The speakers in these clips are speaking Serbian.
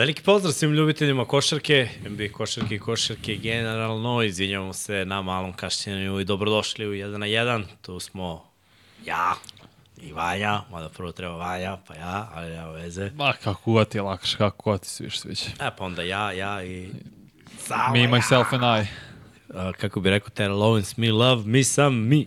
Veliki pozdrav svim ljubiteljima košarke, NBA košarke i košarke generalno. Izvinjavamo se na malom kašnjenju i dobrodošli u 1 na 1. Tu smo ja i Vanja, mada prvo treba Vanja, pa ja, ali nema veze. Ma, kako god ti je lakše, kako god ti se više sviđa. E, pa onda ja, ja i... Samo Me, ja. myself and I. A, kako bi rekao Terrell Owens, me love, me sam me.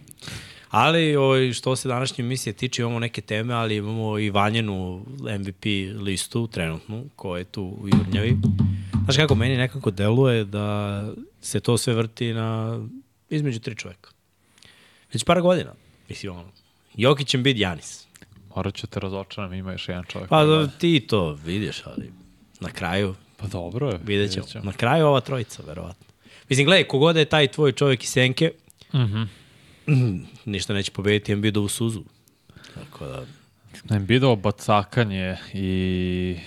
Ali ovaj, što se današnje emisije tiče, imamo neke teme, ali imamo i Vanjenu MVP listu trenutnu, koja je tu u Jurnjavi. Znaš kako, meni nekako deluje da se to sve vrti na između tri čoveka. Već par godina. Mislim, ono, Jokić će biti Janis. Morat ću te razočaram, ima još jedan čovjek. Pa da, ti to vidiš, ali na kraju Pa dobro je. vidjet ćemo. Na kraju ova trojica, verovatno. Mislim, gledaj, kogod je taj tvoj čovjek iz Senke, Mhm. Ništa neće pobediti Embiidovu suzu. Tako da, Embiidovo bacakanje i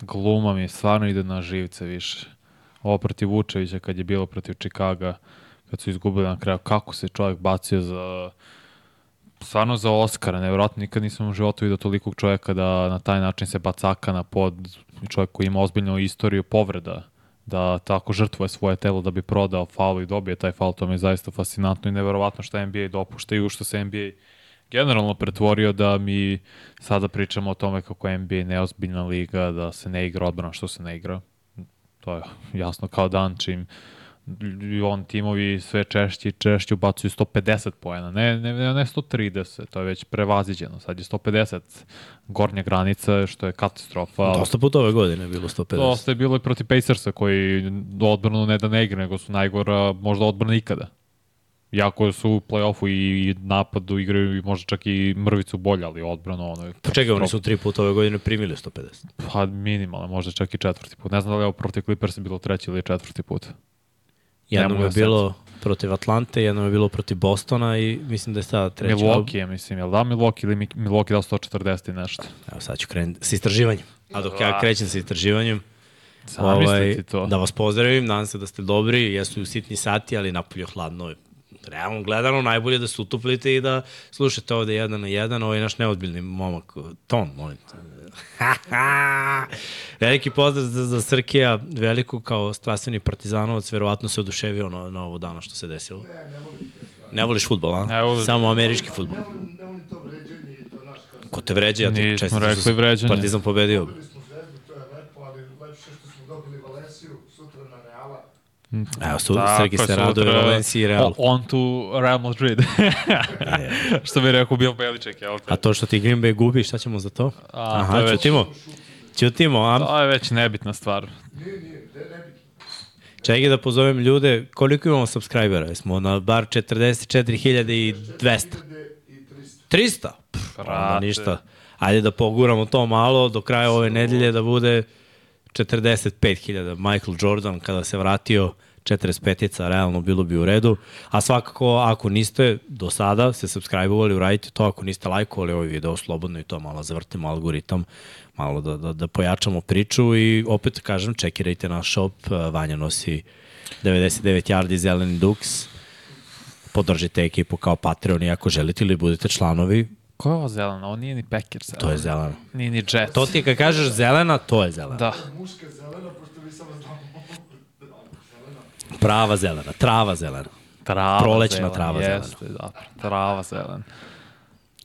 gluma mi stvarno ide na živce više. Ovo protiv Vučevića kad je bilo protiv Čikaga, kad su izgubili na kraju, kako se čovjek bacio za stvarno za Oscara, nevjerojatno, nikad nisam u životu vidio tolikog čovjeka da na taj način se bacaka na pod čovjek koji ima ozbiljnu istoriju povreda, da tako žrtvuje svoje telo da bi prodao faul i dobije taj faul, to mi je zaista fascinantno i neverovatno što NBA dopušta i u što se NBA generalno pretvorio da mi sada pričamo o tome kako je NBA neozbiljna liga, da se ne igra odbrana što se ne igra. To je jasno kao dan čim i on timovi sve češće i češće ubacuju 150 poena, ne, ne, ne, ne 130, to je već prevaziđeno, sad je 150 gornja granica, što je katastrofa. dosta puta ove godine je bilo 150. Dosta je bilo i protiv Pacersa koji odbranu ne da ne igra, nego su najgora možda odbrana ikada. Jako su u play-offu i napadu igraju i možda čak i mrvicu bolje, ali odbrano ono je... Pa čekaj, oni su tri puta ove godine primili 150. Pa minimalno, možda čak i četvrti put. Ne znam da li je ovo protiv Clippersa bilo treći ili četvrti put. Jednom je da se bilo protiv Atlante, jednom je bilo protiv Bostona i mislim da je sada treći. Milwaukee je, mislim, je li da Milwaukee ili Mi- Milwaukee dao 140 i nešto? Evo sad ću krenuti sa istraživanjem. A dok ja krećem sa istraživanjem, Zamislite to. da vas pozdravim, nadam se da ste dobri, jesu sitni sati, ali napolje hladno. Realno gledano, najbolje da se utoplite i da slušate ovde jedan na jedan, ovaj naš neodbiljni momak, ton, molim te. Veliki pozdrav za, za Srkija, veliko kao strastveni partizanovac, verovatno se oduševio na, na ovo dana što se desilo. Ne voliš futbol, a? Ne volim. Samo američki futbol. ne volim to vređanje i to naš kao Ko te vređa, ja ti Nismo čestitam rekli vređanje. Partizan pobedio. dobili smo zvezdu, to je lepo, ali lepše što smo dobili Valenciju, sutra na Reala. Evo, su, Srki je, se raduje Valenciji i Real. On to Real Madrid. Što bi rekao Bill Beliček, jel? A to što ti Green Bay gubi, šta ćemo za to? A, Aha, to je već-. Ćutimo, a To je već nebitna stvar. Nije, nije, čekaj da pozovem ljude, koliko imamo subscribera? Smo na bar 44.200. 2300. 300? Pff, ništa. Ajde da poguramo to malo do kraja ove nedelje da bude 45.000. Michael Jordan kada se vratio 45-ica, realno bilo bi u redu. A svakako, ako niste do sada se subscribe-ovali, uradite to. Ako niste lajkovali ovaj video, slobodno i to malo zavrtimo algoritam, malo da, da, da pojačamo priču i opet kažem, čekirajte naš shop. Vanja nosi 99 yardi zeleni duks. Podržite ekipu kao Patreon i ako želite ili budete članovi, Ko je ovo zelena? Ovo nije ni Packers. to je zeleno. Nije ni Jets. To ti je kad kažeš zelena, to je zelena. Da. Muška zelena, pošto vi samo znamo. zelena. Prava zelena, trava zelena. Trava Prolećna zelena, trava jeste, da. Trava zelena.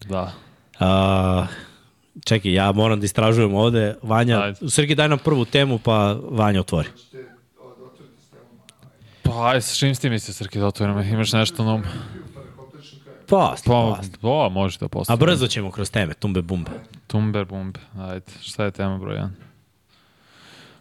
Da. A, čekaj, ja moram da istražujem ovde. Vanja, Ajde. Srki, daj nam prvu temu, pa Vanja otvori. S. Pa, aj, sa čim si ti misli, Srki, da otvorimo? Imaš nešto na umu? Pa. Posle, Pa, posle. pa, može da A postavimo. brzo ćemo kroz teme, tumbe bumbe. Tumber bumbe. Ajde, šta je tema broj 1?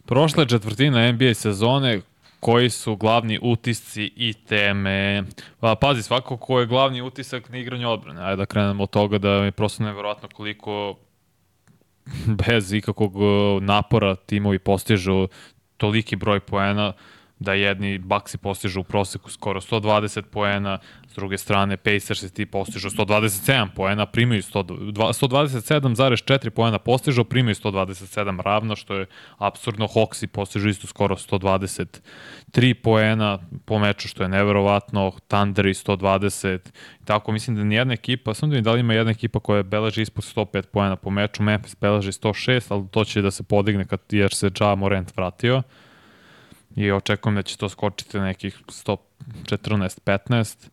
Prošla je četvrtina NBA sezone, koji su glavni utisci i teme. Pa, pazi, svako ko je glavni utisak na igranju odbrane. Ajde da krenemo od toga da je prosto nevjerojatno koliko bez ikakvog uh, napora timovi postižu toliki broj poena. Da jedni Baxi postižu u proseku skoro 120 poena, s druge strane Pacers ti postižu 127 poena, primaju 127,4 poena postižu, primaju 127 ravno, što je absurdno. Hawksi postižu isto skoro 123 poena po meču, što je neverovatno. Thunder i 120. Tako, mislim da nijedna ekipa, sam da mi da li ima jedna ekipa koja beleži ispod 105 poena po meču, Memphis beleži 106, ali to će da se podigne kad, jer se Ja Morant vratio i očekujem da će to skočiti na nekih 114-15.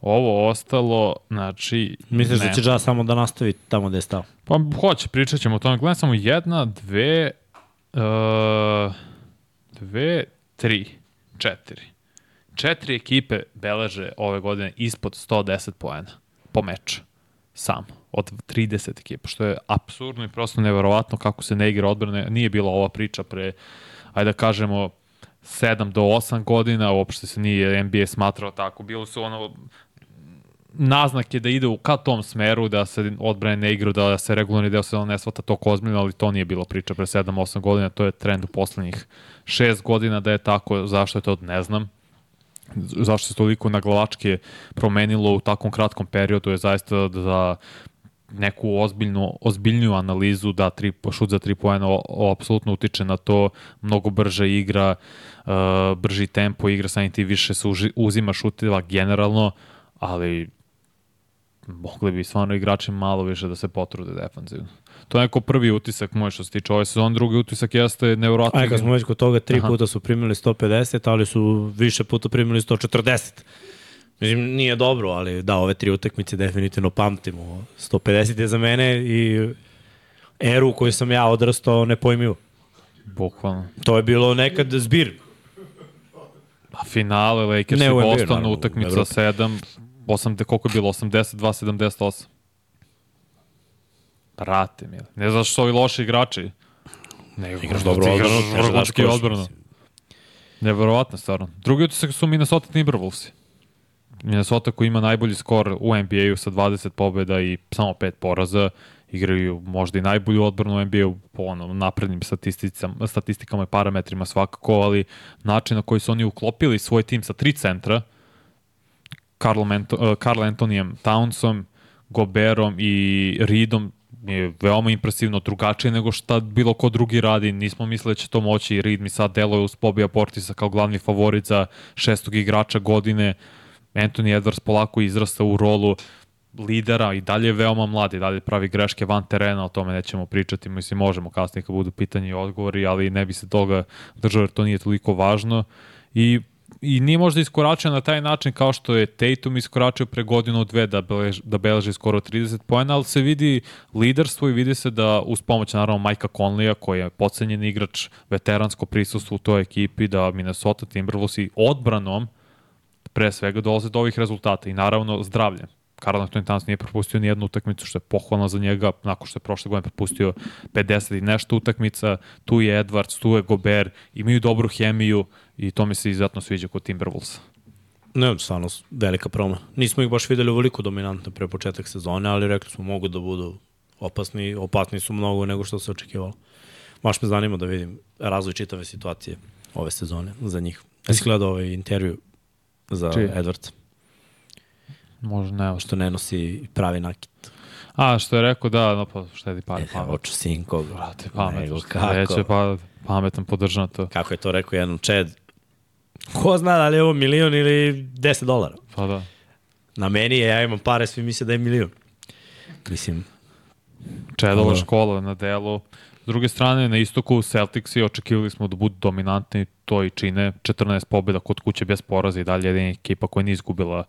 Ovo ostalo, znači... Misliš da će Ja samo da nastavi tamo gde je stao? Pa hoće, pričat ćemo o tome. Gledam samo jedna, dve, uh, dve, tri, četiri. Četiri ekipe beleže ove godine ispod 110 poena po meču. Samo. Od 30 ekipa, što je absurdno i prosto neverovatno kako se ne igra odbrane. Nije bila ova priča pre, ajde da kažemo, 7 do 8 godina, uopšte se nije NBA smatrao tako. Bilo su ono naznake da ide u ka tom smeru, da se odbrane ne igra, da se regularni deo se ne svata to ozbiljno, ali to nije bilo priča pre 7-8 godina, to je trend u poslednjih 6 godina da je tako, zašto je to ne znam. Zašto se toliko naglavačke promenilo u takvom kratkom periodu je zaista da neku ozbiljnu, ozbiljniju analizu da tri, šut za tri poena apsolutno utiče na to, mnogo brže igra, uh, brži tempo igra, samim ti više se uži, uzima šutiva generalno, ali mogli bi stvarno igrači malo više da se potrude defanzivno. To je neko prvi utisak moj što se tiče ove sezone, drugi utisak jeste nevjerojatno. Aj, kad smo već kod toga, tri Aha. puta su primili 150, ali su više puta primili 140. Mislim, nije dobro, ali da, ove tri utakmice definitivno pamtimo. 150 je za mene i eru u kojoj sam ja odrastao nepojmivo. Bukvalno. To je bilo nekad zbir. Pa finale Lakers ne, i Boston, naravno, utakmica 7, 8, koliko je bilo? 82, 78. Brate, mi. Ne znaš što ovi loši igrači. Ne, igraš dobro odbranu. Igraš vrhunski odbranu. Neverovatno, stvarno. Drugi utisak su Minnesota Timberwolvesi. Minnesota koji ima najbolji skor u NBA-u sa 20 pobjeda i samo 5 poraza, igraju možda i najbolju odbranu u NBA-u po ono, naprednim statistikama, i parametrima svakako, ali način na koji su oni uklopili svoj tim sa tri centra, Carl, Mento, uh, Carl Antonijem Townsom, Goberom i Reedom je veoma impresivno drugačije nego šta bilo ko drugi radi. Nismo mislili da će to moći. Reed mi sad deluje uz Bobija Portisa kao glavni favorit za šestog igrača godine. Anthony Edwards polako izrasta u rolu lidera i dalje je veoma mlad i dalje pravi greške van terena, o tome nećemo pričati, mislim možemo kasnije kad budu pitanje i odgovori, ali ne bi se toga držao jer to nije toliko važno. I i nije možda iskoračio na taj način kao što je Tatum iskoračio pre godinu dve da, beleži, da beleži skoro 30 pojena, ali se vidi liderstvo i vidi se da uz pomoć naravno Majka Conleya koji je pocenjen igrač, veteransko prisustvo u toj ekipi, da Minnesota Timberwolves i odbranom pre svega dolaze do ovih rezultata i naravno zdravlje. Karl Anthony Towns nije propustio ni jednu utakmicu, što je pohvalno za njega, nakon što je prošle godine propustio 50 i nešto utakmica, tu je Edwards, tu je Gober, imaju dobru hemiju i to mi se izuzetno sviđa kod Timberwolves. Ne, stvarno velika promena. Nismo ih baš videli veliko dominantno pre početak sezone, ali rekli smo mogu da budu opasni, opasni su mnogo nego što se očekivalo. Baš me zanima da vidim razvoj čitave situacije ove sezone za njih. Jesi gledao ovaj intervju za Čije? Edwardsa. Možda ne. Što ne nosi pravi nakit. A, što je rekao da, no pa štedi pare. E, pamet. Hoću sinko. Brate, pametno. Kako? Neće pa pametan podržan to. Kako je to rekao jedan Čed? Ko zna da li je ovo milion ili 10 dolara? Pa da. Na meni je, ja imam pare, svi misle da je milion. Mislim, Čedova škola na delu. S druge strane, na istoku Celticsi očekivali smo da budu dominantni, to i čine. 14 pobjeda kod kuće bez poraza i dalje jedina ekipa koja nije izgubila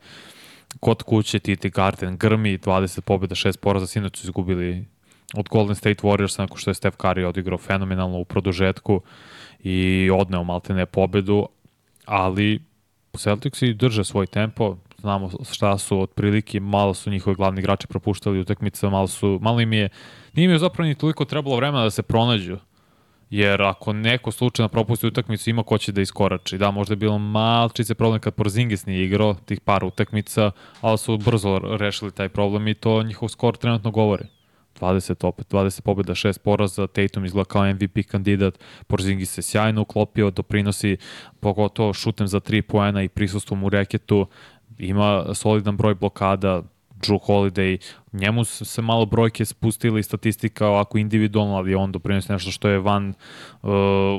kod kuće, Titi Garden grmi, 20 pobjeda, 6 poraza, sinoć su izgubili od Golden State Warriors nakon što je Steph Curry odigrao fenomenalno u produžetku i odneo maltene pobedu, ali Celticsi drže svoj tempo, znamo šta su otprilike, malo su njihovi glavni igrači propuštali utakmice, malo su, malo im je, nije im je zapravo ni toliko trebalo vremena da se pronađu. Jer ako neko slučajno propusti utakmicu, ima ko će da iskorači. Da, možda je bilo malčice problem kad Porzingis nije igrao tih par utakmica, ali su brzo rešili taj problem i to njihov skor trenutno govori. 20 opet, 20 pobjeda, 6 poraza, Tatum izgleda kao MVP kandidat, Porzingis se sjajno uklopio, doprinosi pogotovo šutem za 3 poena i prisustvom u reketu, ima solidan broj blokada, Drew Holiday, njemu se malo brojke spustili statistika ovako individualno, ali on doprinosi nešto što je van, uh,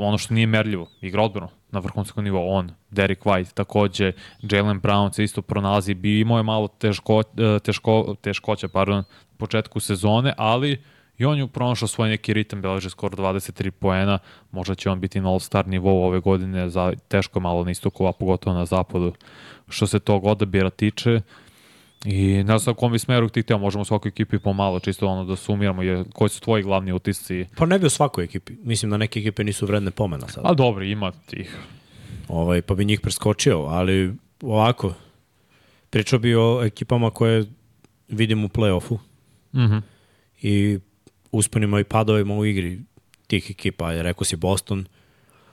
ono što nije merljivo, igra odbrano na vrhunskom nivou, on, Derek White takođe, Jalen Brown se isto pronalazi, bi imao je malo teško, uh, teško, teškoća, pardon, početku sezone, ali i on je pronašao svoj neki ritam, beleže skoro 23 poena, možda će on biti na all-star nivou ove godine, za, teško malo na istoku, a pogotovo na zapadu. Što se tog odabira tiče, I ne znam kom bi smeru ti htio, možemo svakoj ekipi pomalo, čisto ono da sumiramo, je, koji su tvoji glavni utisci? Pa ne bi u svakoj ekipi. Mislim da neke ekipe nisu vredne pomena sad. A dobro, ima tih. Ovaj, pa bi njih preskočio, ali ovako, pričao bi o ekipama koje vidim u play-offu Mm -hmm. i usponima i padovima u igri tih ekipa. Je, rekao si Boston,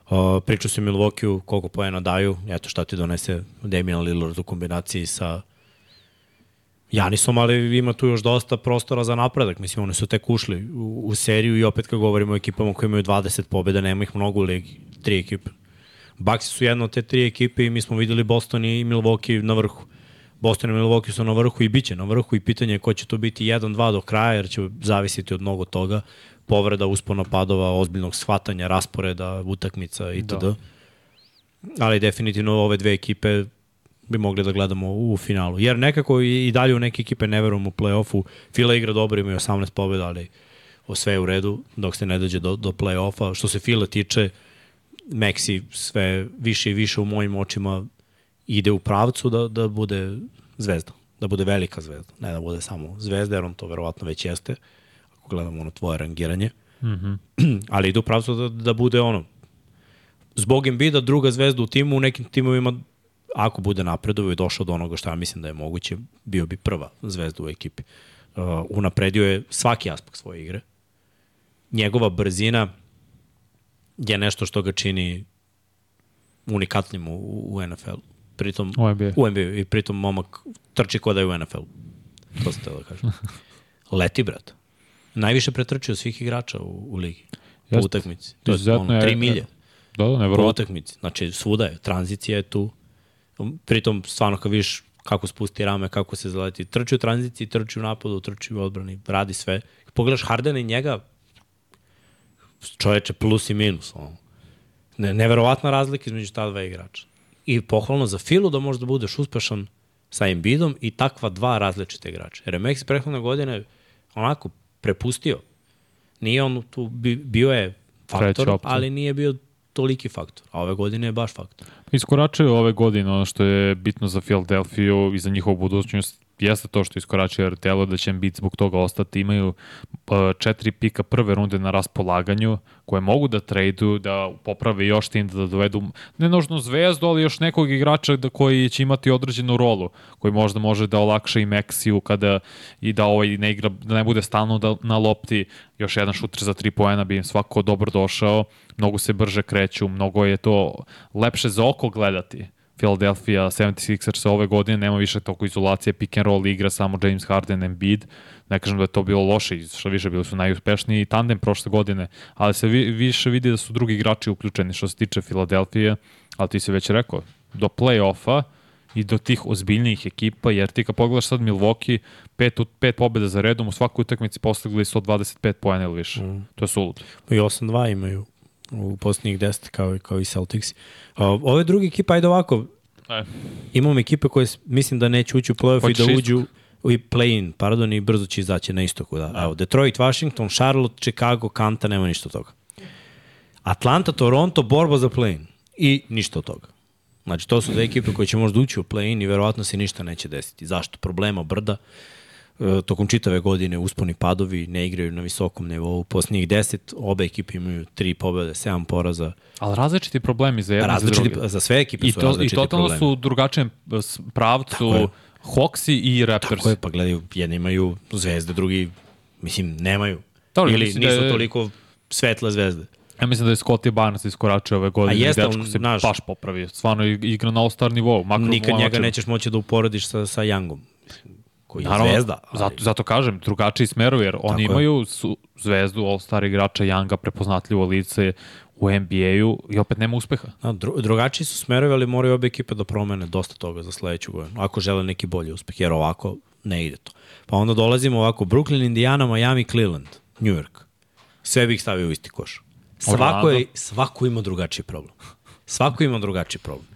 uh, pričao si Milwaukee koliko poena daju, eto šta ti donese Damian Lillard u kombinaciji sa Janisom, ali ima tu još dosta prostora za napredak. Mislim, oni su tek ušli u, u seriju i opet kad govorimo o ekipama koje imaju 20 pobjeda, nema ih mnogo u ligi, tri ekipe. Baxi su jedna od te tri ekipe i mi smo videli Boston i Milwaukee na vrhu. Boston i Milwaukee su na vrhu i bit će na vrhu i pitanje je ko će to biti 1-2 do kraja jer će zavisiti od mnogo toga. Povreda, uspona padova, ozbiljnog shvatanja, rasporeda, utakmica itd. Da. Ali definitivno ove dve ekipe bi mogli da gledamo u finalu. Jer nekako i, i dalje u neke ekipe ne verujem u play-offu. Fila igra dobro, imaju 18 pobjeda, ali o sve je u redu dok se ne dođe do, do play-offa. Što se Fila tiče, Maxi sve više i više u mojim očima ide u pravcu da, da bude zvezda. Da bude velika zvezda. Ne da bude samo zvezda, jer on to verovatno već jeste. Ako gledamo ono tvoje rangiranje. Mm -hmm. ali ide u pravcu da, da bude ono zbog Embida druga zvezda u timu, u nekim timovima ako bude napredovao i došao do onoga što ja mislim da je moguće, bio bi prva zvezda u ekipi. Uh, unapredio je svaki aspekt svoje igre. Njegova brzina je nešto što ga čini unikatnim u, u NFL. Pritom, U NBA. U NBA. I pritom momak trči kod da je u NFL. To teo da kažem. Leti, brat. Najviše pretrčio svih igrača u, u ligi. Po utakmici. To je ono, tri milje Da, da, po nevjerovatno. utakmici. Znači, svuda je. Tranzicija je tu. Pritom, stvarno, kad vidiš kako spusti rame, kako se zaleti. Trči u tranziciji, trči u napadu, trči u odbrani, radi sve. Pogledaš Hardena i njega, čoveče, plus i minus. Ono. Ne, neverovatna razlika između ta dva igrača. I pohvalno za Filu da možda budeš uspešan sa Embiidom i takva dva različite igrača. Jer je prethodne godine onako prepustio. Nije on tu, bi, bio je faktor, ali nije bio toliki faktor. A ove godine je baš faktor. Iskoračaju ove godine, ono što je bitno za Philadelphia i za njihovu budućnost jeste to što iskoračuje jer telo da će Embiid zbog toga ostati. Imaju uh, četiri pika prve runde na raspolaganju koje mogu da traduju, da poprave još tim, da dovedu ne nužno zvezdu, ali još nekog igrača da, koji će imati određenu rolu, koji možda može da olakša i Meksiju kada i da ovaj ne igra, da ne bude stalno da, na lopti, još jedan šuter za tri poena bi im svako dobro došao, mnogo se brže kreću, mnogo je to lepše za oko gledati. Philadelphia 76ers ove godine nema više toko izolacije, pick and roll igra samo James Harden, Embiid. Ne kažem da je to bilo loše, što više bili su najuspešniji tandem prošle godine, ali se vi, više vidi da su drugi igrači uključeni što se tiče Philadelphia, ali ti si već rekao, do play-offa i do tih ozbiljnijih ekipa, jer ti kad pogledaš sad Milwaukee, pet, pet pobjeda za redom, u svakoj utakmici postigli 125 poena ili više. Mm. To je suludo. I 8-2 imaju u posljednjih 10 kao, kao i Celtics. A, ove druge ekipe, ajde ovako, E. imamo ekipe koje mislim da neće ući u play-off i da uđu u i play-in, pardon, i brzo će izaći na istoku. Da. Evo, Detroit, Washington, Charlotte, Chicago, Kanta, nema ništa od toga. Atlanta, Toronto, borba za play-in i ništa od toga. Znači, to su dve ekipe koje će možda ući u play-in i verovatno se ništa neće desiti. Zašto? Problema brda, e, tokom čitave godine usponi padovi, ne igraju na visokom nivou. Posljednjih 10, obe ekipe imaju tri pobjede, 7 poraza. Ali različiti problemi za jedne i za Različiti, druge. za sve ekipe I, su to, I različiti totalno problemi. su u drugačijem e, pravcu. Hawksi i Raptors. Tako je, pa gledaju, jedni imaju zvezde, drugi, mislim, nemaju. Dobro, Ili mislim da nisu je- toliko svetle zvezde. Ja mislim da je Scottie Barnes iskoračio ove godine. A jeste, i dečko on, se znaš- baš popravio. Stvarno i- igra na all-star nivou. Nikad njega nećeš moći da uporediš sa, sa Youngom. Koji je zvezda. Ali... Zato, zato kažem, drugačiji smerovi, jer oni Tako imaju su, zvezdu, all-star igrača, Younga, prepoznatljivo lice u NBA-u i opet nema uspeha. Da, dru, drugačiji su smerovi, ali moraju obe ekipe da promene dosta toga za sledeću godinu, ako žele neki bolji uspeh, jer ovako ne ide to. Pa onda dolazimo ovako, Brooklyn, Indiana, Miami, Cleveland, New York. Sve bih stavio u isti koš. Svako, je, svako ima drugačiji problem. Svako ima drugačiji problem.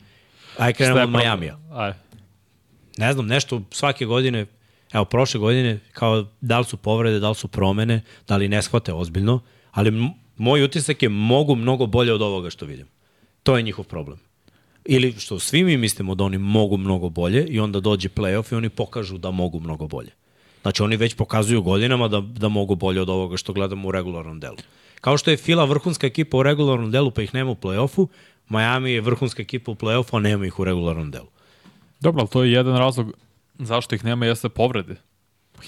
Aj krenemo od Majamija. Aj. Ne znam, nešto svake godine, evo prošle godine, kao da li su povrede, da li su promene, da li ne shvate ozbiljno, ali moj utisak je mogu mnogo bolje od ovoga što vidim. To je njihov problem. Ili što svi mi mislimo da oni mogu mnogo bolje i onda dođe playoff i oni pokažu da mogu mnogo bolje. Znači oni već pokazuju godinama da, da mogu bolje od ovoga što gledamo u regularnom delu. Kao što je Fila vrhunska ekipa u regularnom delu pa ih nema u play-offu, Miami je vrhunska ekipa u play-offu, a nema ih u regularnom delu. Dobro, ali to je jedan razlog zašto ih nema jeste povrede.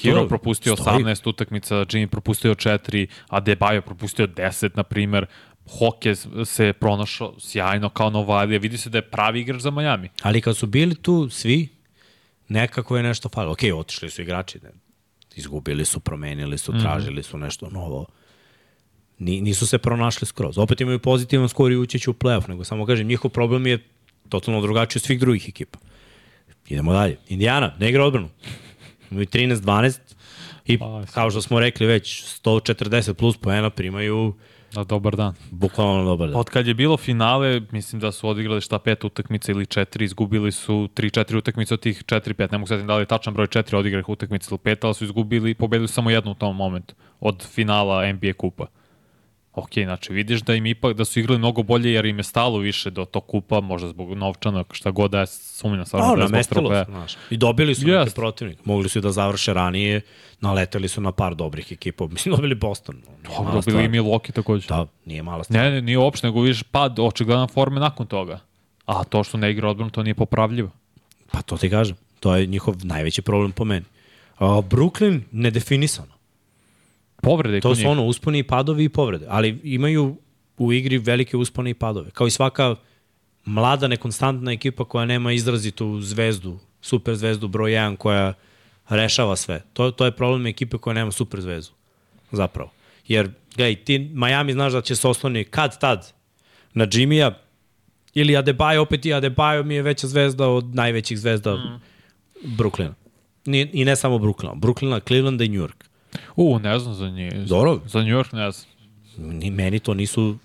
Hero propustio stoji. 18 utakmica, Jimmy propustio 4, Adebayo propustio 10, na primer. Hoke se pronašao sjajno kao Novalija. Vidi se da je pravi igrač za Miami. Ali kad su bili tu svi, nekako je nešto falilo. Ok, otišli su igrači, ne. izgubili su, promenili su, tražili su nešto novo. Ni, nisu se pronašli skroz. Opet imaju pozitivan skor i ući će u playoff, nego samo kažem, njihov problem je totalno drugačiji od svih drugih ekipa. Idemo dalje. Indiana, ne igra odbranu. Imaju 13-12 i Pa, kao što smo rekli već, 140 plus poena primaju Na dobar dan. bukvalno na dobar dan. Od kad je bilo finale, mislim da su odigrali šta pet utakmica ili četiri, izgubili su 3-4 utakmice od tih 4-5. Ne mogu da li je tačan broj 4 odigranih utakmica ili 5, ali su izgubili, pobedili samo jednu u tom momentu od finala NBA kupa. Ok, znači vidiš da im ipak da su igrali mnogo bolje jer im je stalo više do tog kupa, možda zbog novčanog, šta god da je sumnjam stvarno Da, namestilo se, znaš. I dobili su Jest. neke protivnike. Mogli su i da završe ranije, naleteli su na par dobrih ekipa. Mislim, dobili Boston. Dobro, stvar. bili i Milwaukee takođe. Da, nije mala stvar. Ne, ne, nije uopšte, nego vidiš pad očigledan forme nakon toga. A to što ne igra odbranu, to nije popravljivo. Pa to ti kažem. To je njihov najveći problem po meni. A, Brooklyn, nedefinisano. Povrede To su njih. ono usponi i padovi i povrede. Ali imaju u igri velike uspone i padove. Kao i svaka mlada, nekonstantna ekipa koja nema izrazitu zvezdu, super zvezdu broj 1 koja rešava sve. To, to je problem ekipe koja nema super zvezdu. Zapravo. Jer, gledaj, ti Miami znaš da će se osloni kad tad na Jimmya ili Adebayo, opet i Adebayo mi je veća zvezda od najvećih zvezda mm. Brooklyna. I ne samo Brooklyna. Brooklyna, Clevelanda i New York. U, ne znam za njih. Dobro. Za New York ne znam. Ni meni to nisu...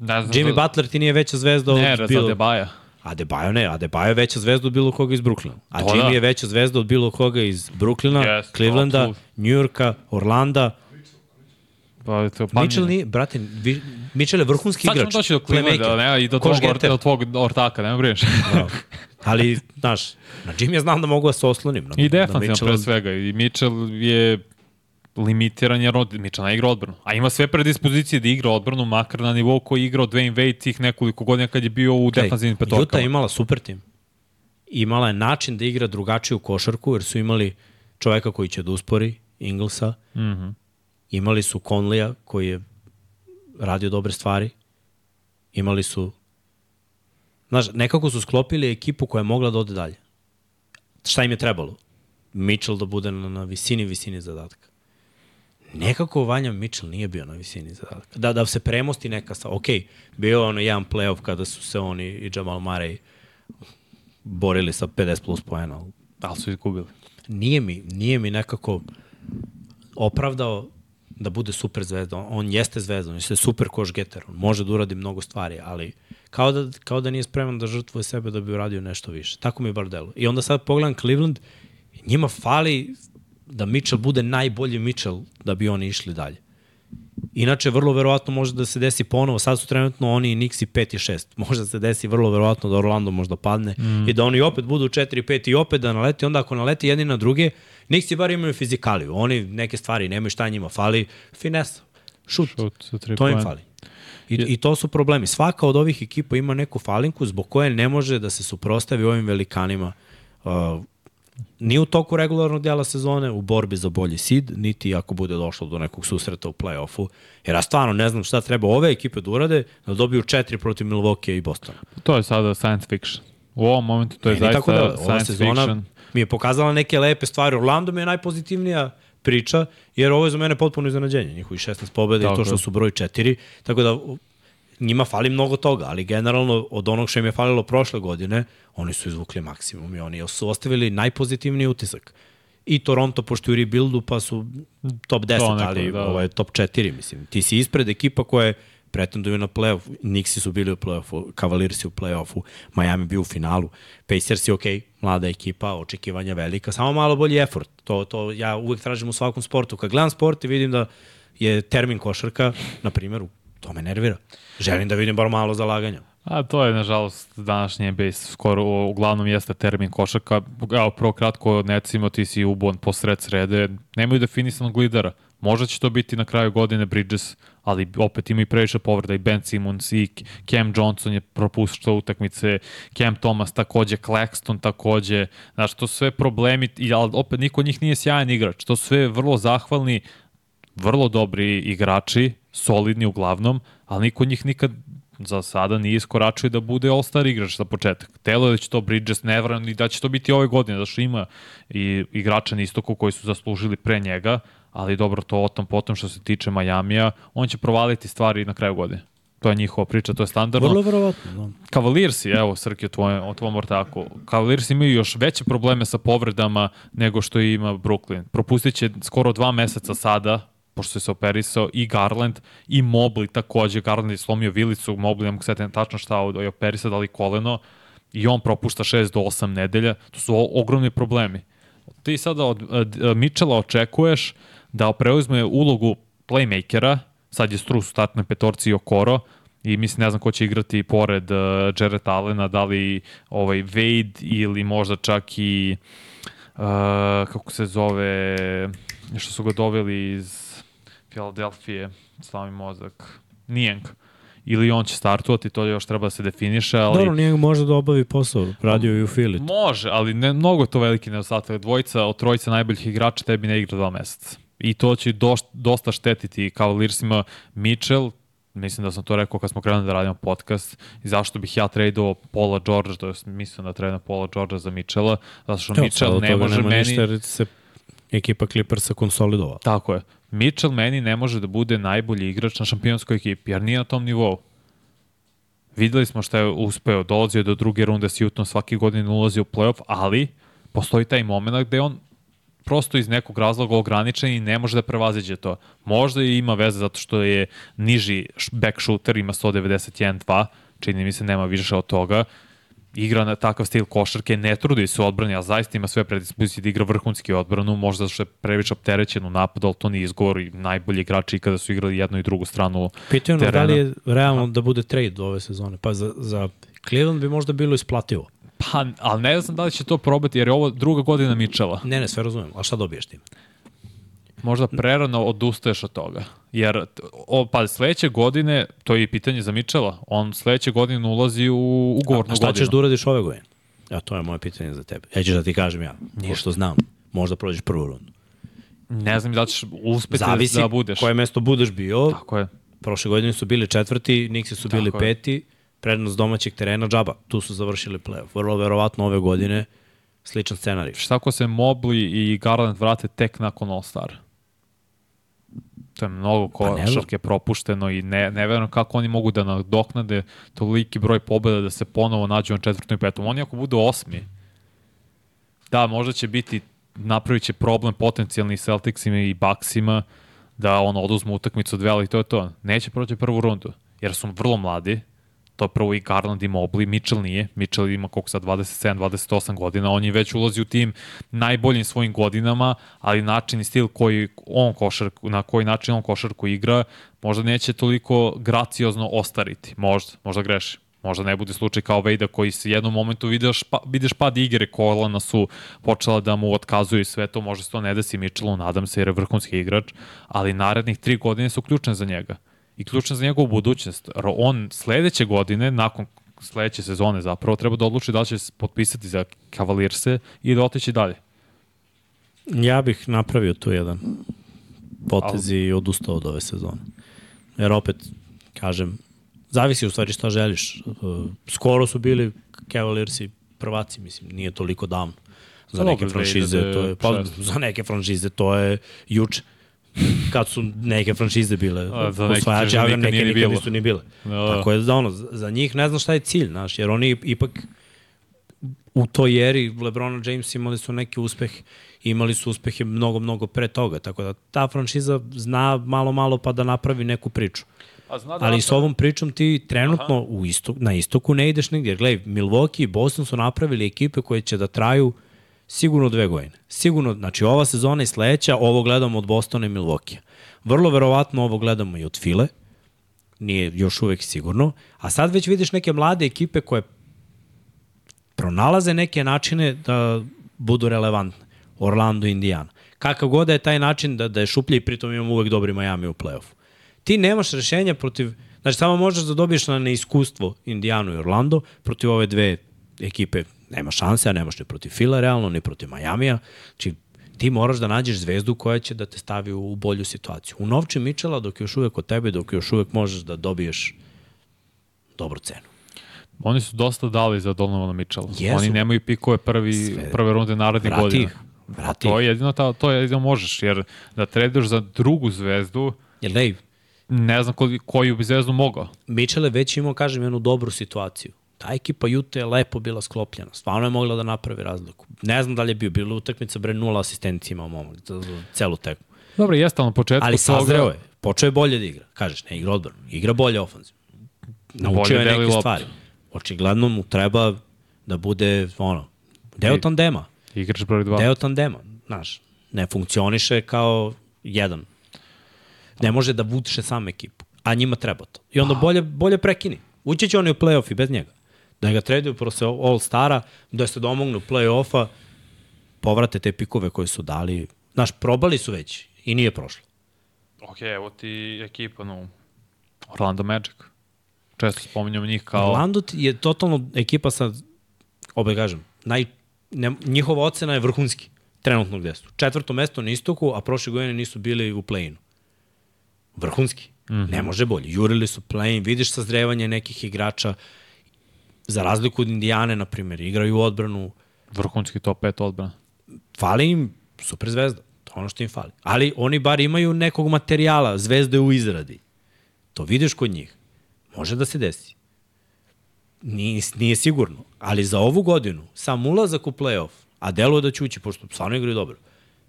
Ne znam Jimmy za... Butler ti nije veća zvezda od Ne, bilo... Debaja. Adebayo ne, Adebayo je veća zvezda od bilo koga iz Brooklyna. A To Jimmy da. je veća zvezda od bilo koga iz Brooklyna, Jest, Clevelanda, Yorka, Orlanda. Pa, to, pa Mitchell nije, brate, vi, Mitchell je vrhunski Sad ćemo igrač. doći do Clevelanda, playmaker. ne, i do tvog, or, do tvog ortaka, nema brineš. Da. Ali, znaš, na Jimmy znam da mogu da se oslonim. Na, I defanzivno na pre svega. I Mitchell je limitiran jer ne igra odbranu. A ima sve predispozicije da igra odbranu, makar na nivou koji je igrao Dwayne Wade tih nekoliko godina kad je bio u defanzivnim Utah petorkama. je imala super tim. Imala je način da igra drugačiju košarku, jer su imali čoveka koji će da uspori, Inglesa. Mm. -hmm. Imali su Conleya, koji je radio dobre stvari. Imali su... Znaš, nekako su sklopili ekipu koja je mogla da ode dalje. Šta im je trebalo? Mitchell da bude na, na visini, visini zadatka. Nekako Vanja Mitchell nije bio na visini zadatka. Da, da se premosti neka sa... Ok, bio je ono jedan playoff kada su se oni i Jamal Murray borili sa 50 plus poena. ali li su izgubili? Nije mi, nije mi nekako opravdao da bude super zvezda. On, jeste zvezda, on je super koš getter, on može da uradi mnogo stvari, ali kao da, kao da nije spreman da žrtvuje sebe da bi uradio nešto više. Tako mi bar delo. I onda sad pogledam Cleveland, njima fali da Mitchell bude najbolji Mitchell da bi oni išli dalje. Inače, vrlo verovatno može da se desi ponovo, sad su trenutno oni i Knicks i 5 i 6. Može da se desi vrlo verovatno da Orlando možda padne mm. i da oni opet budu 4 i 5 i opet da naleti, onda ako naleti jedni na druge, Knicks bar imaju fizikaliju. Oni neke stvari nemaju šta njima fali, finesa, šut, Šut to im fali. I, I to su problemi. Svaka od ovih ekipa ima neku falinku zbog koje ne može da se suprostavi ovim velikanima uh, ni u toku regularnog dela sezone, u borbi za bolji sid, niti ako bude došlo do nekog susreta u play-offu. Jer ja stvarno ne znam šta treba ove ekipe da urade, da dobiju četiri protiv Milwaukee i Bostona. To je sada science fiction. U ovom momentu to je Meni zaista tako da, science sezona- fiction. mi je pokazala neke lepe stvari. Orlando mi je najpozitivnija priča, jer ovo je za mene potpuno iznenađenje. Njihovi 16 pobjeda i to što su broj 4. Tako da njima fali mnogo toga, ali generalno od onog što im je falilo prošle godine, oni su izvukli maksimum i oni su ostavili najpozitivniji utisak. I Toronto, pošto je u rebuildu, pa su top 10, neko, ali da. ovo je top 4, mislim. Ti si ispred ekipa koja je pretenduju na playoff. Nixi su bili u playoffu, Cavaliersi u playoffu, Miami bio u finalu. Pacers je ok, mlada ekipa, očekivanja velika, samo malo bolji effort. To, to ja uvek tražim u svakom sportu. Kad gledam sport i vidim da je termin košarka, na primjer, to me nervira. Želim da vidim bar malo zalaganja. A to je, nažalost, današnje base skoro uglavnom jeste termin košarka. Evo, prvo kratko, necimo ti si ubon posred srede, nemaju definisanog lidera. Možda će to biti na kraju godine Bridges, ali opet ima i previše povreda i Ben Simmons i Cam Johnson je propuštao utakmice, Cam Thomas takođe, Claxton takođe, znaš, to sve problemi, ali opet niko od njih nije sjajan igrač, to sve vrlo zahvalni, vrlo dobri igrači, solidni uglavnom, ali niko njih nikad za sada nije iskoračio da bude all-star igrač za početak. Telo je da će to Bridges nevran i da će to biti ove godine, da što ima i igrača na istoku koji su zaslužili pre njega, ali dobro, to o tom potom što se tiče Majamija, on će provaliti stvari na kraju godine. To je njihova priča, to je standardno. Vrlo verovatno, da. Cavaliersi, evo Srki o tvojem, o tvom ortaku, Cavaliersi imaju još veće probleme sa povredama nego što ima Brooklyn. Propustit će skoro dva meseca sada, pošto se operisao i Garland i Mobley takođe. Garland je slomio vilicu, Mobley ne mogu tačno šta je operisao, da li koleno i on propušta 6 do 8 nedelja. To su ogromni problemi. Ti sada od, od Mitchella očekuješ da preuzme ulogu playmakera, sad je Strus u startnoj petorci i Okoro, i mislim ne znam ko će igrati pored uh, Jared Allena, da li ovaj Wade ili možda čak i uh, kako se zove što su ga doveli iz Filadelfije, slavi mozak, Nijenk ili on će startovati, to još treba da se definiše, ali... Dobro, nije može da obavi posao, radio i u Fili. Može, ali ne, mnogo to veliki nedostatak. Dvojica od trojica najboljih igrača tebi ne igra dva meseca. I to će dosta, dosta štetiti Cavaliersima Mitchell, mislim da sam to rekao kad smo krenuli da radimo podcast, i zašto bih ja tradeo Paula George, to je mislim da tradeo Paula George za Mitchella, zato što Mitchell ne može meni... Ništa, se ekipa Clippersa konsolidova. Tako je. Mitchell meni ne može da bude najbolji igrač na šampionskoj ekipi, jer nije na tom nivou. Videli smo šta je uspeo, dolazio do druge runde s Utah, svaki godin ulazi u playoff, ali postoji taj moment gde on prosto iz nekog razloga ograničen i ne može da prevaziđe to. Možda i ima veze zato što je niži back shooter, ima 191-2, čini mi se nema više od toga, igra na takav stil košarke, ne trudi se u odbrani, a zaista ima sve predispozicije da igra vrhunski odbranu, možda što je previše opterećen u napadu, ali to nije izgovor i najbolji igrači kada su igrali jednu i drugu stranu Pitanje terena. da li je realno da bude trade ove sezone, pa za, za Cleveland bi možda bilo isplativo. Pa, ali ne znam da li će to probati, jer je ovo druga godina Mičela. Ne, ne, sve razumem, a šta dobiješ tim? Možda prerano odustaješ od toga. Jer, o, pa sledeće godine, to je i pitanje za Mičela, on sledeće godine ulazi u ugovornu godinu. A šta godinu. ćeš da uradiš ove godine? Ja, to je moje pitanje za tebe. Ja ćeš da ti kažem ja, Nije. što znam, možda prođeš prvu rundu. Ne znam da ćeš uspeti Zavisi da budeš. koje mesto budeš bio. Tako je. Prošle godine su bili četvrti, Nixi su bili Tako peti. Je prednost domaćeg terena džaba. Tu su završili playoff. Vrlo verovatno ove godine sličan scenarij. Šta ako se Mobley i Garland vrate tek nakon All-Star? To je mnogo košarke pa propušteno i ne, ne verujem kako oni mogu da nadoknade toliki broj pobjeda da se ponovo nađu na četvrtom i petom. Oni ako budu osmi, da, možda će biti, napravit će problem potencijalni Celticsima i Bucksima da on oduzmu utakmicu dve, ali to je to. Neće proći prvu rundu, jer su vrlo mladi, to prvo i Garland i Mobley, Mitchell nije, Mitchell ima koliko sad 27-28 godina, on je već ulazi u tim najboljim svojim godinama, ali način i stil koji on košarku, na koji način on košarku igra, možda neće toliko graciozno ostariti, možda, možda greši. Možda ne bude slučaj kao Vejda koji se jednom momentu vidiš, pa, vidiš pad igre, kolana su počela da mu otkazuju i sve to, možda se to ne desi Mitchellu, nadam se jer je vrhunski igrač, ali narednih tri godine su ključne za njega i ključna za njegovu budućnost. On sledeće godine, nakon sledeće sezone zapravo, treba da odluči da li će se potpisati za Cavalierse i da otići dalje. Ja bih napravio tu jedan potez i odustao od ove sezone. Jer opet, kažem, zavisi u stvari šta želiš. Skoro su bili Cavaliersi prvaci, mislim, nije toliko davno. Za Pa neke franšize to je, pa 2006. za neke franšize to je juče. Kad su neke franšize bile A, za neke osvajači, kaže, a nikad neke ni nikad bilo. nisu ni bile. Da, da. Tako je da ono, za njih ne znam šta je cilj, znaš, jer oni ipak u toj eri Lebrona James imali su neki uspeh, imali su uspehe mnogo, mnogo pre toga, tako da ta franšiza zna malo, malo pa da napravi neku priču. A zna da Ali s ovom pričom ti trenutno u istok, na istoku ne ideš nigdje. Gledaj, Milwaukee i Boston su napravili ekipe koje će da traju sigurno dve godine. Sigurno, znači ova sezona i sledeća, ovo gledamo od Bostona i Milwaukee. Vrlo verovatno ovo gledamo i od File, nije još uvek sigurno, a sad već vidiš neke mlade ekipe koje pronalaze neke načine da budu relevantne. Orlando, Indiana. Kakav god da je taj način da, da je šuplje i pritom imamo uvek dobri Miami u play-offu. Ti nemaš rešenja protiv, znači samo možeš da dobiješ na neiskustvo Indijanu i Orlando, protiv ove dve ekipe nema šanse, a nemaš ni protiv Fila realno, ni protiv Majamija. Znači ti moraš da nađeš zvezdu koja će da te stavi u bolju situaciju. U novči Mičela dok je još uvek od tebe, dok još uvek možeš da dobiješ dobru cenu. Oni su dosta dali za Donovana Mitchella. Jesu. Oni nemaju pikove prvi, Sve. prve runde narednih Vrati godina. ih. Vrati To je jedino, ta, to je jedino možeš, jer da traduješ za drugu zvezdu, Jer ne, ne znam koji, koju bi zvezdu mogao. Mitchell je već imao, kažem, jednu dobru situaciju. Ta ekipa Jute je lepo bila sklopljena. Stvarno je mogla da napravi razliku. Ne znam da li je bio, bila utakmica, bre, nula asistencija imao momak za, celu tekmu. Dobro, jeste, na početku Ali sazreo je. Počeo je bolje da igra. Kažeš, ne igra odbranu. Igra bolje ofenzivno. Naučio je neke stvari. Očigledno mu treba da bude, ono, deo tandema. Igrač broj 2. Deo tandema. Znaš, ne funkcioniše kao jedan. Ne može da vuče sam ekipu. A njima treba to. I onda bolje, bolje prekini. Ući će oni u play-off i bez njega. Da ga traduju posle All-Stara, da se domognu play-offa, povrate te pikove koje su dali. Znaš, probali su već i nije prošlo. Ok, evo ti ekipa, no, Orlando Magic. Često spominjamo njih kao... Orlando je totalno ekipa sa, obe kažem, naj, ne, njihova ocena je vrhunski. Trenutno gde su. Četvrto mesto na istoku, a prošle godine nisu bili u play-inu. Vrhunski. Mm -hmm. Ne može bolje. Jurili su play-in, vidiš sazrevanje nekih igrača, za razliku od Indijane, na primjer, igraju u odbranu, Vrhunski top 5 odbrana. fali im super zvezda. To je ono što im fali. Ali oni bar imaju nekog materijala, zvezde u izradi. To vidiš kod njih. Može da se desi. Nije, nije sigurno. Ali za ovu godinu, sam ulazak u play-off, a deluje da će ući, pošto stvarno igraju dobro,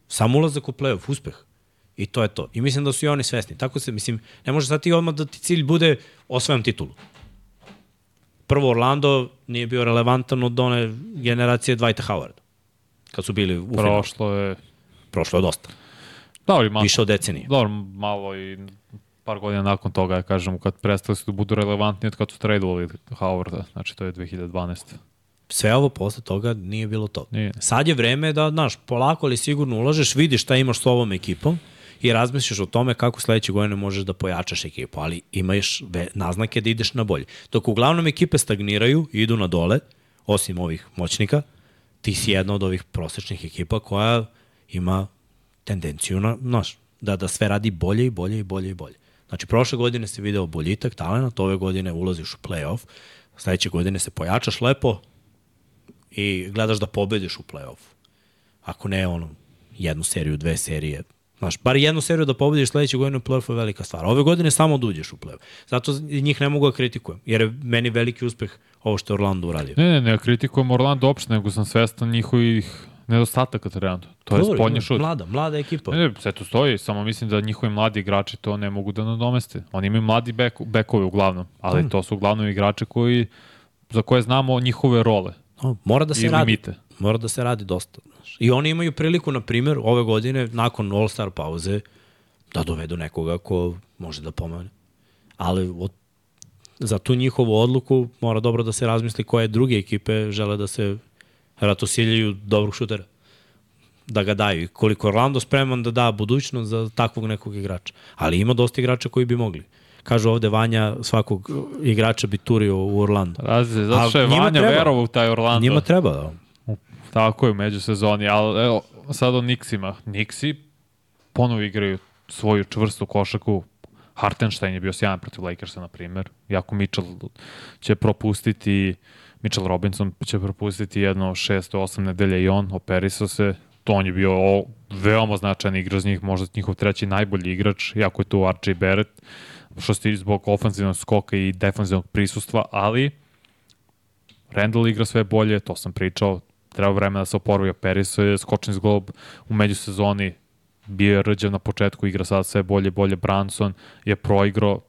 sam ulazak u play-off, uspeh. I to je to. I mislim da su i oni svesni. Tako se, mislim, ne može sad ti odmah da ti cilj bude osvajam titulu. Prvo, Orlando nije bio relevantan od one generacije Dwighta Howarda. Kad su bili u finalu. Prošlo je... Prošlo je dosta. Dobro, malo, Više od decenije. dobro, malo i par godina nakon toga, ja kažem, kad prestali su da budu relevantni od kad su tradovali Howarda, znači to je 2012. Sve ovo posle toga nije bilo to. Nije. Sad je vreme da, znaš, polako ali sigurno ulažeš, vidiš šta imaš s ovom ekipom i razmisliš o tome kako sledeće godine možeš da pojačaš ekipu, ali imaš naznake da ideš na bolje. Dok uglavnom ekipe stagniraju i idu na dole, osim ovih moćnika, ti si jedna od ovih prosečnih ekipa koja ima tendenciju na, znaš, da, da sve radi bolje i bolje i bolje i bolje. Znači, prošle godine si video boljitak, talent, ove godine ulaziš u play-off, sledeće godine se pojačaš lepo i gledaš da pobediš u play-offu. Ako ne, ono, jednu seriju, dve serije, Znaš, bar jednu seriju da pobediš sledeće godine u play-offu je velika stvar. Ove godine samo da uđeš u play-off. Zato njih ne mogu da kritikujem, jer je meni veliki uspeh ovo što je Orlando uradio. Ne, ne, ne kritikujem Orlando uopšte, nego sam svestan njihovih nedostataka trenutno. To je Dobro, spoljni ima, šut. Mlada, mlada ekipa. Ne, ne, sve to stoji, samo mislim da njihovi mladi igrači to ne mogu da nadomeste. Oni imaju mladi bek, bekove uglavnom, ali Da. to su uglavnom igrači koji, za koje znamo njihove role No, mora da se radi. limite. Mora da se radi dosta. Znaš. I oni imaju priliku, na primjer, ove godine, nakon All-Star pauze, da dovedu nekoga ko može da pomene. Ali od, za tu njihovu odluku mora dobro da se razmisli koje druge ekipe žele da se ratosiljaju dobrog šutera. Da ga daju. I koliko Orlando spreman da da budućnost za takvog nekog igrača. Ali ima dosta igrača koji bi mogli. Kažu ovde Vanja svakog igrača bi turio u Orlando. Razi, zato što je Vanja verovao u taj Orlando. Njima treba da. Tako je u međusezoni, ali evo, sad o Nixima. Nixi ponovo igraju svoju čvrstu košaku. Hartenstein je bio sjajan protiv Lakersa, na primjer. Jako Mitchell će propustiti Mitchell Robinson će propustiti jedno 6-8 nedelja i on operisao se. To on je bio o, veoma značajan igrač njih, možda njihov treći najbolji igrač, jako je tu RJ Barrett, što ste zbog ofenzivnog skoka i defanzivnog prisustva, ali Randall igra sve bolje, to sam pričao, treba vremena da se oporavi, operisao je, skočni zglob u međusezoni, bio je rđav na početku, igra sad sve bolje, bolje, Branson je proigrao,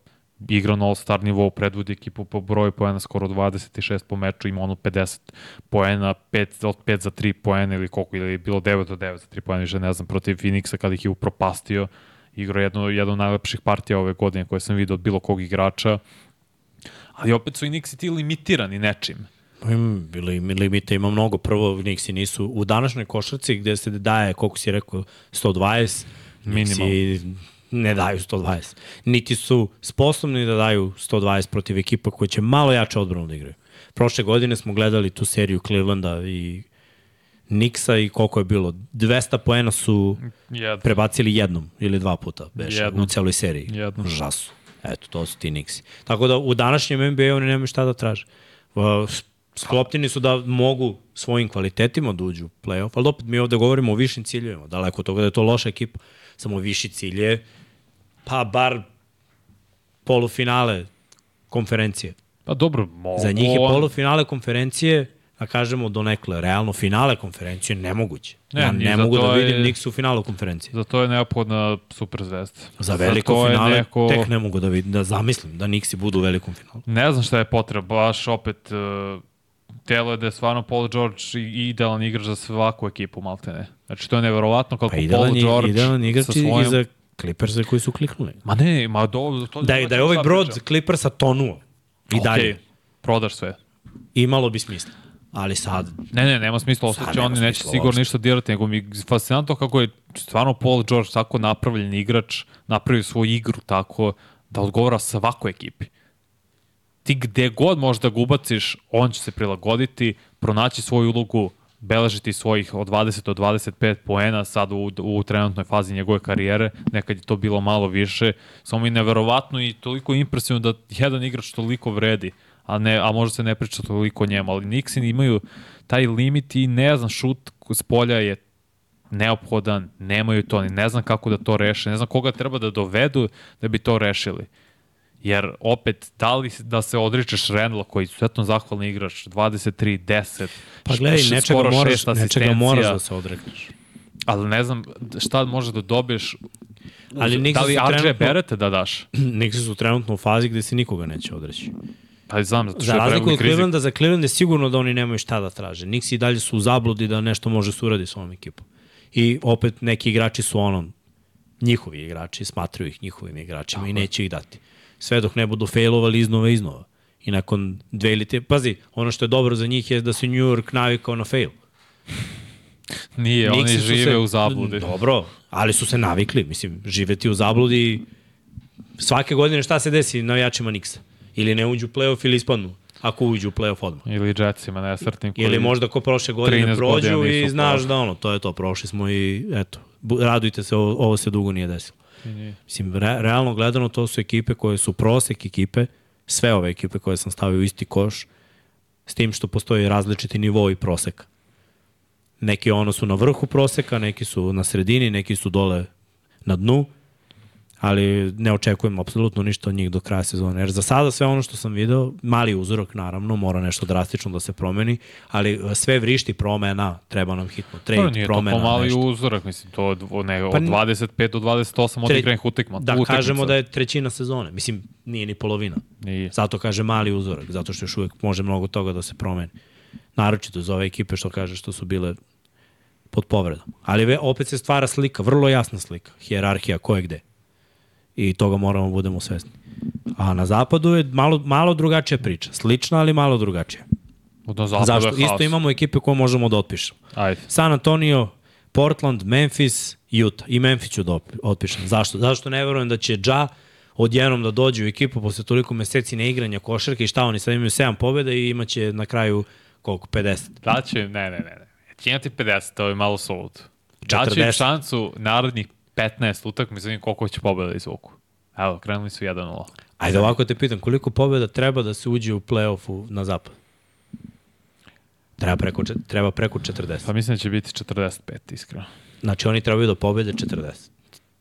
igra na all-star nivou, predvodi ekipu po broju poena, skoro 26 po meču, ima ono 50 poena, 5, od 5 za 3 poena ili koliko, ili bilo 9 od 9 za 3 poena, više ne znam, protiv Phoenixa kada ih je upropastio, igrao jednu, jednu od najlepših partija ove godine koje sam vidio od bilo kog igrača, ali opet su i Nixi ti limitirani nečim. Im, bili, limite ima mnogo. Prvo, Nixi nisu u današnjoj košarci gde se daje, koliko si rekao, 120, Nixi ne daju 120. Niti su sposobni da daju 120 protiv ekipa koja će malo jače odbranu da igraju. Prošle godine smo gledali tu seriju Clevelanda i Nixa i koliko je bilo? 200 poena su Jedno. prebacili jednom ili dva puta beše, u celoj seriji. Jednom. Žasu. Eto, to su ti Nixi. Tako da u današnjem NBA oni nemaju šta da traže. Sklopljeni su da mogu svojim kvalitetima da uđu u playoff, ali opet mi ovde govorimo o višim ciljevima. Daleko od toga da je to loša ekipa. Samo viši cilj je pa bar polufinale konferencije. Pa dobro, mogu. Za njih je polufinale konferencije, da kažemo donekle, realno finale konferencije nemoguće. Ne, ja ne za mogu da vidim je- Nix u finalu konferencije. Za to je neophodna super zvezda. Za veliko je finale neko- tek ne mogu da vidim, da zamislim da Nixi budu u velikom finalu. Ne znam šta je potreba, baš opet uh, telo je da je stvarno Paul George idealan igrač za svaku ekipu, maltene. Znači to je neverovatno kako Pa Paul George idealan igrač sa svojom... i za Clipperse koji su kliknuli. Ma ne, ma do, to Da je, da je ovaj brod Clippersa tonuo i dalje, Okay, prodaš sve. imalo bi smisla. Ali sad, Ne, ne, nema smisla, ostaće oni neće sigurno uopšte. ništa dirati, nego mi je fascinantno kako je stvarno Paul George tako napravljen igrač, napravio svoju igru tako da odgovara svakoj ekipi. Ti gde god možeš da ga ubaciš, on će se prilagoditi, pronaći svoju ulogu, beležiti svojih od 20 do 25 poena sad u, u trenutnoj fazi njegove karijere, nekad je to bilo malo više, samo je neverovatno i toliko impresivno da jedan igrač toliko vredi, a, ne, a možda se ne priča toliko o njemu, ali Nixin imaju taj limit i ne znam, šut s polja je neophodan, nemaju to, ne znam kako da to reše, ne znam koga treba da dovedu da bi to rešili. Jer opet, da li da se odričeš Randall koji je izuzetno zahvalni igrač, 23, 10, pa gledaj, š- nečega skoro moraš, šest nečega asistencija, moraš da se odrekneš. ali ne znam šta možeš da dobiješ, Ali da li trenutno- Barrett da daš? Nixi su trenutno u fazi gde se nikoga neće odreći. Pa znam, zato što Za je razliku od. Clevelanda, za Cleveland je sigurno da oni nemaju šta da traže. Nixi i dalje su u zabludi da nešto može se uradi s ovom ekipom. I opet neki igrači su ono, njihovi igrači, smatraju ih njihovim igračima Tako i neće ih dati. Sve dok ne budu failovali iznova i iznova. I nakon dve ili te... Pazi, ono što je dobro za njih je da se New York navikao na fail. Nije, oni Knicksi su žive se- u zabludi. Dobro, ali su se navikli. Mislim, živeti u zabludi svake godine šta se desi navijačima Nixa? Ili ne uđu u playoff ili ispadnu, ako uđu u playoff odmah. Ili Jetsima nesretnim. koji- Ili možda ko prošle godine 13 godina prođu i znaš play-offu. da ono, to je to, prošli smo i eto, radujte se, ovo, ovo se dugo nije desilo. Nije. Mislim, re, realno gledano to su ekipe koje su prosek ekipe, sve ove ekipe koje sam stavio u isti koš, s tim što postoji različiti nivo i proseka. Neki ono su na vrhu proseka, neki su na sredini, neki su dole na dnu, ali ne očekujem apsolutno ništa od njih do kraja sezone. Jer za sada sve ono što sam video, mali uzorak naravno, mora nešto drastično da se promeni, ali sve vrišti promena, treba nam hitno To trade, nije promena, to pomali nešto. uzorak, mislim, to od, ne, od Pa n- 25 do 28 odigranih utekma. Da utakmica. kažemo da je trećina sezone. Mislim, nije ni polovina. Nije. Zato kaže mali uzorak, zato što još uvek može mnogo toga da se promeni. Naročito za ove ekipe što kaže što su bile pod povredom. Ali opet se stvara slika, vrlo jasna slika, hijerarhija ko je gde. I toga moramo da budemo svesni. A na zapadu je malo, malo drugačija priča. Slična, ali malo drugačija. Na zapadu Zašto? je. Isto imamo ekipe koje možemo da otpišemo. Ajde. San Antonio, Portland, Memphis, Utah. I Memphis ću da otpišem. Zašto? Zašto ne verujem da će Ja odjednom da dođe u ekipu posle toliko meseci neigranja košarke i šta oni sad imaju 7 pobjeda i imaće na kraju koliko, 50. Daće, ne, ne, ne, ne. Će imati 50, to je malo solud. Daće im 40. šansu narednih 15 utakmica, vidim koliko će pobjeda izvuku. Evo, krenuli su 1-0. Ajde ovako te pitam, koliko pobjeda treba da se uđe u play-offu na zapad? Treba preko, treba preko 40. Pa mislim da će biti 45, iskreno. Znači oni trebaju da pobede 40.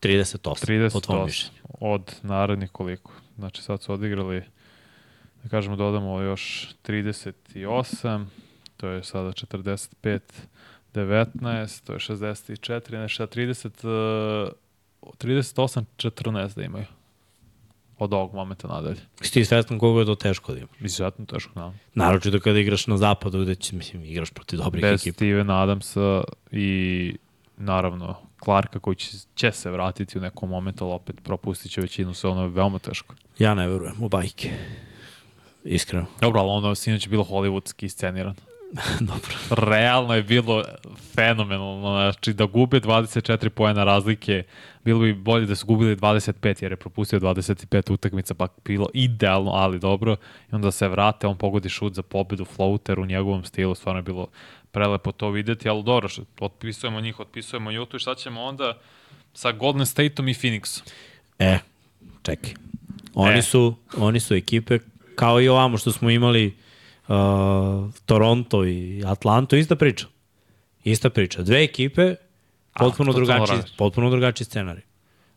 38, po tvom 38 mišljenju. od narednih koliko. Znači sad su odigrali, da kažemo dodamo još 38, to je sada 45, 19, to je 64, nešto 30, uh, 38, 14 da imaju. Od ovog momenta nadalje. Si ti svestan koliko je to teško da ima? Izuzetno teško, da. Naročito kada igraš na zapadu, gde će, mislim, igraš protiv dobrih Bez ekipa. Steven Adamsa i naravno Clarka koji će, će se vratiti u nekom momentu, ali opet propustit će većinu, sve ono je veoma teško. Ja ne verujem u bajke. Iskreno. Dobro, ali ono sinoć je bilo hollywoodski isceniran. Dobro. Realno je bilo fenomenalno, znači da gube 24 poena razlike, bilo bi bolje da su gubili 25 jer je propustio 25 utakmica, pa bilo idealno, ali dobro. I onda se vrate, on pogodi šut za pobedu, floater u njegovom stilu, stvarno je bilo prelepo to videti, ali dobro, otpisujemo njih, otpisujemo Jutu i šta ćemo onda sa Golden Stateom i Phoenixom? E, čekaj. Oni, E. su, oni su ekipe kao i ovamo što smo imali Toronto i Atlanto, ista priča. Ista priča. Dve ekipe, potpuno, totalno drugačiji, potpuno drugačiji scenarij.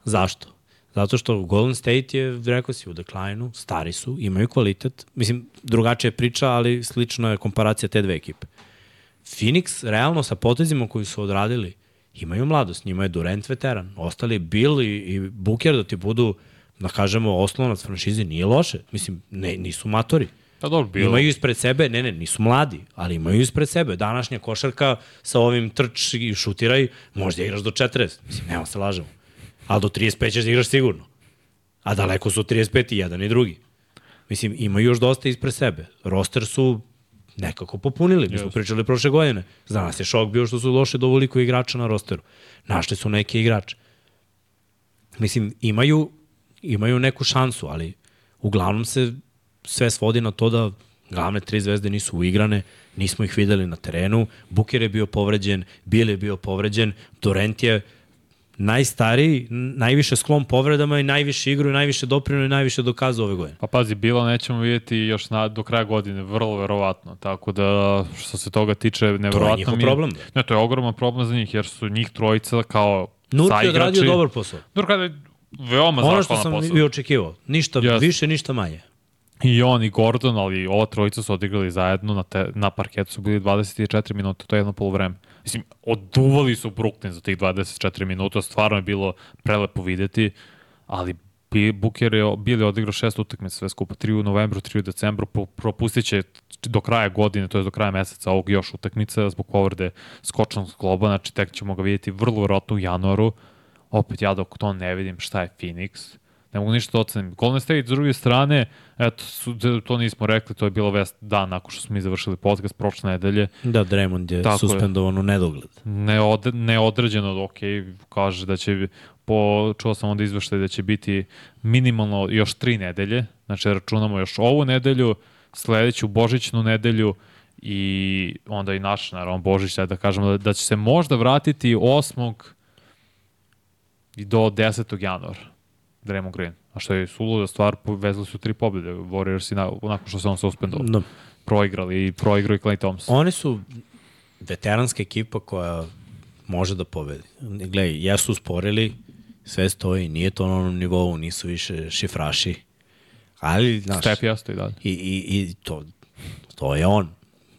Zašto? Zato što Golden State je, rekao si, u deklajnu, stari su, imaju kvalitet. Mislim, drugačija je priča, ali slično je komparacija te dve ekipe. Phoenix, realno, sa potezima koji su odradili, imaju mladost. Njima je Durant veteran. Ostali Bill i, i Booker da ti budu, da kažemo, oslonac franšize nije loše. Mislim, ne, nisu matori. Pa dobro, bilo. Imaju ispred sebe, ne, ne, nisu mladi, ali imaju ispred sebe. Današnja košarka sa ovim trč i šutiraj, možda igraš do 40. Mislim, nema se lažemo. Ali do 35 ćeš da igraš sigurno. A daleko su 35 i jedan i drugi. Mislim, imaju još dosta ispred sebe. Roster su nekako popunili. Mi smo pričali prošle godine. Za nas je šok bio što su došli do ovoliko igrača na rosteru. Našli su neke igrače. Mislim, imaju, imaju neku šansu, ali uglavnom se sve svodi na to da glavne tri zvezde nisu uigrane, nismo ih videli na terenu, Buker je bio povređen, Bill je bio povređen, Durant je najstariji, najviše sklon povredama i najviše igru i najviše doprinu i najviše dokazao ove godine. Pa pazi, bilo nećemo vidjeti još na, do kraja godine, vrlo verovatno. Tako da, što se toga tiče, neverovatno njihov mi je- problem. Ne, to je ogroman problem za njih, jer su njih trojica kao Nurk je odradio dobar posao. Nurk je veoma Ono što zahvalan sam posao. i očekivao. Ništa Jeste. više, ništa manje. I on i Gordon, ali ova trojica su odigrali zajedno na, te, na parketu su bili 24 minuta, to je jedno polovreme. Mislim, oduvali su Brooklyn za tih 24 minuta, stvarno je bilo prelepo videti, ali Booker je bili odigrao šest utakmica sve skupa, tri u novembru, tri u decembru, propustit će do kraja godine, to je do kraja meseca ovog još utakmica zbog povrede skočnog globa, znači tek ćemo ga vidjeti vrlo vjerojatno u januaru. Opet ja dok to ne vidim šta je Phoenix, ne mogu ništa da ocenim. Golden State, s druge strane, eto, su, to nismo rekli, to je bilo vest dan nakon što smo mi završili podcast prošle nedelje. Da, Draymond je Tako je. suspendovan u nedogled. Neod, neodređeno, ok, kaže da će, po, čuo sam onda izveštaj da će biti minimalno još tri nedelje, znači računamo još ovu nedelju, sledeću Božićnu nedelju i onda i naš, naravno, Božić, da kažemo da, da će se možda vratiti 8. i do 10. januara. Draymond Green. A što je suluda stvar, vezali su tri pobjede. Warriors i na, nakon što se on suspendovao. Da. Proigrali i proigrao i Clay Thompson. Oni su veteranska ekipa koja može da pobedi. Gledaj, jesu usporili, sve stoji, nije to na onom nivou, nisu više šifraši. Ali, znaš, Step jeste i dalje. i, i, i to, to je on.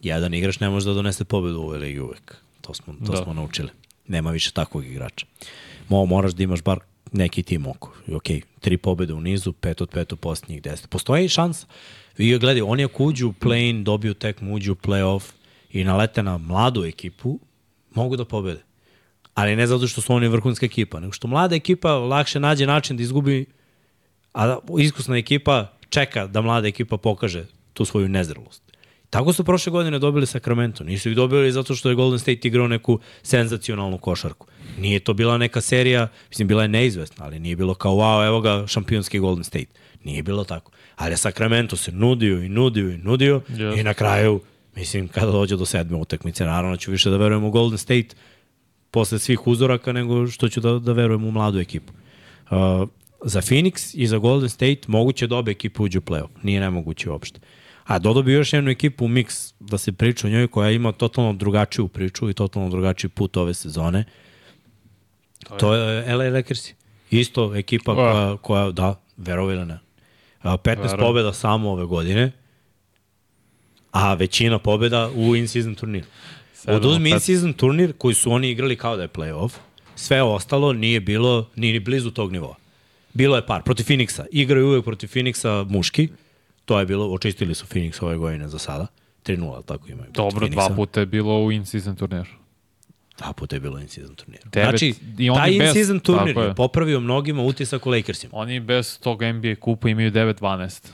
Jedan igrač ne može da donese pobedu u ovoj ligi uvek. To smo, to Da. smo naučili. Nema više takvog igrača. Mo, moraš da imaš bar neki tim oko. I Ok, tri pobede u nizu, pet od pet u posljednjih deset. Postoji šansa. I gledaj, oni ako uđu u play-in, dobiju tekmu, uđu u play-off i nalete na mladu ekipu, mogu da pobede. Ali ne zato što su oni vrhunska ekipa, nego što mlada ekipa lakše nađe način da izgubi, a iskusna ekipa čeka da mlada ekipa pokaže tu svoju nezrelost. Tako su prošle godine dobili Sacramento. Nisu ih dobili zato što je Golden State igrao neku senzacionalnu košarku. Nije to bila neka serija, mislim, bila je neizvesna, ali nije bilo kao, wow, evo ga šampionski Golden State. Nije bilo tako. Ali Sacramento se nudio i nudio i nudio Yes. i na kraju, mislim, kada dođe do sedme utakmice, naravno ću više da verujem u Golden State posle svih uzoraka nego što ću da, da verujem u mladu ekipu. Uh, za Phoenix i za Golden State moguće da obe ekipe uđu u playoff. Nije nemoguće uopšte. A dodao bi još jednu ekipu mix da se priča o njoj koja ima totalno drugačiju priču i totalno drugačiji put ove sezone. To je, to je LA Lakersi. Isto ekipa koja, koja da, verovi ili ne. A, 15 Verujem. pobjeda samo ove godine, a većina pobjeda u in-season turniru. Oduzmi in-season turnir koji su oni igrali kao da je playoff, sve ostalo nije bilo ni blizu tog nivoa. Bilo je par. Protiv Phoenixa. Igraju uvek protiv Phoenixa muški. To je bilo, očistili su Phoenix ove godine za sada. 3-0, ali tako imaju. Dobro, dva puta je bilo u in-season turniru. Dva puta je bilo in-season turnir. Devet- Znači, i oni taj in-season turnir tako je popravio mnogima utisak u Lakersima. Oni bez tog NBA kupa imaju 9-12.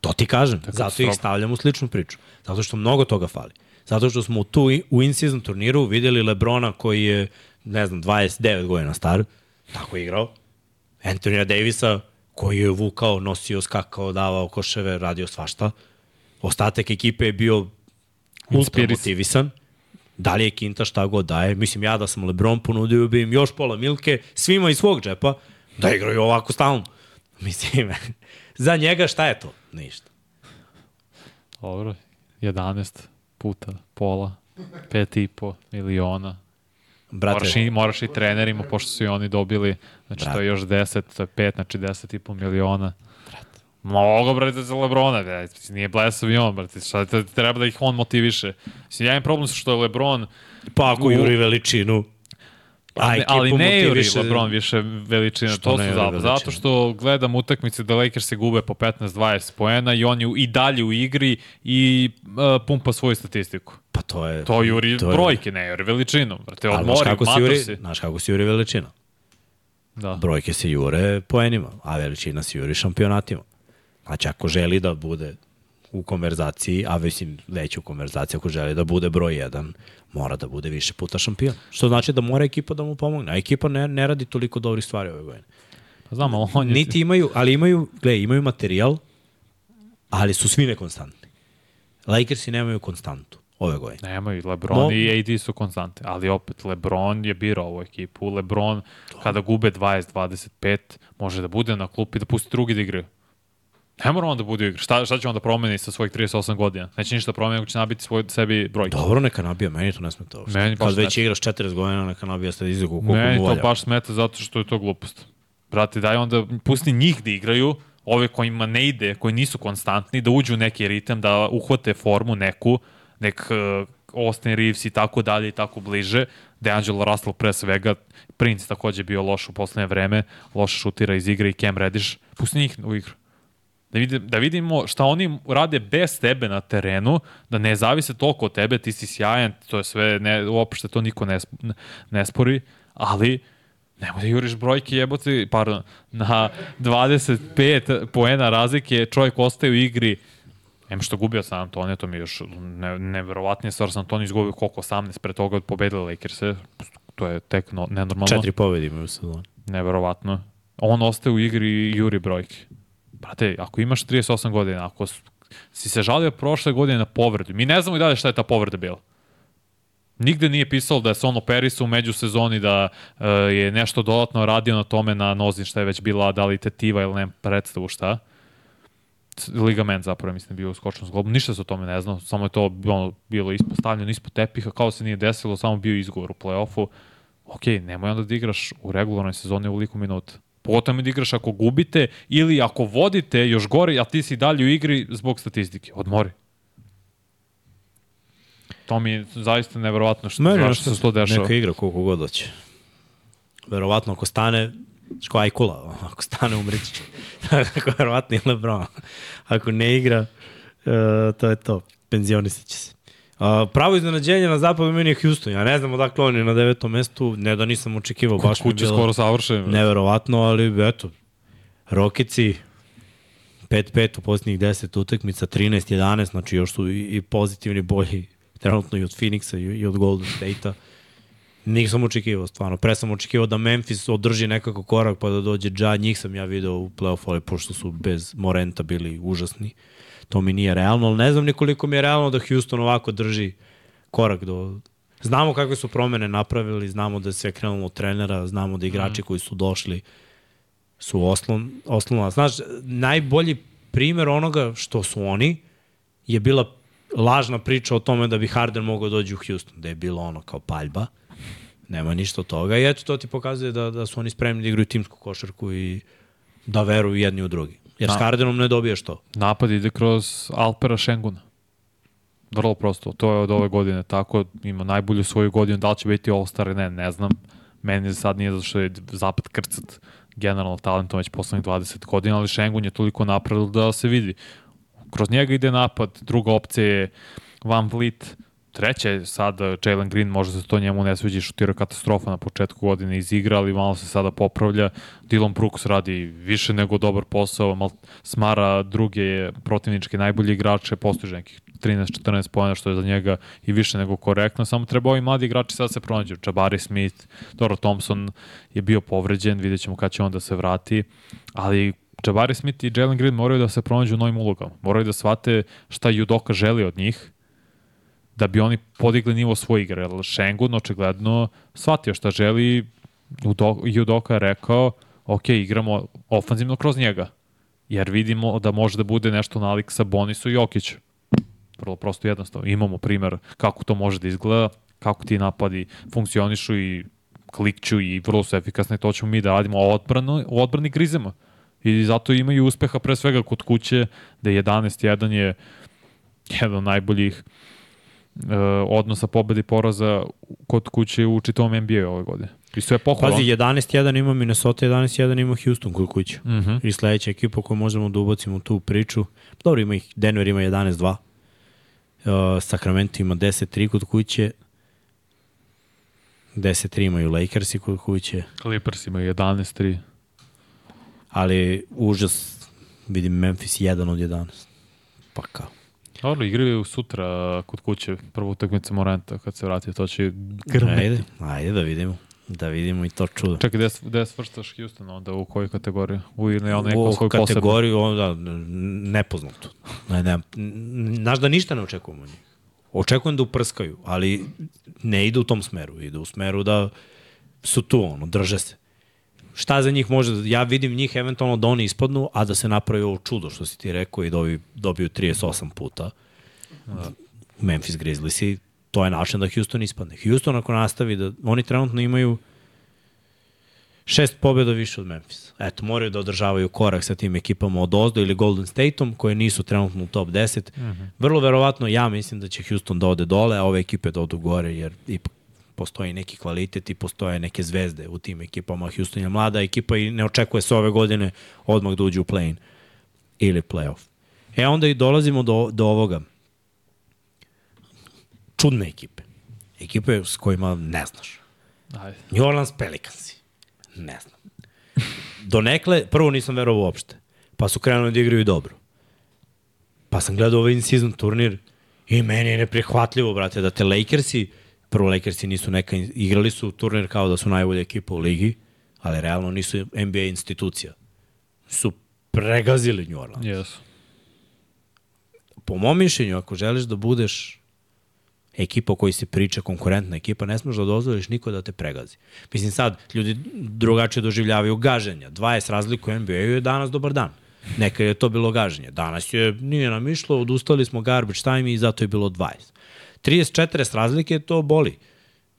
To ti kažem. Zato ih stavljam u sličnu priču. Zato što mnogo toga fali. Zato što smo tu u in-season turniru vidjeli Lebrona koji je, ne znam, 29 godina star, tako je igrao. Antonija Davisa koji je vukao, nosio, skakao, davao koševe, radio svašta. Ostatak ekipe je bio ultra motivisan. Da li je Kinta šta god daje. Mislim, ja da sam Lebron ponudio bi im još pola milke, svima iz svog džepa, da igraju ovako stalno. Mislim, za njega šta je to? Ništa. Dobro, 11 puta pola, 5,5 miliona. Brate, Moraš i, moraš i trenerima, pošto su i oni dobili, znači Brate. to je još 10, to je 5, znači 10,5 miliona. Mnogo, brate, za Lebrona, brate. Nije blesav i on, brate. Šta te, treba da ih on motiviše. Mislim, ja imam problem što je Lebron, pa ako u- juri veličinu, a ne, ali ne juri motiviše- Lebron više veličina. Što To su juri zato, što gledam utakmice da Lakers se gube po 15-20 poena i on je i dalje u igri i uh, pumpa svoju statistiku. Pa to je... To juri to je- brojke, ne juri veličinu. Brate, Ali znaš odmori, kako, mator juri, si. znaš kako se juri veličina? Da. Brojke se jure poenima, a veličina se juri šampionatima. Znači, ako želi da bude u konverzaciji, a mislim već u konverzaciji, ako želi da bude broj 1, mora da bude više puta šampion. Što znači da mora ekipa da mu pomogne. A ekipa ne, ne radi toliko dobrih stvari ove godine. Pa znam, ali on je... Niti imaju, ali imaju, gle, imaju materijal, ali su svi nekonstantni. Lakersi nemaju konstantu ove godine. Nemaju, Lebron Mo- i AD su konstante, ali opet Lebron je birao ovu ekipu. Lebron, kada gube 20-25, može da bude na klupi, da pusti drugi da igraju. Ne mora on da bude u igri. Šta, šta će on da promeni sa svojih 38 godina? Neće ništa promeni, ako će nabiti svoj, sebi brojke. Dobro, neka nabija, meni to ne smeta uopšte. Meni Kad već ne igraš 40 godina, neka nabija statistiku koliko Meni mu to volja. baš smeta zato što je to glupost. Brate, daj onda, pusti njih da igraju, ove kojima ne ide, koji nisu konstantni, da uđu u neki ritam, da uhvate formu neku, nek uh, Austin Reeves i tako dalje i tako bliže. DeAngelo Russell pre svega, Prince takođe bio loš u poslednje vreme, loše šutira iz igre i Cam Reddish. Pusti njih u igru. Da, vidim, da vidimo šta oni rade bez tebe na terenu, da ne zavise toliko od tebe, ti si sjajan, to je sve, ne, uopšte to niko ne, ne spori, ali nemoj da juriš brojke jebote, pardon, na 25 poena razlike, čovjek ostaje u igri, Em što gubio San Antonio, to mi je još ne, neverovatnije stvar, San Antonio izgubio koliko, 18 pre toga pobedili Lakers-e, to je tek no, nenormalno. Četiri pobedi imaju u sezoni. Neverovatno. On ostaje u igri i juri brojke. Brate, ako imaš 38 godina, ako si se žalio prošle godine na povredu, mi ne znamo i dalje šta je ta povreda bila. Nigde nije pisalo da je se on operisao u međusezoni, da uh, je nešto dodatno radio na tome na nozi šta je već bila, da li tetiva ili ne predstavu šta. C- Ligament zapravo mislim da bio u skočnom zglobu. Ništa se o tome ne zna, samo je to ono, bilo ispostavljeno ispod tepiha, kao se nije desilo, samo bio izgovor u play-offu. Ok, nemoj onda da igraš u regularnoj sezoni u liku minuta. Pogotovo da igraš ako gubite ili ako vodite još gore, a ti si dalje u igri zbog statistike. Odmori. To mi je zaista neverovatno što, Meni zašto se to dešava. Neka igra koliko god hoće. Verovatno ako stane, što Ajkula, ako stane umreći će. ako verovatno i Lebron. Ako ne igra, uh, to je to. Penzionisat će se. Uh, pravo iznenađenje na zapadu meni je Houston. Ja ne znam odakle on je na devetom mestu, ne da nisam očekivao, baš je Kuće bilo skoro savršen. neverovatno, ali eto, Rokici 5-5 u posljednjih 10 utakmica, 13-11, znači još su i, i pozitivni bolji trenutno i od Phoenixa i, i od Golden State-a. Nisam očekivao, stvarno. Pre sam očekivao da Memphis održi nekako korak pa da dođe Ja, njih sam ja video u playoff, ali pošto su bez Morenta bili užasni. To mi nije realno, ali ne znam nikoliko mi je realno da Houston ovako drži korak do... Znamo kakve su promene napravili, znamo da je sve krenulo od trenera, znamo da igrači koji su došli su oslon, oslonala. Znaš, najbolji primer onoga što su oni je bila lažna priča o tome da bi Harden mogao dođi u Houston, da je bilo ono kao paljba. Nema ništa od toga i eto to ti pokazuje da, da su oni spremni da igraju timsku košarku i da veruju jedni u drugi. Jer s. Hardenom ne dobiješ to. Napad ide kroz Alpera Šenguna. Vrlo prosto. To je od ove godine tako. Ima najbolju svoju godinu. Da li će biti All-Star, ne, ne znam. Meni sad nije zato što je zapad krcat generalno talentom već poslednjih 20 godina, ali Šengun je toliko napravil da se vidi. Kroz njega ide napad, druga opcija je Van Vliet, treća je sad Jalen Green, možda se to njemu ne sviđa, šutira katastrofa na početku godine iz igra, ali malo se sada popravlja. Dylan Brooks radi više nego dobar posao, mal, smara druge protivničke najbolje igrače, postiže nekih 13-14 pojena, što je za njega i više nego korektno. Samo treba ovi mladi igrači sad se pronađu. Jabari Smith, Doro Thompson je bio povređen, vidjet ćemo kada će on da se vrati, ali Jabari Smith i Jalen Green moraju da se pronađu u novim ulogama. Moraju da shvate šta Judoka želi od njih, da bi oni podigli nivo svoje igre. Jer Šengun očigledno shvatio šta želi, Udo- Judoka je rekao, ok, igramo ofanzivno kroz njega, jer vidimo da može da bude nešto nalik sa Bonisu i Jokiću. Vrlo prosto jednostavno. Imamo primer kako to može da izgleda, kako ti napadi funkcionišu i klikću i vrlo su efikasni, to ćemo mi da radimo odbranu, u odbrani grizemo. I zato imaju uspeha pre svega kod kuće, da 11-1 je jedan od najboljih odnosa pobeda i poraza kod kuće u čitavom NBA ove godine. I sve pohvala. Pazi, 11-1 ima Minnesota, 11-1 ima Houston kod kuće. Mm -hmm. I sledeća ekipa koju možemo da ubacimo u tu priču. Dobro, ima ih, Denver ima 11-2. Uh, Sacramento ima 10-3 kod kuće. 10-3 imaju Lakersi kod kuće. Clippers imaju 11-3. Ali užas, vidim Memphis 1 od 11. Pa kao. Dobro, igraju sutra kod kuće, prvu utakmicu Moranta kad se vrati, to će Ajde, grmeti. ajde da vidimo. Da vidimo i to čudo. Čekaj, gde, gde svrstaš Houston onda, u koju kategoriju? U ili ono neko u svoju posebnu? kategoriju onda nepoznato. Ne, ne, znaš da ništa ne očekujemo od njih. Očekujem da uprskaju, ali ne ide u tom smeru. Ide u smeru da su tu, ono, drže se. Šta za njih može, da- ja vidim njih eventualno da oni ispadnu, a da se napravi ovo čudo što si ti rekao i dobi, dobiju 38 puta. Da. Memphis Grizzlies to je način da Houston ispadne. Houston ako nastavi da, oni trenutno imaju šest pobjeda više od Memphis. Eto, moraju da održavaju korak sa tim ekipama od Ozdo ili Golden Stateom, koje nisu trenutno u top 10. Mm -hmm. Vrlo verovatno, ja mislim da će Houston da ode dole, a ove ekipe da odu gore, jer ipak postoji neki kvalitet i postoje neke zvezde u tim ekipama. Houston je mlada ekipa i ne očekuje se ove godine odmah da uđe u play-in ili playoff. E onda i dolazimo do, do ovoga. Čudne ekipe. Ekipe s kojima ne znaš. Ajde. New Orleans Pelicansi. Ne znam. Donekle, prvo nisam verovao uopšte. Pa su krenuli da igraju dobro. Pa sam gledao ovaj in-season turnir i meni je neprihvatljivo, brate, da te Lakersi, prvo Lakersi nisu neka, igrali su turnir kao da su najbolja ekipa u ligi, ali realno nisu NBA institucija. Su pregazili New Orleans. Jesu. Po mom mišljenju, ako želiš da budeš ekipa o kojoj se priča, konkurentna ekipa, ne smeš da dozvoliš niko da te pregazi. Mislim sad, ljudi drugačije doživljavaju gaženja. 20 razliku u NBA-u je danas dobar dan. Nekad je to bilo gaženje. Danas je, nije nam išlo, odustali smo garbage time i zato je bilo 20. 30-40 razlike, to boli.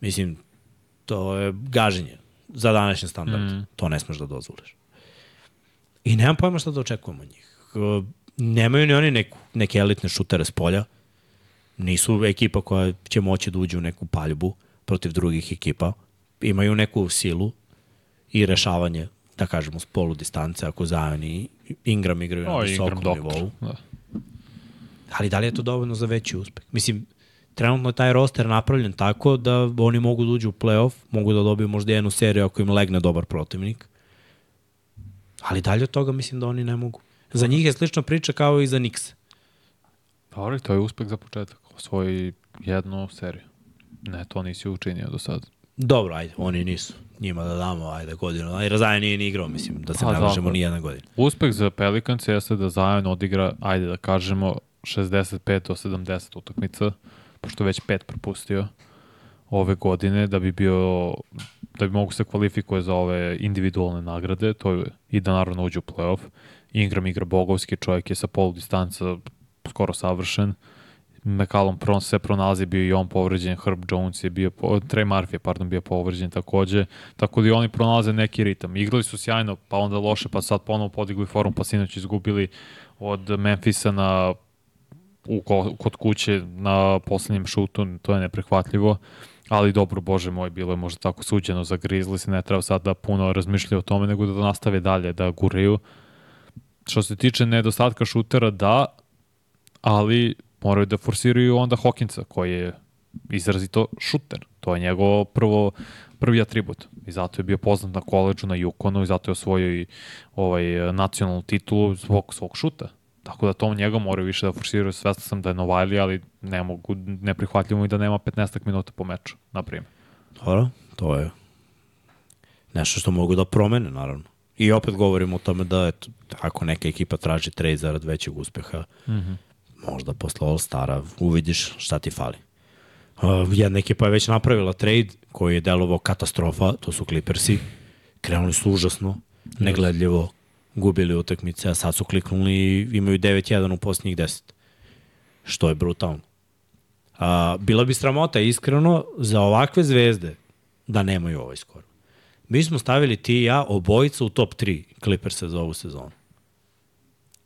Mislim, to je gaženje za današnji standard. Mm. To ne smeš da dozvoliš. I nemam pojma šta da očekujemo od njih. Nemaju ni oni neku, neke elitne šutere s polja. Nisu ekipa koja će moći da uđe u neku paljbu protiv drugih ekipa. Imaju neku silu i rešavanje, da kažemo, s polu distance, ako Zion i Ingram igraju na O, visokom nivou. Da. Ali da li je to dovoljno za veći uspeh? Mislim, trenutno je taj roster napravljen tako da oni mogu da uđu u playoff, mogu da dobiju možda jednu seriju ako im legne dobar protivnik. Ali dalje od toga mislim da oni ne mogu. Za njih je slična priča kao i za Knicks. Dobro, to je uspeh za početak. Osvoji jednu seriju. Ne, to nisi učinio do sada. Dobro, ajde, oni nisu. Njima da damo, ajde, godinu. Ajde, Razaja nije ni igrao, mislim, da se Pa, ne možemo dobro. ni jedna godina. Uspeh za Pelicans jeste da Zion odigra, ajde da kažemo, 65 do 70 utakmica, pošto već pet propustio ove godine, da bi bio da bi mogu se kvalifikuje za ove individualne nagrade, to je i da naravno uđe u playoff. Ingram igra bogovski, čovjek je sa polu distanca skoro savršen. McCallum Pron se pronalazi, bio i on povređen, Herb Jones je bio, Trey Murphy je, pardon, bio povređen takođe, tako da i oni pronalaze neki ritam. Igrali su sjajno, pa onda loše, pa sad ponovo podigli formu, pa sinoć izgubili od Memfisa na u, ko- kod kuće na poslednjem šutu, to je neprehvatljivo, ali dobro, bože moj, bilo je možda tako suđeno za Grizzlies, ne treba sad da puno razmišljaju o tome, nego da nastave dalje, da guraju. Što se tiče nedostatka šutera, da, ali moraju da forsiraju onda Hawkinsa, koji je izrazito šuter. To je njegov prvo, prvi atribut. I zato je bio poznat na koleđu, na Yukonu, i zato je osvojio i ovaj, nacionalnu titulu zbog svog šuta. Tako da to njega moraju više da forsiraju. Svesno sam da je Novajli, ali ne mogu, neprihvatljivo i da nema 15 minuta po meču, na primjer. Dobro, to je nešto što mogu da promene, naravno. I opet govorimo o tome da eto, ako neka ekipa traži trade zarad većeg uspeha, mm -hmm. možda posle All Stara uvidiš šta ti fali. Uh, jedna ekipa je već napravila trade koji je delovao katastrofa, to su Clippersi. Krenuli su užasno, negledljivo, gubili utakmice, a sad su kliknuli i imaju 9-1 u posljednjih 10. Što je brutalno. A, bila bi sramota, iskreno, za ovakve zvezde da nemaju ovaj skor. Mi smo stavili ti i ja obojica u top 3 Clippersa za ovu sezonu.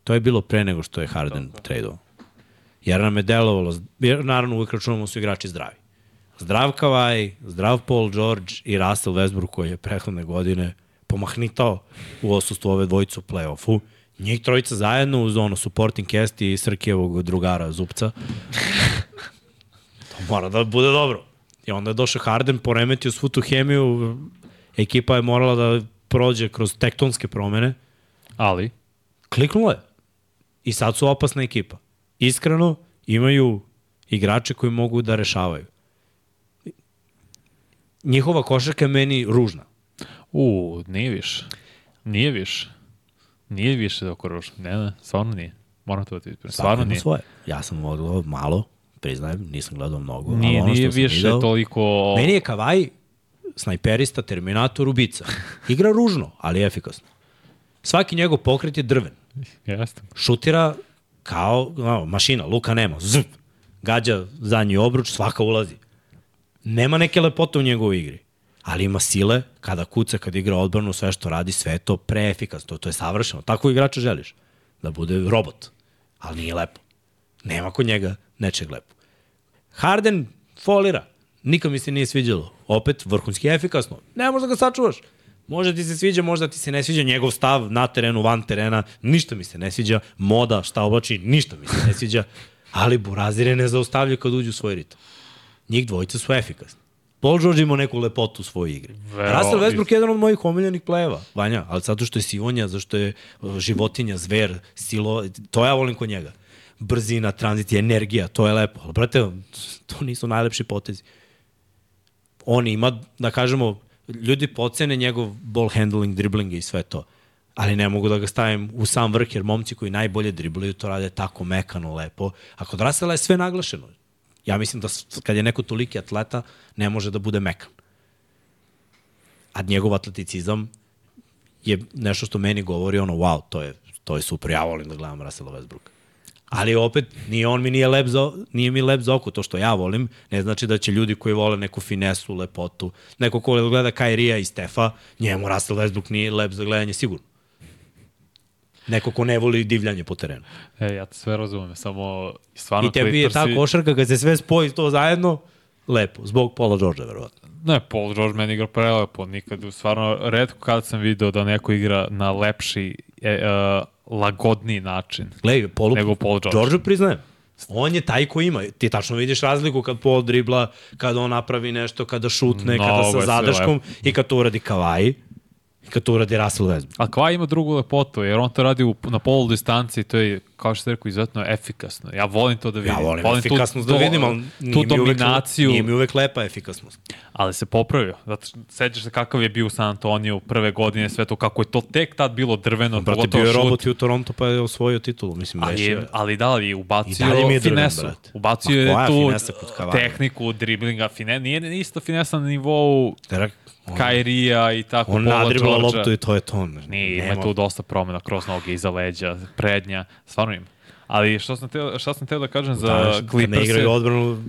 To je bilo pre nego što je Harden tradeo. Jer nam je delovalo, jer naravno uvijek računamo su igrači zdravi. Zdrav Kavaj, zdrav Paul George i Russell Westbrook koji je prethodne godine pomahnitao u osustvu ove dvojice u play-offu. Njih trojica zajedno uz ono supporting cast i Srkijevog drugara Zupca. to mora da bude dobro. I onda je došao Harden, poremetio svu tu hemiju, ekipa je morala da prođe kroz tektonske promene. Ali, Kliknulo je. I sad su opasna ekipa. Iskreno, imaju igrače koji mogu da rešavaju. Njihova košarka je meni ružna. U, nije više. Nije više. Nije više oko ružno. Ne, ne, stvarno nije. Moram to da ti ispravim. Stvarno nije. svoje. Ja sam odgledao malo, priznajem, nisam gledao mnogo. ali Nije, ono nije više video- toliko... Meni je Kavaj snajperista, terminator, ubica. Igra ružno, ali efikasno. Svaki njegov pokret je drven. Jeste. Šutira kao no, mašina, luka nema. Zp, gađa zadnji obruč, svaka ulazi. Nema neke lepote u njegovoj igri. Ali ima sile, kada kuca, kada igra odbranu, sve što radi, sve to preefikasno. To, to je savršeno. Tako igrača želiš. Da bude robot. Ali nije lepo. Nema kod njega nečeg lepo. Harden folira. Nikad mi se nije sviđalo. Opet, vrhunski efikasno. Ne možda ga sačuvaš. Možda ti se sviđa, možda ti se ne sviđa njegov stav na terenu, van terena, ništa mi se ne sviđa, moda, šta oblači, ništa mi se ne sviđa, ali Burazire ne zaustavljaju kad uđu u svoj ritam. Njih dvojica su efikasni. Paul George ima neku lepotu u svojoj igri. Vero- Russell Westbrook je jedan od mojih omiljenih plejeva, Vanja, ali zato što je sivonja, zašto je uh, životinja, zver, silo, to ja volim kod njega. Brzina, tranzicija, energija, to je lepo. Ali, brate, to nisu najlepši potezi. On ima, da kažemo, ljudi pocene njegov ball handling, dribbling i sve to. Ali ne mogu da ga stavim u sam vrh, jer momci koji najbolje driblaju to rade tako mekano, lepo. A kod Russella je sve naglašeno. Ja mislim da kad je neko toliki atleta, ne može da bude mekan. A njegov atleticizam je nešto što meni govori ono, wow, to je, to je super, ja volim da gledam Russella Westbrooka. Ali opet, nije on mi nije lep za, nije mi lep za oko, to što ja volim, ne znači da će ljudi koji vole neku finesu, lepotu, neko ko gleda Kairija i Stefa, njemu Russell Westbrook nije lep za gledanje sigurno. Neko ko ne voli divljanje po terenu. E, ja te sve razumem, samo stvarno I tebi je ta košarka, kad se sve spoji to zajedno, lepo, zbog Paula Georgea, verovatno. Ne, Paul George meni igra prelepo, nikad, stvarno, redko kad sam video da neko igra na lepši, e, e, lagodniji način. Gledaj, Paul, Nego Paul George. George priznajem. On je taj ko ima. Ti tačno vidiš razliku kad Paul dribla, kada on napravi nešto, kada šutne, Mnogo kada sa zadrškom i kad to uradi i kad to uradi Russell Westbrook. A Kva ima drugu lepotu, jer on to radi u, na polu distanci, to je, kao što ste rekao, izuzetno efikasno. Ja volim to da vidim. Ja volim, volim efikasnost tu, da vidim, ali tu nije uvek, dominaciju, nije mi uvek lepa efikasnost. ali se popravio. Zato što sećaš se kakav je bio u San Antoniju prve godine, sve to, kako je to tek tad bilo drveno, Brate, bio je robot i u Toronto pa je osvojio titulu, mislim, Ali, je, je. ali da li je ubacio I mi je drven, finesu. brate. Ubacio je tu tehniku, driblinga, fine, nije isto finesa na nivou Terak, Kairija i tako on nadribla loptu i to je to. Nije, ima tu dosta promjena kroz noge, iza leđa, prednja, stvarno ima. Ali što sam teo, šta sam teo da kažem za Znaš, kad ne Clippers? igraju odbranu,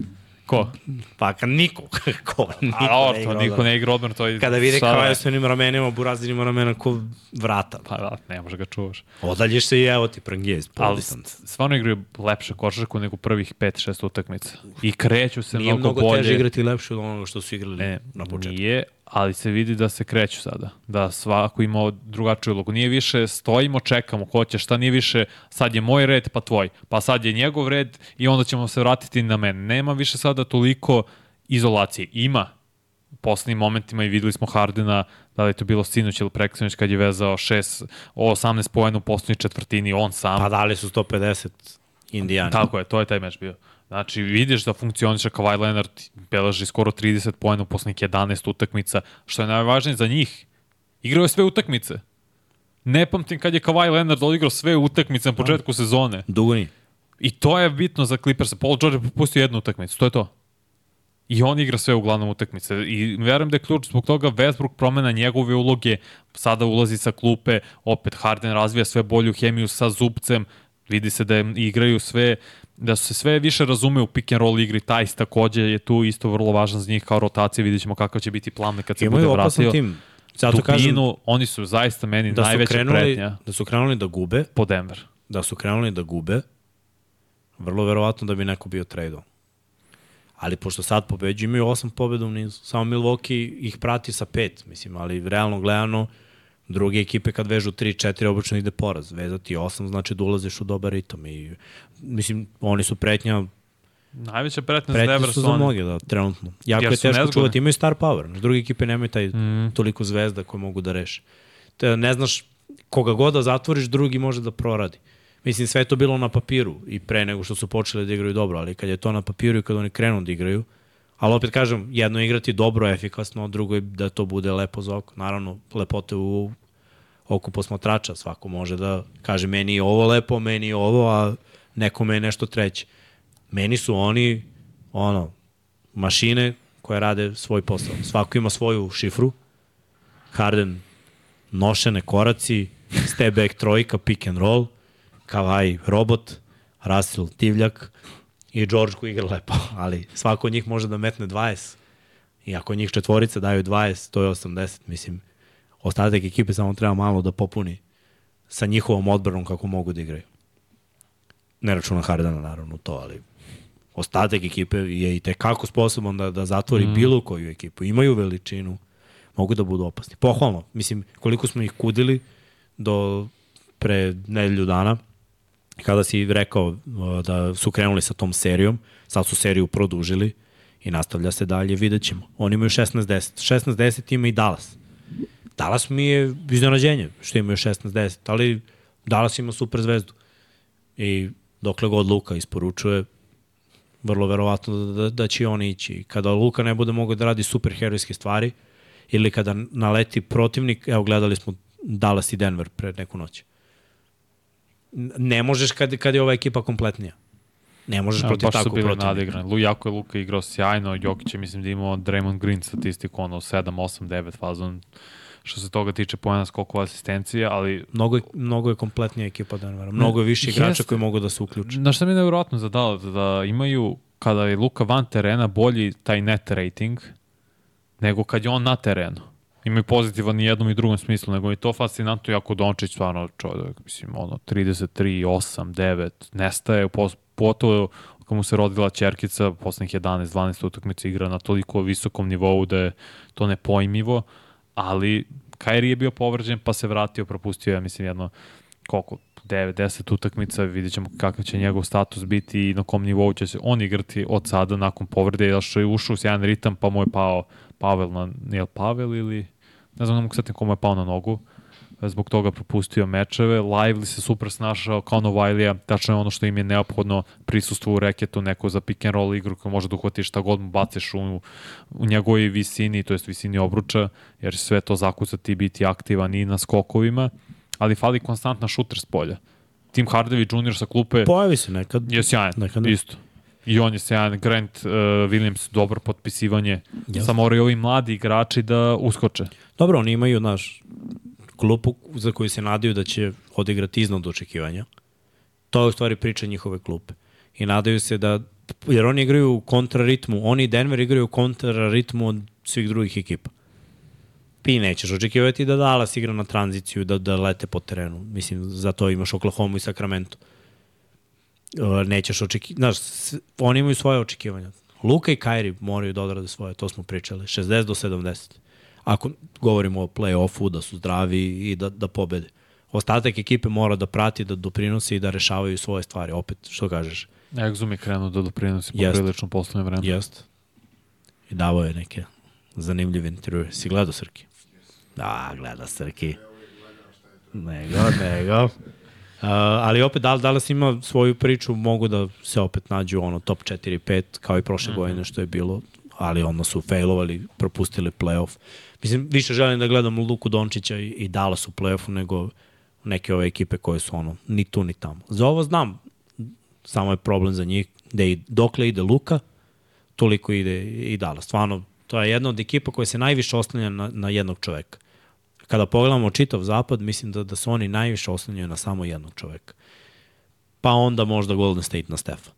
Ko? pa kad niko, ko, niko A dobro, ne igra niko ne igra odbranu, to je... Kada vide šta da kao je? s onim ramenima, burazinima ramena ko vrata. Pa da, ne može ga čuvaš. Odaljiš se i evo ti prangije iz Ali podistanca. stvarno igraju lepše košarku nego prvih 5-6 utakmica. I kreću se Nije mnogo, mnogo bolje. teže igrati lepše od onoga što su igrali Ne, na početku. nije, ali se vidi da se kreću sada. Da svako ima drugačiju ulogu. Nije više stojimo, čekamo, ko će, šta nije više, sad je moj red, pa tvoj. Pa sad je njegov red i onda ćemo se vratiti na mene. Nema više sada toliko izolacije. Ima u poslednjim momentima i videli smo Hardena, da li je to bilo sinoć ili preksinoć kad je vezao 6, 18 pojena u poslednjoj četvrtini, on sam. Pa dali su 150 Indijani. Tako je, to je taj meč bio. Znači, vidiš da funkcioniše Kawhi Leonard, beleži skoro 30 poena u poslednjih 11 utakmica, što je najvažnije za njih. Igrao je sve utakmice. Ne pamtim kad je Kawhi Leonard odigrao sve utakmice na početku sezone. Dugo nije. I to je bitno za Clippers. Paul George je propustio jednu utakmicu, to je to. I on igra sve uglavnom utakmice. I verujem da je ključ zbog toga Westbrook promena njegove uloge, sada ulazi sa klupe, opet Harden razvija sve bolju hemiju sa zupcem, vidi se da je, igraju sve, da se sve više razume u pick and roll igri, Tajs takođe je tu isto vrlo važan za njih kao rotacija, vidjet ćemo kakav će biti plan kad se Imaju bude vratio. tim. Zato kažem Dubinu, oni su zaista meni da najveća krenuli, pretnja da su krenuli da gube, po Denver. da su krenuli da gube, vrlo verovatno da bi neko bio tradeo. Ali pošto sad pobeđuju, imaju osam pobeda u nizu. Samo Milwaukee ih prati sa pet, mislim, ali realno gledano, druge ekipe kad vežu 3-4 obično ide poraz. Vezati 8 znači da ulaziš u dobar ritam i mislim oni su pretnja Najveća pretnja za pretnja Denver su su za mnoge da trenutno. Jako Jer je teško nezgodni. čuvati, imaju star power. Druge ekipe nemaju taj Mm. toliko zvezda koje mogu da reše. Te, ne znaš koga god da zatvoriš, drugi može da proradi. Mislim, sve je to bilo na papiru i pre nego što su počeli da igraju dobro, ali kad je to na papiru i kad oni krenu da igraju, ali opet kažem, jedno je igrati dobro, efikasno, drugo je da to bude lepo za oko. Naravno, lepote u oku posmatrača, svako može da kaže meni je ovo lepo, meni je ovo, a nekome je nešto treće. Meni su oni, ono, mašine koje rade svoj posao. Svako ima svoju šifru. Harden nošene koraci, step back trojka, pick and roll, Kawhi robot, Russell divljak i George koji igra lepo, ali svako od njih može da metne 20. I ako njih četvorica daju 20, to je 80, mislim. Ostatak ekipe samo treba malo da popuni sa njihovom odbranom kako mogu da igraju. Ne računa Hardana naravno to, ali ostatak ekipe je i tekako sposoban da, da zatvori mm. bilo koju ekipu. Imaju veličinu, mogu da budu opasni. Pohvalno, mislim, koliko smo ih kudili do pre nedelju dana, kada si rekao uh, da su krenuli sa tom serijom, sad su seriju produžili i nastavlja se dalje, vidjet ćemo. Oni imaju 16-10. 16-10 ima i Dallas. Dallas mi je iznenađenje što imaju 16-10, ali Dallas ima super zvezdu. I dokle god Luka isporučuje, vrlo verovatno da, da, da će on ići. Kada Luka ne bude mogao da radi super herojske stvari, ili kada naleti protivnik, evo gledali smo Dallas i Denver pre neku noć. Ne možeš kad, kad je ova ekipa kompletnija. Ne možeš Ja, protiv baš su takvog bili protivnika. nadigrani. Lu, jako je Luka igrao sjajno, Jokić je mislim da imao Draymond Green statistiku, ono 7, 8, 9 fazon što se toga tiče pojena skokova asistencije, ali Mnogo je, mnogo je kompletnija ekipa Denvera. Mnogo je više igrača Jeste. koji mogu da se uključe. Znaš šta mi je nevjerojatno za Dallas? Da imaju, kada je Luka van terena, bolji taj net rating nego kad je on na terenu. Imaju pozitivan i jednom i drugom smislu, nego je to fascinantno jako Dončić, stvarno čovjek, mislim, ono, 33, 8, 9, nestaje, pogotovo kad mu se rodila čerkica, poslednjih 11, 12 utakmica igra na toliko visokom nivou da je to nepojmivo, ali Kairi je bio povređen pa se vratio, propustio je, mislim, jedno, koliko, 9, 10 utakmica, vidjet ćemo kakav će njegov status biti i na kom nivou će se on igrati od sada nakon povrede, jer što je ušao u sjajan ritam, pa mu je pao Pavel na, li Pavel ili, ne znam, mogu setim komu je pao na nogu, zbog toga propustio mečeve. Lively se super snašao kao Novajlija, tačno je ono što im je neophodno prisustvo u reketu, neko za pick and roll igru koju može da uhvatiš šta god mu baciš u, u njegovoj visini, to jest visini obruča, jer sve to zakucati i biti aktivan i na skokovima, ali fali konstantna šuter s polja. Tim Hardaway Jr. sa klupe Pojavi se nekad. je sjajan, Nekad ne. isto. I on je sjajan, Grant uh, Williams, dobro potpisivanje. Jasno. Samo moraju ovi mladi igrači da uskoče. Dobro, oni imaju naš klupu za koju se nadaju da će odigrati iznad očekivanja. To je u stvari priča njihove klupe. I nadaju se da, jer oni igraju u kontraritmu, oni i Denver igraju u kontraritmu od svih drugih ekipa. Ti nećeš očekivati da Dallas igra na tranziciju, da, da lete po terenu. Mislim, za to imaš Oklahoma i Sacramento. E, Nećeš očekivati, znaš, oni imaju svoje očekivanja. Luka i Kairi moraju da odrade svoje, to smo pričali, 60 do 70. Ako govorimo o play-offu, da su zdravi i da, da pobede. Ostatak ekipe mora da prati, da doprinosi i da rešavaju svoje stvari. Opet, što kažeš? Exum je krenuo da doprinosi Jeste. poprilično poslednje vreme. Jest. I davao je neke zanimljive intervjue. Si gledao Srki? Da, gleda Srki. Nego, nego. Uh, ali opet Dal- Dallas ima svoju priču, mogu da se opet nađu ono top 4-5 kao i prošle mm -hmm. godine što je bilo, ali onda su failovali, propustili playoff. Mislim, više želim da gledam Luku Dončića i, i Dallas u playoffu nego neke ove ekipe koje su ono, ni tu ni tamo. Za ovo znam, samo je problem za njih, da i dokle ide Luka, toliko ide i Dallas. Stvarno, to je jedna od ekipa koja se najviše oslanja na, na jednog čoveka. Kada pogledamo čitav zapad, mislim da, da se oni najviše oslanjaju na samo jednog čoveka. Pa onda možda Golden State na Stefa.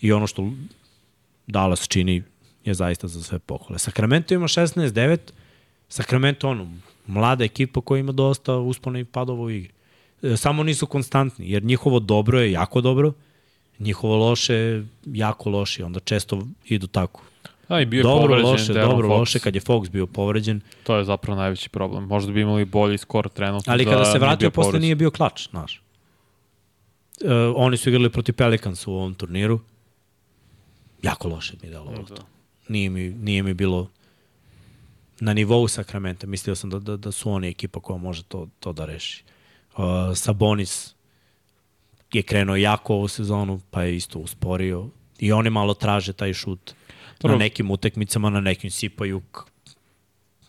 I ono što Dallas čini je zaista za sve pohvale. Sacramento ima 16-9, Sacramento ono, mlada ekipa koja ima dosta uspona i padova u igri. E, Samo nisu konstantni, jer njihovo dobro je jako dobro, njihovo loše je jako loše, onda često idu tako. Da, i bio Dobro, povređen loše, De'Aaron dobro, Fox. loše, kad je Fox bio povređen, To je zapravo najveći problem. Možda bi imali bolji skor trenutno. ali da kada se vratio, posle povređen. nije bio klač, znaš. E, oni su igrali protiv Pelicans u ovom turniru. Jako loše mi je delovalo Da. to. Nije mi, nije mi bilo na nivou Sakramenta. Mislio sam da, da, da su oni ekipa koja može to, to da reši. Uh, Sabonis je krenuo jako ovu sezonu, pa je isto usporio. I oni malo traže taj šut. Dobro. Na nekim utekmicama, na nekim sipaju.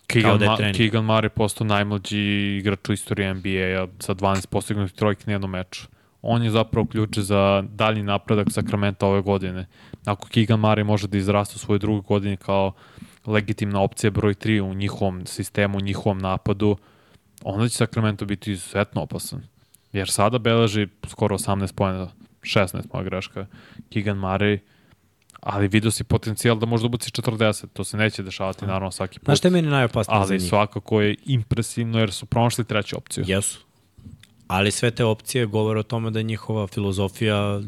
Keegan, da Ma. Keegan Murray postao najmlađi igrač u istoriji NBA-a sa 12 postignutih trojki na jednom meču. On je zapravo ključ za dalji napredak Sakramenta ove godine. Ako Keegan Murray može da izraste u svojoj drugoj godini kao legitimna opcija broj 3 u njihovom sistemu, u njihovom napadu, onda će Sacramento biti izuzetno opasan. Jer sada beleži skoro 18 pojena, 16 moja greška, Keegan Murray, ali vidio si potencijal da možda ubaci 40, to se neće dešavati naravno svaki put. Znaš je meni najopasnije za Ali njih? svakako je impresivno jer su pronašli treću opciju. Jesu. Ali sve te opcije govore o tome da je njihova filozofija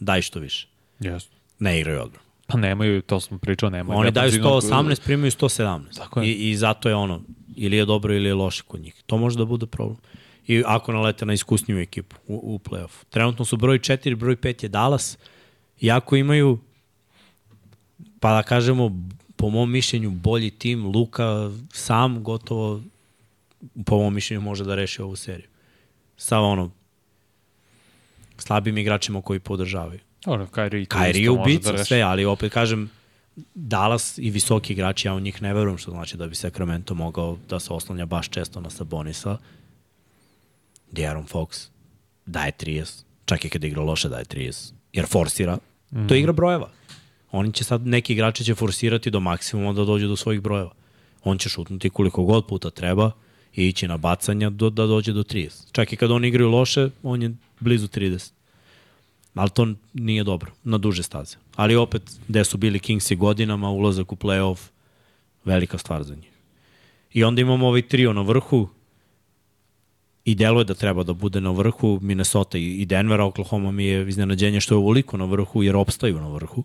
daj što više. Yes. Ne igraju odbranu. Pa nemaju, to smo pričao, nemaju. Oni daju defanzivnog- 118, primaju 117. Tako je. I, I zato je ono, ili je dobro ili je loše kod njih. To može da bude problem. I ako nalete na iskusniju ekipu u, u play-offu. Trenutno su broj 4, broj 5 je Dallas. Iako imaju, pa da kažemo, po mom mišljenju, bolji tim, Luka sam gotovo, po mom mišljenju, može da reši ovu seriju. Sa ono, slabim igračima koji podržavaju. Kyrie, Kairi je isto može ubica, da sve, ali opet kažem, Dallas i visoki igrači, ja u njih ne verujem, što znači da bi Sacramento mogao da se oslanja baš često na Sabonisa. De'Aaron Fox daje 30, čak i kad igra loše daje 30, jer forsira. Mm. To je igra brojeva. Oni će sad, neki igrači će forsirati do maksimuma da dođu do svojih brojeva. On će šutnuti koliko god puta treba i ići na bacanja do, da dođe do 30. Čak i kad oni igraju loše, on je blizu 30. Ali to nije dobro, na duže staze. Ali opet, gde su bili Kingsi godinama, ulazak u playoff, velika stvar za njih. I onda imamo ovaj trio na vrhu, i deluje da treba da bude na vrhu Minnesota i Denver, Oklahoma mi je iznenađenje što je ovoliko na vrhu, jer opstaju na vrhu.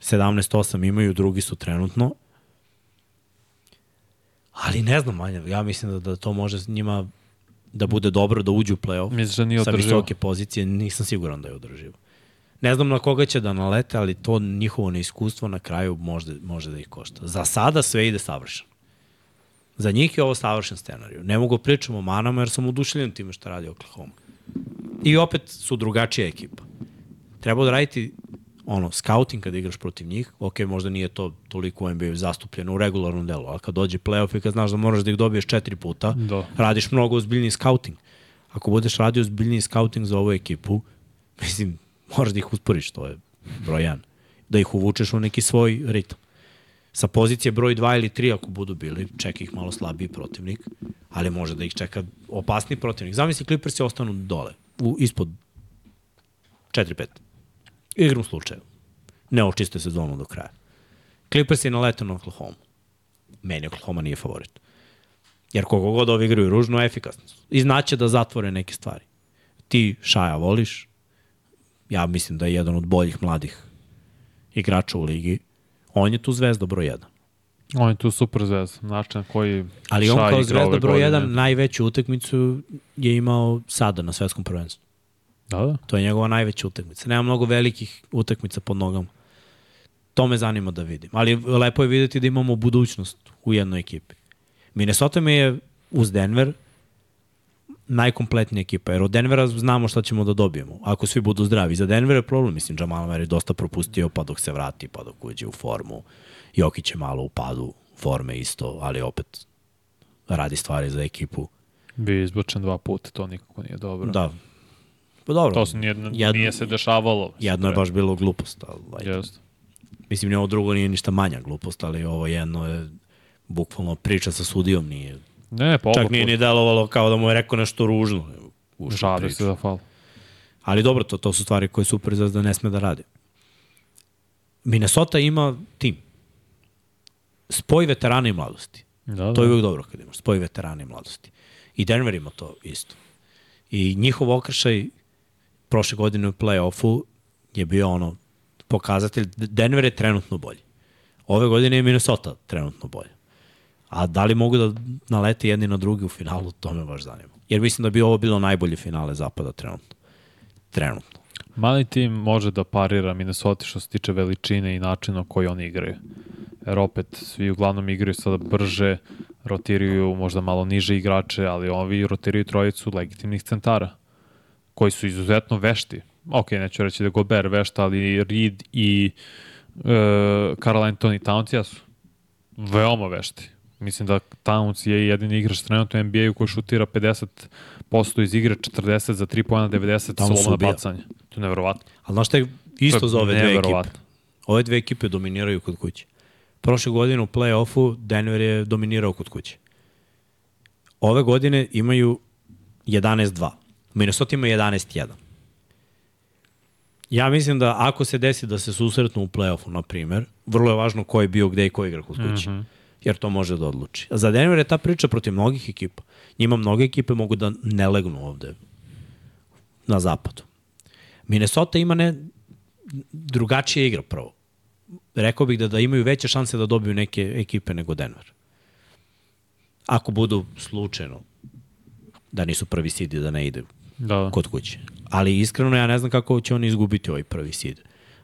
17-8 imaju, drugi su trenutno. Ali ne znam, Manja, ja mislim da, da to može njima da bude dobro da uđu u playoff Misliš da nije sa održivo? visoke pozicije, nisam siguran da je održivo. Ne znam na koga će da nalete, ali to njihovo neiskustvo na kraju može, može da ih košta. Za sada sve ide savršeno. Za njih je ovo savršen scenariju. Ne mogu pričam o manama jer sam udušljen time što radi Oklahoma. I opet su drugačija ekipa. Treba da raditi ono, scouting kada igraš protiv njih, ok, možda nije to toliko u NBA zastupljeno u regularnom delu, ali kad dođe playoff i kad znaš da moraš da ih dobiješ četiri puta, Da. radiš mnogo ozbiljniji scouting. Ako budeš radio ozbiljniji scouting za ovu ekipu, mislim, moraš da ih usporiš, to je broj jedan. Da ih uvučeš u neki svoj ritam. Sa pozicije broj 2 ili 3 ako budu bili, čeka ih malo slabiji protivnik, ali može da ih čeka opasni protivnik. Zamisli Clippers je ostanu dole, u, ispod 4-5. Igrom slučaju. Ne očiste sezonu do kraja. Clippers je naletao na Oklahoma. Meni Oklahoma nije favorit. Jer kogo god ovi igraju ružno, efikasni su. I znaće da zatvore neke stvari. Ti Šaja voliš, ja mislim da je jedan od boljih mladih igrača u ligi. On je tu zvezda broj 1. On je tu super zvezda, način na koji Ali on kao zvezda broj godine. 1 najveću utakmicu je imao sada na svetskom prvenstvu. Da, da. To je njegova najveća utakmica. Nema mnogo velikih utakmica pod nogama. To me zanima da vidim. Ali lepo je videti da imamo budućnost u jednoj ekipi. Minnesota mi je uz Denver najkompletnija ekipa, jer od Denvera znamo šta ćemo da dobijemo, ako svi budu zdravi. Za Denver je problem, mislim, Jamal Murray je dosta propustio, pa dok se vrati, pa dok uđe u formu. Jokić je malo u padu forme isto, ali opet radi stvari za ekipu. Bio je izbačen dva puta, to nikako nije dobro. Da. Pa dobro. To se nije, Jedno- nije se dešavalo. Jedno je baš bilo glupost, ali. Jeste. Mislim, ni ovo drugo nije ništa manja glupost, ali ovo jedno je bukvalno priča sa sudijom nije. Ne, pa Čak nije ni delovalo kao da mu je rekao nešto ružno. Priču. se da fal. Ali dobro, to, to su stvari koje Super Zvezda ne sme da radi. Minnesota ima tim. Spoj veterana i mladosti. Da, da. To je uvijek dobro kad imaš spoj veterana i mladosti. I Denver ima to isto. I njihov okršaj prošle godine u play-offu je bio ono pokazatelj, Denver je trenutno bolji. Ove godine je Minnesota trenutno bolje. A da li mogu da nalete jedni na drugi u finalu, to me baš zanima. Jer mislim da bi ovo bilo najbolje finale zapada trenutno. Trenutno. Mali tim može da parira Minnesota što se tiče veličine i načina na koji oni igraju. Jer opet, svi uglavnom igraju sada brže, rotiraju možda malo niže igrače, ali ovi rotiraju trojicu legitimnih centara, koji su izuzetno vešti. Ok, neću reći da je Gobert vešta, ali Reed i e, Karl Anthony Towns jesu veoma vešti. Mislim da Towns je jedini igrač trenutno u NBA-u koji šutira 50% iz igre, 40 za 3 pojena, 90 Towns slobodno ubija. bacanje. To je neverovatno. Ali znaš šta je isto za ove dve ekipe? Ove dve ekipe dominiraju kod kuće. Prošle godine u play-offu Denver je dominirao kod kuće. Ove godine imaju 11-2. Minnesota ima 11-1. Ja mislim da ako se desi da se susretnu u play-offu, na primer, vrlo je važno ko je bio gde i ko igra kod kuće. Mm -hmm. Jer to može da odluči. A za Denver je ta priča protiv mnogih ekipa. Njima mnoge ekipe mogu da ne legnu ovde na zapadu. Minnesota ima ne drugačije igra prvo. Rekao bih da da imaju veće šanse da dobiju neke ekipe nego Denver. Ako budu slučajno da nisu prvi seed i da ne ide Da, da. kod kuće. Ali iskreno ja ne znam kako će oni izgubiti ovaj prvi seed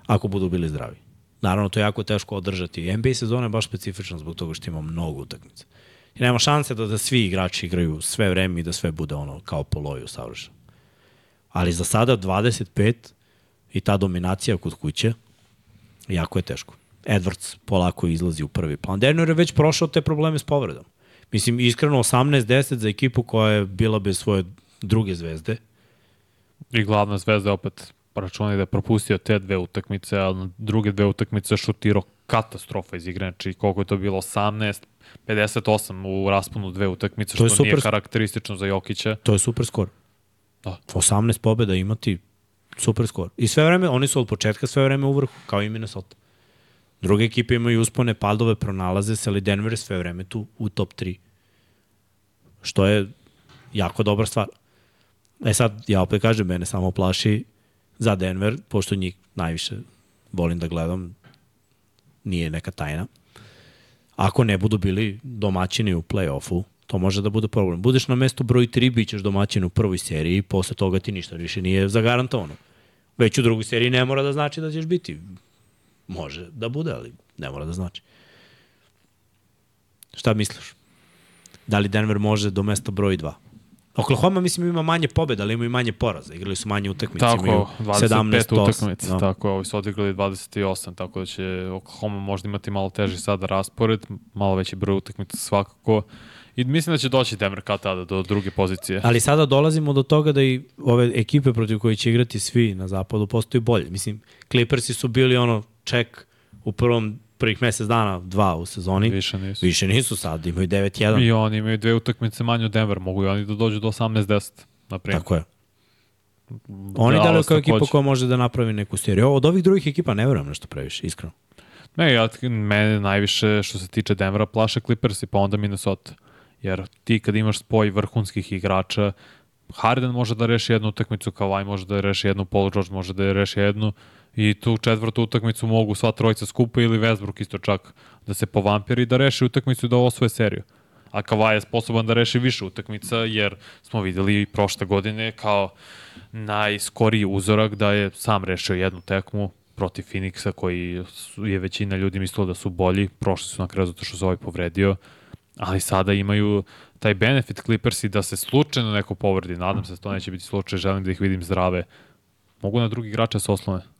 ako budu bili zdravi. Naravno, to je jako teško održati. NBA sezona je baš specifična zbog toga što ima mnogo utakmica. I nema šanse da, da svi igrači igraju sve vreme i da sve bude ono kao po loju savršeno. Ali za sada 25 i ta dominacija kod kuće jako je teško. Edwards polako izlazi u prvi plan. Denver je već prošao te probleme s povredom. Mislim, iskreno 18-10 za ekipu koja je bila bez svoje druge zvezde. I glavna zvezda je opet računali da je propustio te dve utakmice, a na druge dve utakmice šutirao katastrofa iz igre. Znači, koliko je to bilo? 18, 58 u rasponu dve utakmice, što nije super. karakteristično za Jokića. To je super skor. Da. 18 pobjeda imati super skor. I sve vreme, oni su od početka sve vreme u vrhu, kao i Minnesota. Druge ekipe imaju uspone, padove, pronalaze se, ali Denver je sve vreme tu u top 3. Što je jako dobra stvar. E sad, ja opet kažem, mene samo plaši za Denver, pošto njih najviše volim da gledam, nije neka tajna. Ako ne budu bili domaćini u play-offu, to može da bude problem. Budeš na mestu broj 3, bit ćeš domaćin u prvoj seriji, posle toga ti ništa više nije zagarantovano. Već u drugoj seriji ne mora da znači da ćeš biti. Može da bude, ali ne mora da znači. Šta misliš? Da li Denver može do mesta broj 2? Oklahoma mislim ima manje pobjeda, ali imaju manje poraza. Igrali su manje utakmice. imaju Tako, 25 8. utakmica, Da. tako, ovi su odigrali 28, tako da će Oklahoma možda imati malo teži sada raspored, malo veći broj utakmica svakako. I mislim da će doći Denver kad tada do druge pozicije. Ali sada dolazimo do toga da i ove ekipe protiv koje će igrati svi na zapadu postaju bolje. Mislim, Clippersi su bili ono ček u prvom prvih mesec dana, dva u sezoni. Više nisu. Više nisu sad, imaju 9-1. I oni imaju dve utakmice manje od Denver, mogu i oni da dođu do 18-10, na primjer. Tako je. Oni Dallas deluju kao ekipa koja može da napravi neku seriju. Od ovih drugih ekipa ne verujem nešto previše, iskreno. Ne, ja, mene najviše što se tiče Denvera plaše Clippersi, pa onda Minnesota. Jer ti kad imaš spoj vrhunskih igrača, Harden može da reši jednu utakmicu, Kawhi može da reši jednu, Paul George može da reši jednu i tu četvrtu utakmicu mogu sva trojica skupa ili Westbrook isto čak da se povampiri i da reši utakmicu i da osvoje seriju. A Kawhi je sposoban da reši više utakmica jer smo videli prošle godine kao najskoriji uzorak da je sam rešio jednu tekmu protiv Phoenixa koji je većina ljudi mislila da su bolji, prošli su na kraju zato što se ovaj povredio, ali sada imaju taj benefit Clippersi da se slučajno neko povredi, nadam se da to neće biti slučaj, želim da ih vidim zdrave, mogu na drugi igrača se oslone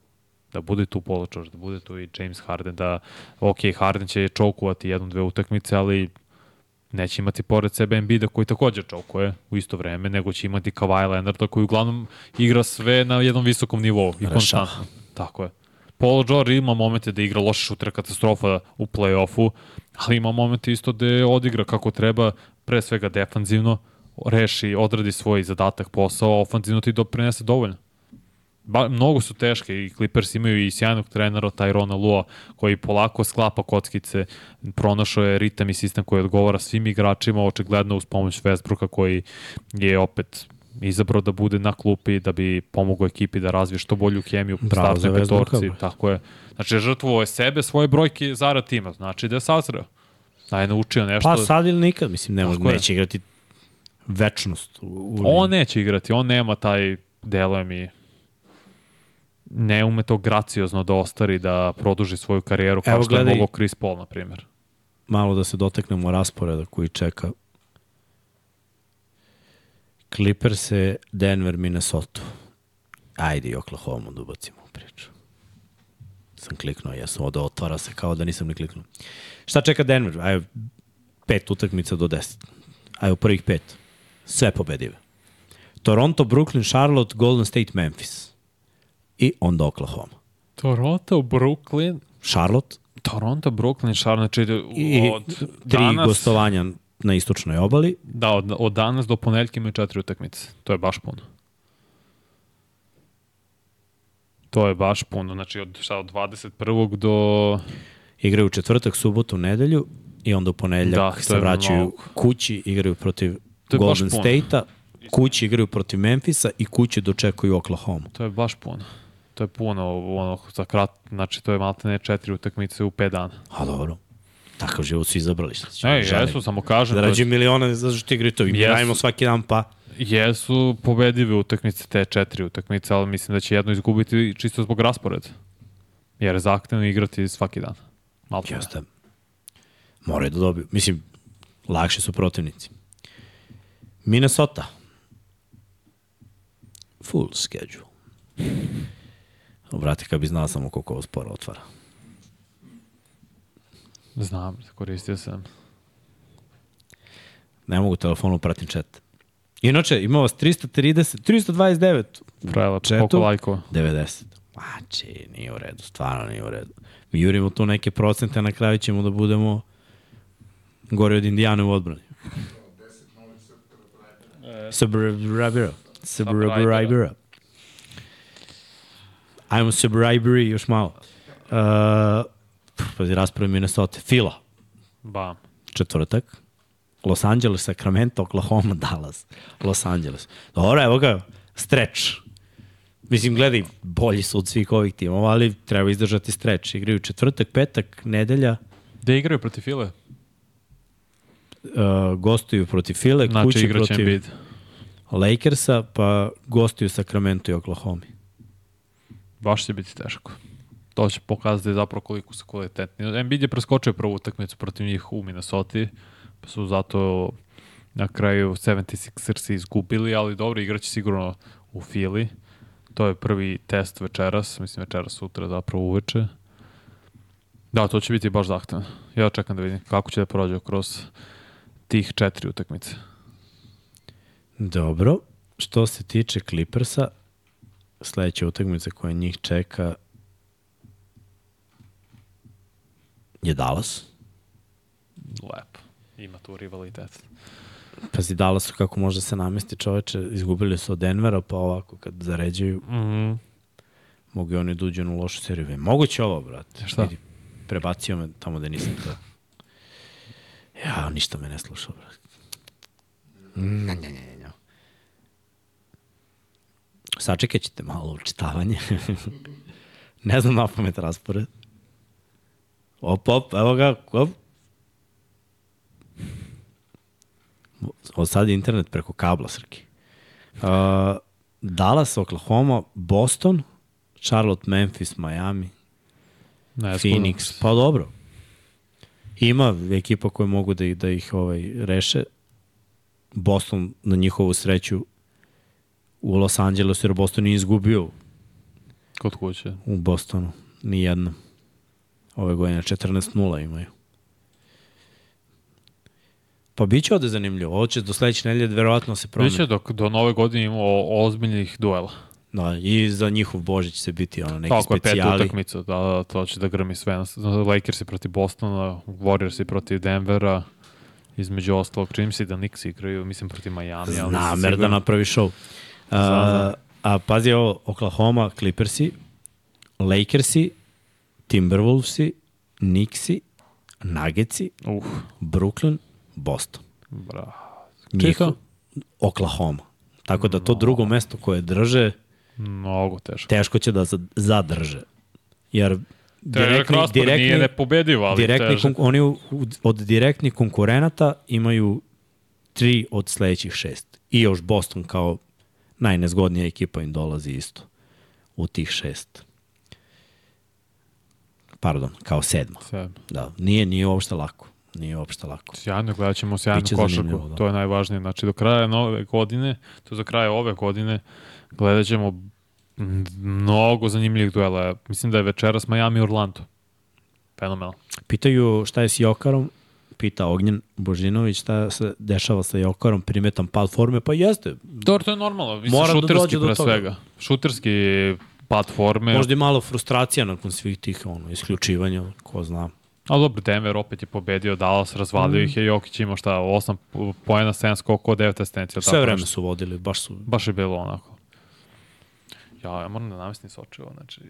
da bude tu Paul George, da bude tu i James Harden, da, ok, Harden će čokovati jednu, dve utakmice, ali neće imati pored sebe Embiida koji takođe čokuje u isto vreme, nego će imati Kawhi Leonarda koji uglavnom igra sve na jednom visokom nivou i konstantno. Tako je. Paul George ima momente da igra loše šutra katastrofa u play-offu, ali ima momente isto da odigra kako treba, pre svega defanzivno, reši, odradi svoj zadatak, posao, ofanzivno ti doprinese dovoljno. Ba, mnogo su teške i Clippers imaju i sjajnog trenera Tyrona Lua koji polako sklapa kockice, pronašao je ritam i sistem koji odgovara svim igračima, očigledno uz pomoć Westbrooka koji je opet izabrao da bude na klupi da bi pomogao ekipi da razvije što bolju hemiju Bravo za startnoj petorci, tako je. Znači, žrtvovao je sebe, svoje brojke zarad tima, znači da je sazreo. Da je naučio nešto. Pa sad ili nikad, mislim, ne može, neće igrati večnost. U, u On neće igrati, on nema taj, deluje mi, ne ume to graciozno da ostari, da produži svoju karijeru kao Evo, što je gledaj. mogao Chris Paul, na primjer. Malo da se doteknemo rasporeda koji čeka Clippers je Denver, Minnesota. Ajde i Oklahoma da ubacimo u priču. Sam kliknuo, jesam, ovde otvara se kao da nisam ni kliknuo. Šta čeka Denver? Ajde, pet utakmica do deset. Ajde, u prvih pet. Sve pobedive. Toronto, Brooklyn, Charlotte, Golden State, Memphis. I onda Oklahoma. Toronto, Brooklyn, Charlotte Toronto, Brooklyn, Charlotte, znači i od tri danas, gostovanja na istočnoj obali. Da, od, od danas do ponedeljka imaju četiri utakmice. To je baš puno. To je baš puno. Znači, od, šta, od 21. do... Igraju u četvrtak, subotu, nedelju i onda u ponedeljak Da, se vraćaju mnogo. kući, igraju protiv Golden. State-a, kući igraju protiv Memfisa i kući dočekuju Oklahoma. To je baš puno. To je puno, ono, za krat, znači to je maltene četiri utakmice u 5 dana. A dobro, takav život su izabrali. Šta ću Ej, želim. jesu, samo kažem. Da to je- rađe miliona za što igraju to. I mi Jesu. radimo svaki dan pa. Jesu pobedive utakmice, te četiri utakmice, ali mislim da će jedno izgubiti čisto zbog rasporeda. Jer je zahtevno igrati svaki dan. Malo Jeste. Moraju da dobiju. Mislim, lakše su protivnici. Minnesota. Full schedule. Obrati, kad bi znao samo koliko ovo sporo otvara. Znam, koristio sam. Ne mogu telefonu pratim chat. Inače, ima vas 330, 329, Prelepo, Četu? koliko lajkova. 90. Mači, nije u redu, stvarno nije u redu. Mi jurimo tu neke procente, a na kraju ćemo da budemo gori od Indijane u odbrani. Subrabira. Subrabira. Ajmo Subrabira još malo. Uh, pazi, raspravi Minnesota. Fila, Bam. četvrtak. Los Angeles, Sacramento, Oklahoma, Dallas. Los Angeles. Dobro, evo ga, streč. Mislim, gledaj, bolji su od svih ovih timova, ali treba izdržati streč. Igraju četvrtak, petak, nedelja, Gde igraju protiv File? uh, gostuju protiv File, Znači, kući protiv. Lakersa, pa gostuju Sacramento i Oklahoma. Baš će biti teško. To će pokazati zapravo koliko su kvalitetni. Embiid je preskočio prvu utakmicu protiv njih u Minnesota, pa su zato na kraju 76ers izgubili, ali dobro, igraće sigurno u Fili. To je prvi test večeras, mislim večeras sutra zapravo uveče. Da, to će biti baš zahtevno. Ja čekam da vidim kako će da prođe kroz tih četiri utakmice. Dobro. Što se tiče Clippersa, sledeća utakmica koja njih čeka je Dallas. Lepo. Ima tu rivalitet. Pazi, Dallasu kako može se namesti čoveče. Izgubili su od Denvera, pa ovako kad zaređuju, Mm mogu i oni da uđu u lošu seriju. Moguće ovo, brate. Šta? Vidi, prebacio me tamo da nisam to. Ja, ništa me ne slušao, brate. Nja, nja, nja, nja. Sačekat ćete malo učitavanje. ne znam na pamet raspored. Op, op, evo ga, op. Od sad je internet preko kabla, Srki. Uh, Dallas, Oklahoma, Boston, Charlotte, Memphis, Miami, Ne, Phoenix. Pa dobro. Ima ekipa koje mogu da ih, da ih ovaj, reše. Boston na njihovu sreću u Los Angelesu, jer Boston nije izgubio Kod kuće. u Bostonu. Ni jedno. Ove godine 14-0 imaju. Pa bit će ovde zanimljivo. Ovo će do sledeće nedelje verovatno se promeni. Biće dok do nove godine imamo ozbiljnih duela. Da, I za njihov Božić će biti ono, neki Tako je pet specijali. utakmica, da, da, to će da grmi sve. Lakersi protiv Bostona, Warriorsi protiv Denvera, između ostalog, čini mi se da Knicks igraju, mislim, protiv Miami. ali nisam Namer da napravi show. A, a pazi ovo, Oklahoma, Clippersi, Lakersi, Timberwolvesi, Knicksi, Nuggetsi, Uf, Brooklyn, Boston. bra. Njihov, Oklahoma. Tako da to drugo mesto koje drže, Mnogo teško. teško će da za- zadrže. Jer Derek Raspor nije nepobediv, ali direktni konk- oni u- od direktnih konkurenata imaju tri od sledećih šest. I još Boston kao najnezgodnija ekipa im dolazi isto u tih šest. Pardon, kao sedma. Sve. Da, nije, nije uopšte lako. Nije uopšte lako. Sjajno, gledat ćemo sjajnu košarku. da. To je najvažnije. Znači, do kraja nove godine, to za kraja ove godine, gledat ćemo mnogo zanimljivih duela. Mislim da je večeras Miami Orlando. Fenomenal. Pitaju šta je s Jokarom, pita Ognjen Božinović šta se dešava sa Jokarom, primetan pad forme, pa jeste. Dobro, to je normalno. Mislim, Mora da šuterski do pre svega. Šuterski pad forme. Možda i malo frustracija nakon svih tih ono, isključivanja, ko zna. Ali dobro, Denver opet je pobedio, Dallas razvalio ih je, Jokić ima šta, 8 pojena, 7 skoko, 9 asistencija. Sve vreme su vodili, baš su... Baš je bilo onako. Ja, ja moram da namestim sočivo, znači...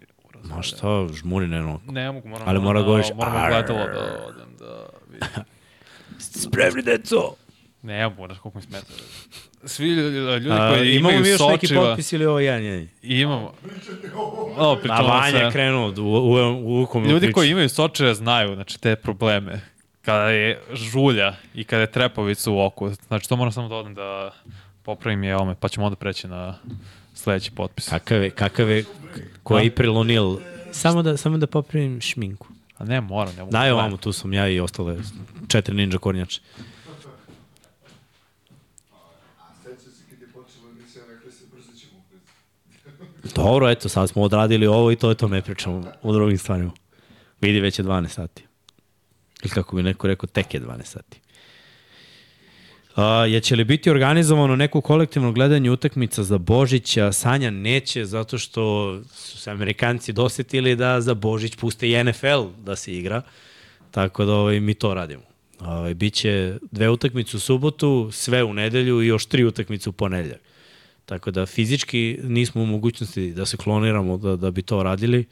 Ma šta, žmuri ne no. Ne mogu, moram, Ali mora da, govoriš, Moram "Arr." gledalo da odem da vidim. Spremni, deco! Ne, moraš koliko mi smeta. Svi ljudi A, koji imamo imaju mi još neki sočiva, potpis ili ovo jedan jedin? imamo. Pričate ovo. O, A pričamo Vanja je se. krenuo u, u, u, u, Ljudi koji imaju sočive znaju, znači, te probleme. Kada je žulja i kada je trepavica u oku. Znači, to moram samo da odem da popravim je ome, pa ćemo onda preći na sledeći potpis. Kakav je, kakav je, koji je April? Samo da, samo da popravim šminku. A ne, moram, ne mogu. Daj da ovamo, tu sam ja i ostale četiri ninja kornjače. Dobro, eto, sad smo odradili ovo i to je to, ne pričamo o drugim stvarima. Vidi, već je 12 sati. Ili kako bi neko rekao, tek je 12 sati. A, je će li biti organizovano neko kolektivno gledanje utakmica za Božića? Sanja neće, zato što su se Amerikanci dosetili da za Božić puste i NFL da se igra. Tako da ovaj, mi to radimo. Ovaj, biće dve utakmice u subotu, sve u nedelju i još tri utakmice u ponedeljak. Tako da fizički nismo u mogućnosti da se kloniramo da, da bi to radili.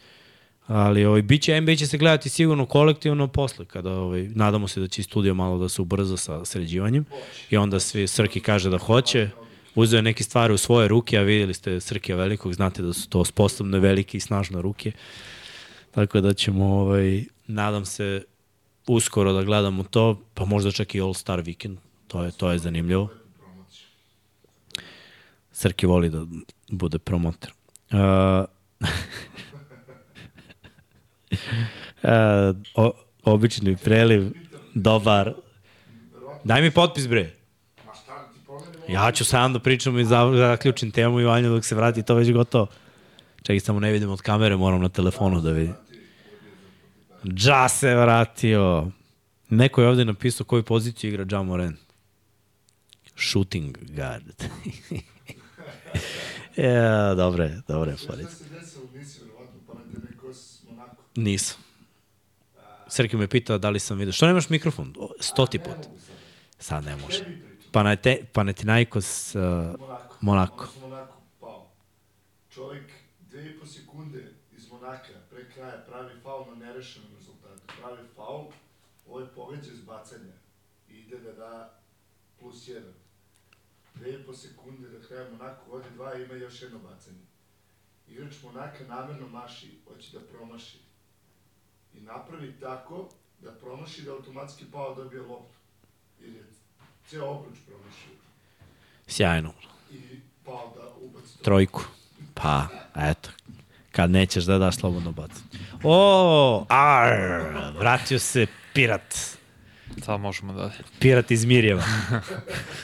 Ali ovaj, biće, NBA će se gledati sigurno kolektivno posle, kada ovaj, nadamo se da će studio malo da se ubrza sa sređivanjem. I onda svi, Srki kaže da hoće, uzeo neke stvari u svoje ruke, a vidjeli ste Srkija velikog, znate da su to sposobne, velike i snažne ruke. Tako da ćemo, ovaj, nadam se, uskoro da gledamo to, pa možda čak i All Star Weekend, to je, to je zanimljivo. Srki voli da bude promoter. Uh, o, obični preliv, dobar. Daj mi potpis, bre. Ja ću sam da pričam i za, zaključim temu i Vanja dok se vrati, to već gotovo. Čekaj, samo ne vidim od kamere, moram na telefonu da vidim. Dža se vratio. Neko je ovde napisao koju poziciju igra Ja Moran. Shooting guard. ja, dobre, dobre, Šta Floric. se desilo, nisi verovatno, pa na tebe ko s Monako. Nisam. Srki me pitao da li sam vidio. Što nemaš mikrofon? Stoti put. Sad ne može. Panate, Panathinaikos uh, Monako. Onda smo onako pao. Čovjek dve i po sekunde iz Monaka pre kraja pravi faul na nerešenom rezultatu. Pravi faul, ovo je pogađa iz bacanja i ide da da plus jedan. Dve i po sekunde do kraja Monako vodi dva i ima još jedno bacanje. Igrač Monaka namerno maši, hoće da promaši. I napravi tako da promaši da automatski pao dobije loptu. Jer je ceo obruč promašio. Sjajno. I pao da ubaci to. Trojku. Pa, eto. Kad nećeš da daš slobodno baci. O, ar, vratio se pirat. Sad možemo dalje. Pirat iz Mirjeva.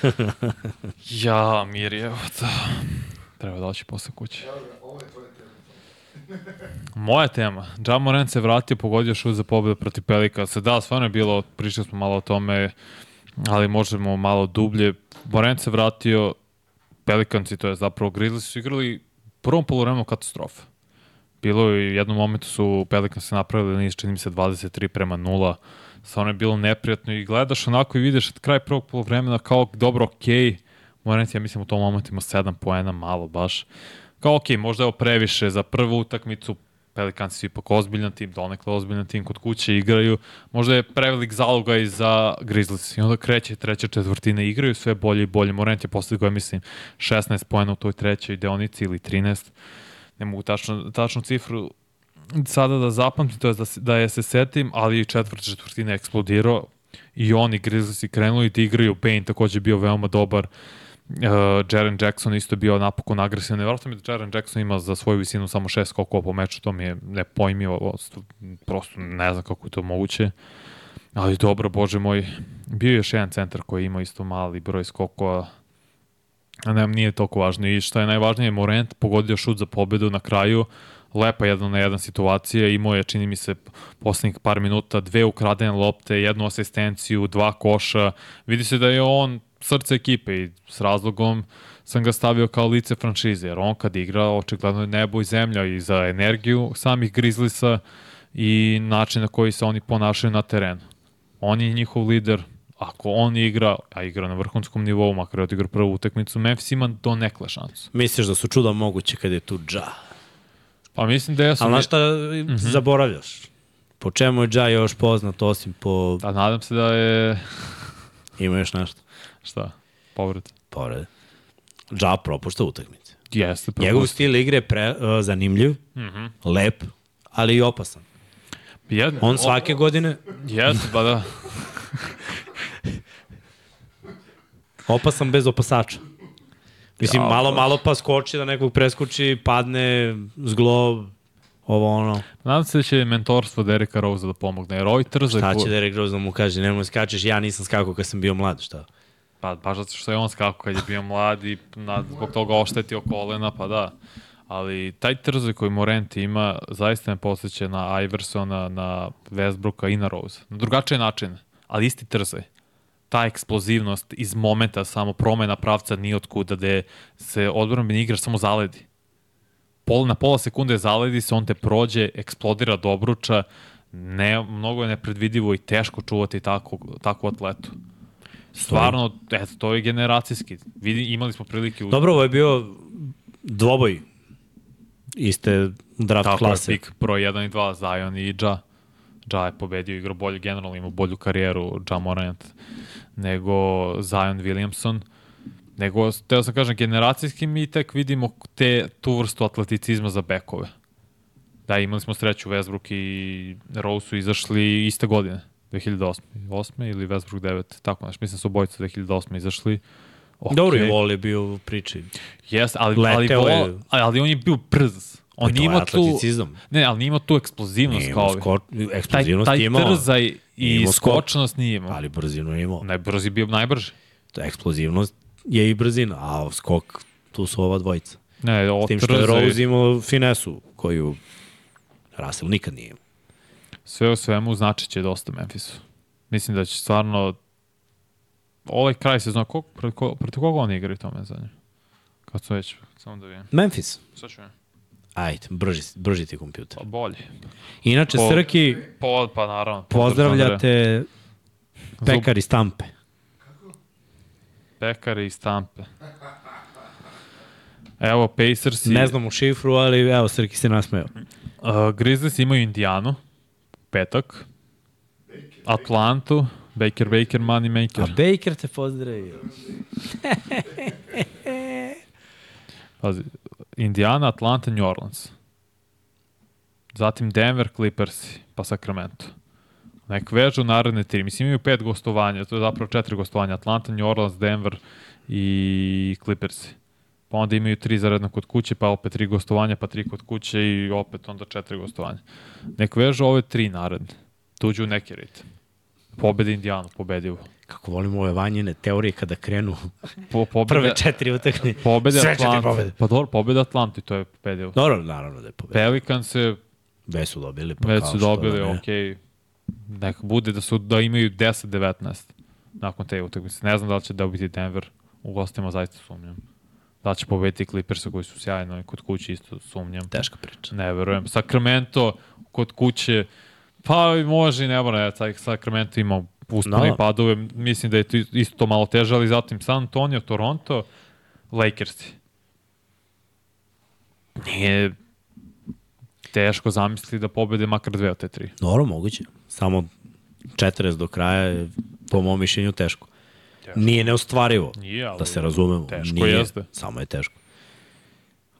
Ja, Mirjevo, da. Treba doći posle kuće. Evo ga, ovo je tema. Moja tema. Ja Morant se vratio, pogodio šut za pobedu protiv Pelikasa. Da, stvarno je bilo, pričali smo malo o tome, ali možemo malo dublje. Morant se vratio, Pelikanci, to je zapravo Grizzlies, su igrali prvom polovremenu katastrofa. Bilo je u jednom momentu su Pelikansi napravili niz, čini mi se 23 prema 0. Stvarno je bilo neprijatno i gledaš onako i vidiš od kraj prvog polovremena kao dobro, okej, okay. Morant, ja mislim u tom momentu ima 7 poena, malo baš. Kao okay, možda je ovo previše za prvu utakmicu, Pelikanci su ipak ozbiljan tim, donekle ozbiljan tim, kod kuće igraju. Možda je prevelik zaloga i za Grizzlies. I onda kreće treća četvrtina, igraju sve bolje i bolje. Morant je postigao, mislim, 16 poena u toj trećoj deonici ili 13. Ne mogu tačno, tačnu cifru sada da zapamtim, to je da, da je se setim, ali i četvrta četvrtina je eksplodirao i oni Grizzliesi krenuli da igraju. Bane takođe bio veoma dobar. Uh, Jaren Jackson isto je bio napokon agresivan. Nevjerojatno mi je da Jaren Jackson ima za svoju visinu samo šest skokova po meču, to mi je nepojmljivo, prosto ne znam kako je to moguće. Ali dobro, bože moj, bio je još jedan centar koji ima isto mali broj skokova, a ne, nije toliko važno. I što je najvažnije, Morant pogodio šut za pobedu na kraju, lepa jedan na jedan situacija, imao je, čini mi se, poslednjih par minuta, dve ukradene lopte, jednu asistenciju, dva koša, vidi se da je on srce ekipe i s razlogom sam ga stavio kao lice franšize, jer on kad igra, očigledno je nebo i zemlja i za energiju samih Grizzlisa i način na koji se oni ponašaju na terenu. On je njihov lider, ako on igra, a igra na vrhunskom nivou, makar je odigra prvu utakmicu, Memphis ima do nekle šansu. Misliš da su čuda moguće kad je tu dža. Pa mislim da jesu... Ali znaš šta zaboravljaš? Po čemu je dža još poznat osim po... A nadam se da je... Ima još nešto. Šta? Povred. Povrede. Dža propušta utakmice. Jeste. Njegov propustio. stil igre je pre, uh, zanimljiv, Mhm. lep, ali i opasan. Jed, On svake godine Jeste, ba da. opasan bez opasača. Mislim, Ja, malo, malo pa skoči da nekog preskoči, padne, zglob, ovo ono. Nadam se da će mentorstvo Dereka Rose da pomogne, jer trzak... Šta će Derek Rose da mu kaže, nemoj skačeš, ja nisam skakao kad sam bio mlad, šta? Pa baš zato što je on skakao kad je bio mlad i na, zbog toga oštetio kolena, pa da. Ali taj trzaj koji Morant ima zaista me posjeća na Iversona, na Westbrooka i na Rose. Na drugačije načine, ali isti trzaj. Ta eksplozivnost iz momenta, samo promena pravca ni od kuda, gde se odbranbeni igrač samo zaledi. Pol, na pola sekunde zaledi se, on te prođe, eksplodira do obruča, ne, mnogo je nepredvidivo i teško čuvati takvu, takvu atletu. Stvarno, eto, to je generacijski. Vidi, imali smo prilike u Dobro, ovo je bio dvoboj iste draft tako klase. je pik broj 1 i 2, Zion i Ja. Ja je pobedio, igrao bolje, generalno ima bolju karijeru, Ja Morant, nego Zion Williamson. Nego, teo sam kažem, generacijski mi tek vidimo te, tu vrstu atleticizma za bekove. Da, imali smo sreću, Westbrook i Rose su izašli iste godine, 2008. 8. ili Westbrook 9, tako nešto. Mislim da su obojica 2008. izašli. Okay. Dobro, i Wall je bio u priči. Jeste, ali, ali, Leteo ali, je. ali, on je bio brz. On to je imao tu... Ne, ali imao tu eksplozivnost Nije kao imao ovi. sko... Taj, eksplozivnost taj je imao, trzaj Nije i imao skočnost nije imao. ali brzinu je imao. Najbrži bio najbrži. Eksplozivnost je i brzina, a skok, tu su ova dvojica. Ne, ovo S tim što je trzaj, Rose imao finesu, koju Russell nikad nije imao. Sve u svemu značit će dosta Memphisu. Mislim da će stvarno ovaj kraj sezona, kog, protiv, ko, protiv koga oni igraju tome za nje? Kad su već, samo da vidim. Memphis. Sad ću vidim. Ajde, brži, brži ti kompjuter. Pa bolje. Inače, Po- Srki, Po, pa naravno. pozdravljate pekari stampe. Pekari i stampe. Evo, Pacers i Ne znam u šifru, ali evo, Srki se nasmeo. uh, Grizzlies imaju Indijanu, petak, Atlantu, Baker, Baker, Money A Maker. Baker te pozdravio. Pazi, Indiana, Atlanta, New Orleans. Zatim Denver, Clippers, pa Sacramento. Nek vežu naredne tri. Mislim, imaju pet gostovanja, to je zapravo četiri gostovanja. Atlanta, New Orleans, Denver i Clippers. Pa onda imaju tri zaredno kod kuće, pa opet tri gostovanja, pa tri kod kuće i opet onda četiri gostovanja. Nek vežu ove tri naredne. Tuđu neki ritam. Pobedi Indijanu, pobedivo. Kako volim ove vanjine teorije kada krenu Po, pobede, prve četiri utakne. pobede Sve četiri pobede. Pa dobro, pobeda Atlanti, to je pobedivo. Dobro, naravno da je pobedio. Pelicans se Već su dobili. Pa Već su dobili, da okej. Nek bude da su da imaju 10-19 nakon te utakmice. Ne znam da li će dobiti Denver. U gostima zaista sumnjam. Da će pobediti Clippersa koji su sjajno kod kuće isto sumnjam. Teška priča. Ne verujem. Sacramento kod kuće pa i može i ne mora. Taj Sacramento ima uspone Da. i padove. Mislim da je to isto to malo teže, ali zatim San Antonio, Toronto, Lakersi. Nije teško zamisliti da pobede makar dve od te tri. Dobro, moguće. Samo 40 do kraja je, po mom mišljenju, teško. Teško. Nije neostvarivo, Nije, ali da se razumemo. teško Nije, jeste. Samo je teško.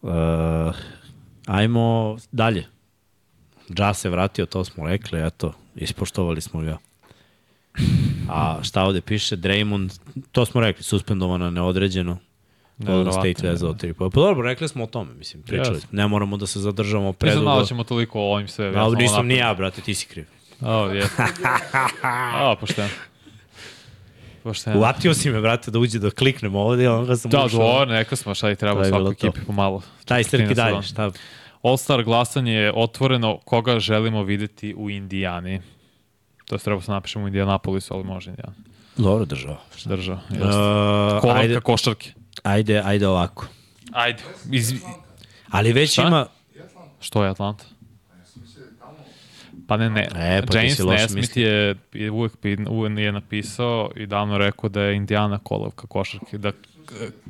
Uh, ajmo dalje. Ja se vratio, to smo rekli, eto, ispoštovali smo ga. A šta ovde piše? Draymond, to smo rekli, suspendovano neodređeno. Golden State vezao tri. Pa dobro, rekli smo o tome, mislim, pričali. Jeste. Ne moramo da se zadržamo predugo. malo ćemo toliko o ovim sve. A, samo nisam ni ja, brate, ti si kriv. O, je. A, pošteno. Pošteno. Uvatio si me, brate, da uđe da kliknemo ovde, a onda sam Da, ušao. dobro, neka smo šta i To treba je svakoj ekipi pomalo. Taj Srki 14 dalje, šta? All-Star glasanje je otvoreno koga želimo videti u Indijani. To se treba se napišemo u Indianapolisu, ali može Indijana. Dobro držao. Držao. Uh, Kolarka ajde, košarke. ajde, ajde ovako. Ajde. Iz... Ali već Šta? ima... Što je Atlanta? Pa ne, ne. E, pa James Nesmith je, je uvek je napisao i davno rekao da je Indijana kolovka košarke. Da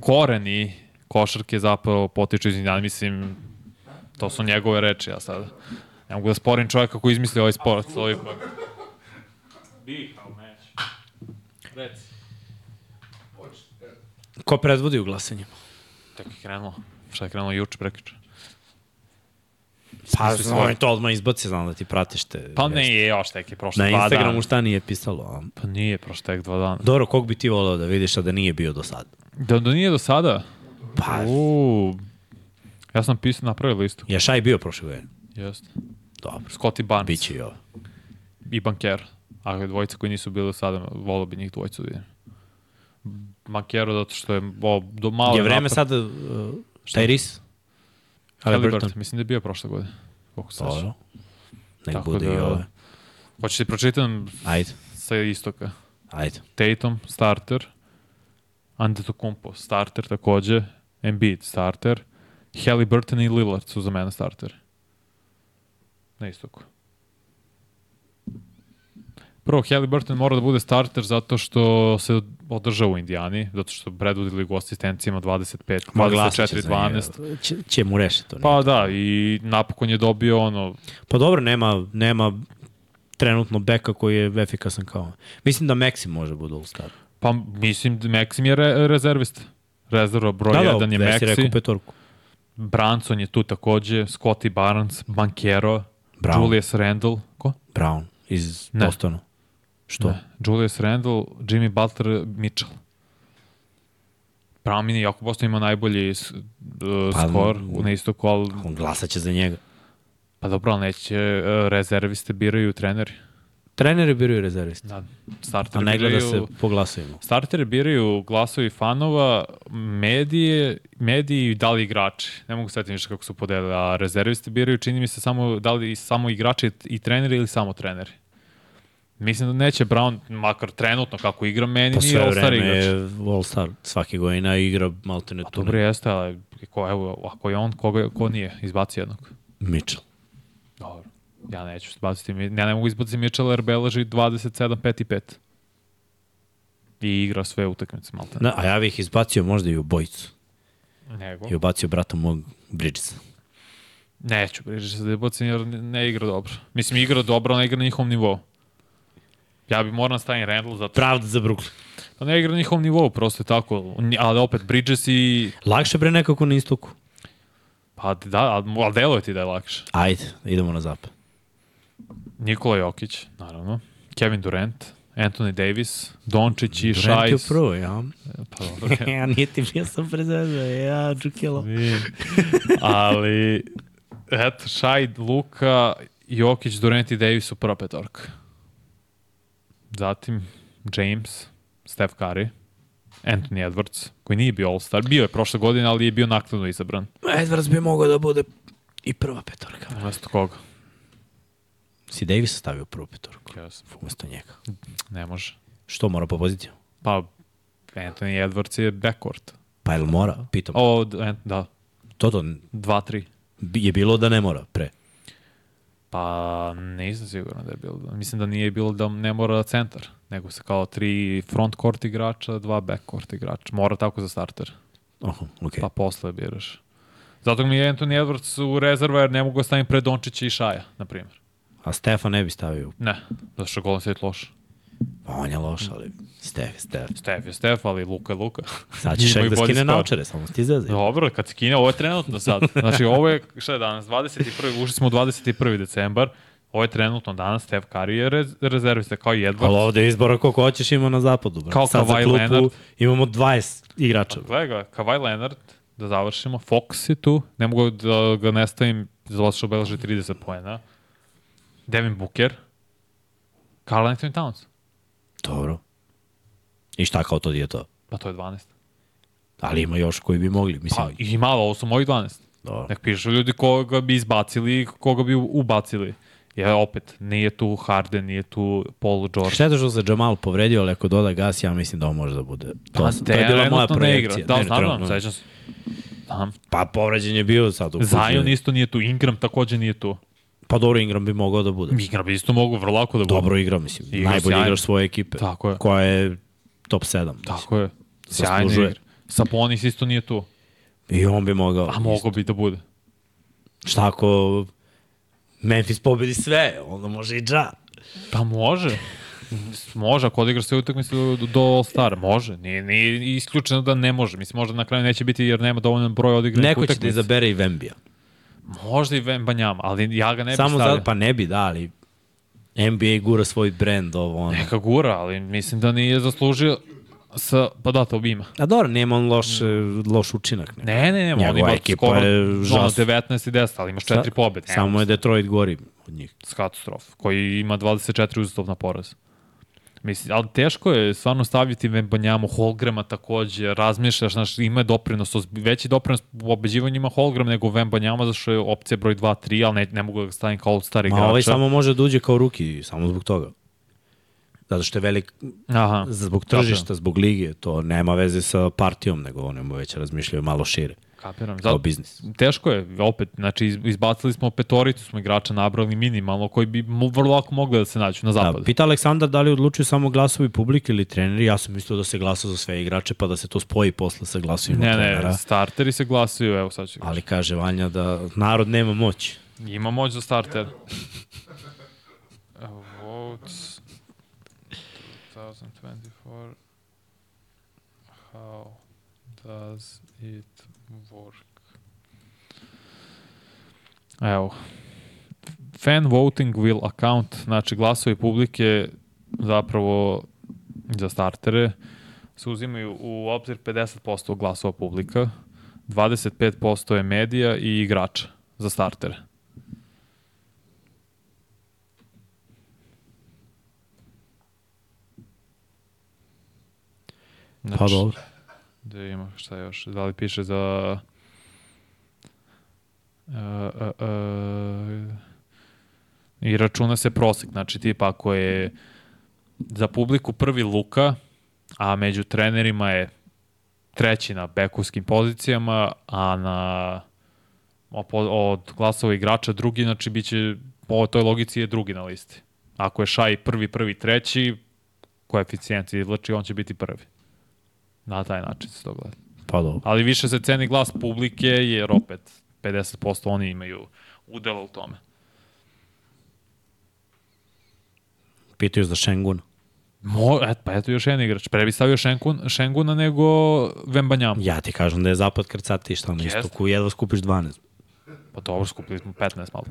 koreni košarke zapravo potiču iz Indijana. Mislim, to su njegove reči, ja sada. Ne mogu da sporim čovjeka koji izmisli ovaj sport. Ipak... Bih, ali neću. Reci. Ko predvodi u glasanju? Tek je krenulo. Šta je krenulo juče, prekriče? Pa, svoje. oni to odmah izbaci, znam da ti pratiš te. Pa vesti. ne, je još tek je prošlo Na dva Instagramu dana. šta nije pisalo? A? Pa nije prošlo tek dva dana. Dobro, kog bi ti voleo da vidiš, a da nije bio do sada? Da, da nije do sada? Pa, Uuu. Ja sam pisao, napravio listu. je Šaj bio prošle godine? Jeste. Dobro, Scotty Barnes biće i ovo. i Banker. A dvojice koji nisu bili do sada, volio bi njih dvojicu da vidim. Bankero zato što je o, do malo Je vreme napad. sada uh, Tyrese? Halliburton. Mislim da je bio prošle godine. Koliko se. Dobro. Nek Tako bude da- i ove. Hoćeš ti pročitam Ajde, sa istoka. ajde. Tatum, starter. Antetokounmpo, starter takođe. Embiid, starter. Halliburton i Lillard su za mene starteri. Na istoku. Prvo, Halliburton mora da bude starter zato što se održava u Indijani, zato što predvodi ligu asistencijama 25, Ma glasat će 24, za 12. njega. Će, će mu rešiti to. Pa da, i napokon je dobio ono, Pa dobro, nema, nema trenutno beka koji je efikasan kao. Mislim da Maxi može bude All-Star. pa mislim da Maxim je re, rezervista. Rezerva broj 1 je Vesi rekao Maxi, petorku. Branson je tu takođe, Scotty Barnes, Bankero, Brown. Julius Randle, ko? Brown iz Ne. Bostona. Što? Ne. Julius Randle, Jimmy Butler, Mitchell. Brown mini, jako Boston ima najbolji uh, Pa, skor m, na istoku, ali On glasaće za njega. pa dobro, ali neće uh, rezerviste biraju treneri. Treneri biraju rezervisti. Da, A starteri ne gleda biraju, se po glasovima. Starteri biraju glasovi fanova, medije, mediji i da li igrači. Ne mogu setiti više kako su podelili, a rezervisti biraju, čini mi se, samo, da li samo igrači i treneri ili samo treneri. Mislim da neće Brown, makar trenutno kako igra, meni Pa nije sve All-Star vreme igrač. je All-Star. Svake godine igra maltene tu. dobro jeste, ali ko, evo, ako je on, koga, ko nije? Izbaci jednog. Mitchell. Dobro. Ja neću izbaciti, ja ne mogu izbaciti Mitchell jer beleži 27, 5 i 5. I igra sve utakmice, malte. Da, a ja bih izbacio možda i u bojicu. Nego. I ubacio brata mog Bridgesa. Neću, priđe se da izbacim jer ne, ne igra dobro. Mislim, igra dobro, ne igra na njihovom nivou. Ja bi moram da stavim Randall zato Pravda za Brooklyn. što ne igra na njihovom nivou, prosto je tako. Ali opet, Bridges i... Lakše bre nekako na istoku. Pa da, ali, deluje ti da je lakše. Ajde, idemo na zapad. Nikola Jokić, naravno. Kevin Durant, Anthony Davis, Dončić i Durant je Šajs. prvo, ja. Pa dobro, ja nije ti bio sam prezvezao, ja. Nije. Ali, eto, Šaj, Luka, Jokić, Durant i Davis u prva petorka. Zatim, James, Steph Curry, Anthony Edwards, koji nije bio All-Star, bio je prošle godine, ali je bio naknadno izabran. Edwards bi mogao da bude i prva petorka. Umesto koga? Si Davis stavio u prvu petorku. Yes. Umesto njega. Ne može. Što mora po poziciju? Pa, Anthony Edwards je backcourt. Pa jel mora? Pitam. O, da, To to 2-3. bi- je bilo da ne mora pre. Pa nisam siguran da je bilo. Mislim da nije bilo da ne mora centar, nego se kao tri front court igrača, dva back court igrača. Mora tako za starter, Oho, okej. pa posle biraš. Zato mi je Anthony Edwards u rezerva jer ne mogu da stavim pred Dončića i Šaja, na primjer. A Stefa ne bi stavio. Ne, zato što Golden State loš. Pa on je loš, ali Stef, Stef. Steph je Steph, ali Luka je Luka. Sad će šek da skine skor. naučare, samo ti zezaj. Dobro, kad skine, ovo je trenutno sad. Znači, ovo je, šta je danas, 21. Ušli smo u 21. decembar. Ovo je trenutno danas, Steph Curry je rez, rezervista, kao i Edwards. Ali ovde je izbora koliko hoćeš ima na zapadu. Bro. Kao Sad za Kawhi klupu Leonard. imamo 20 igrača. Gledaj ga, Kawhi Leonard, da završimo, Fox je tu, ne mogu da ga ne stavim, zato što obeleži 30 poena. Devin Booker, Carl Anthony Towns, Dobro. I šta kao to je to? pa to je 12. Ali ima još koji bi mogli, mislim. Pa i malo, ovo su mojih 12. Dobro. Nek pišu ljudi koga bi izbacili i koga bi ubacili. Jer opet, nije tu Harden, nije tu Paul George. Šteta što se Jamal povredio, ali ako doda gas, ja mislim da on može da bude. To, Pa, to je bila moja projekcija. Da, znam, znam, sećam se. Znam. Pa povređen je bio sad. u Zion isto nije tu, Ingram takođe nije tu. Pa dobro, Ingram bi mogao da bude. Ingram bi isto mogu vrlo lako da bude. Dobro igra, mislim. Igra Najbolji sjajno. igrač svoje ekipe. Tako je. Koja je top 7. Tako je. Sjajno igra. Saponis isto nije tu. I on bi mogao. A mogo bi da bude. Šta ako Memphis pobedi sve, onda može i dža. Pa može. može, ako odigra sve utakmice do, do All-Star, može. Nije, nije isključeno da ne može. Mislim, možda na kraju neće biti jer nema dovoljno broj odigranih Neko će da utakmica. izabere i Vembija. Možda i Vembanjama, ali ja ga ne bih Samo stavio. za, pa ne bi, da, ali NBA gura svoj brand, ovo ono. Neka gura, ali mislim da nije zaslužio sa, pa da, to bi ima. A dobro, nema on loš, loš učinak. Ne. Ne, ne, ne, on ima ekipa skoro je žas. 19 i 10, ali imaš četiri pobjede. Samo je Detroit gori od njih. katastrof, koji ima 24 uzastopna poraz. Mislim, ali teško je stvarno staviti Vembanjamu, Holgrama takođe, razmišljaš, znaš, ima je doprinos, veći doprinos u obeđivanju ima Holgram nego Vembanjama, zato što je opcija broj 2, 3, ali ne, ne mogu da ga stavim kao all-star igrača. Ma ovaj samo može da uđe kao ruki, samo zbog toga. Zato što je velik, Aha, zbog tržišta, zbog lige, to nema veze sa partijom, nego oni mu već razmišljaju malo šire, kapiram. kao Zato, biznis. teško je, opet, znači iz- izbacili smo petoricu, smo igrača nabrali minimalno, koji bi vrlo lako mogli da se nađu na Da, zapadu. pita Aleksandar da li odlučuju samo glasovi publike ili treneri, ja sam mislio da se glasa za sve igrače, pa da se to spoji posle sa glasovima ne, trenera. ne, starteri se glasuju, evo sad ću ga- Ali kaže Vanja da narod nema moć. Ima moć za starter. Votes 2024. How does it Evo. Fan voting will account, znači glasovi publike zapravo za startere se uzimaju u obzir 50% glasova publika, 25% je medija i igrača za startere. Znači, Pa dobro. Da ima šta još? Da li piše za... Uh, uh, uh, I računa se prosek. Znači, tipa ako je za publiku prvi Luka, a među trenerima je treći na bekovskim pozicijama, a na od glasova igrača drugi, znači biće po toj logici je drugi na listi. Ako je Šaj prvi, prvi, treći, koeficijent izvlači, on će biti prvi. Na taj način se to gleda. Pa dobro. Ali više se ceni glas publike, jer opet 50% oni imaju udela u tome. Pitaju za Šengun. Mo, et, pa eto još jedan igrač. Pre bi stavio Šengun, Šenguna nego Vembanjama. Ja ti kažem da je zapad krcati šta na istoku, jedva skupiš 12. Pa dobro, skupili smo 15 malo.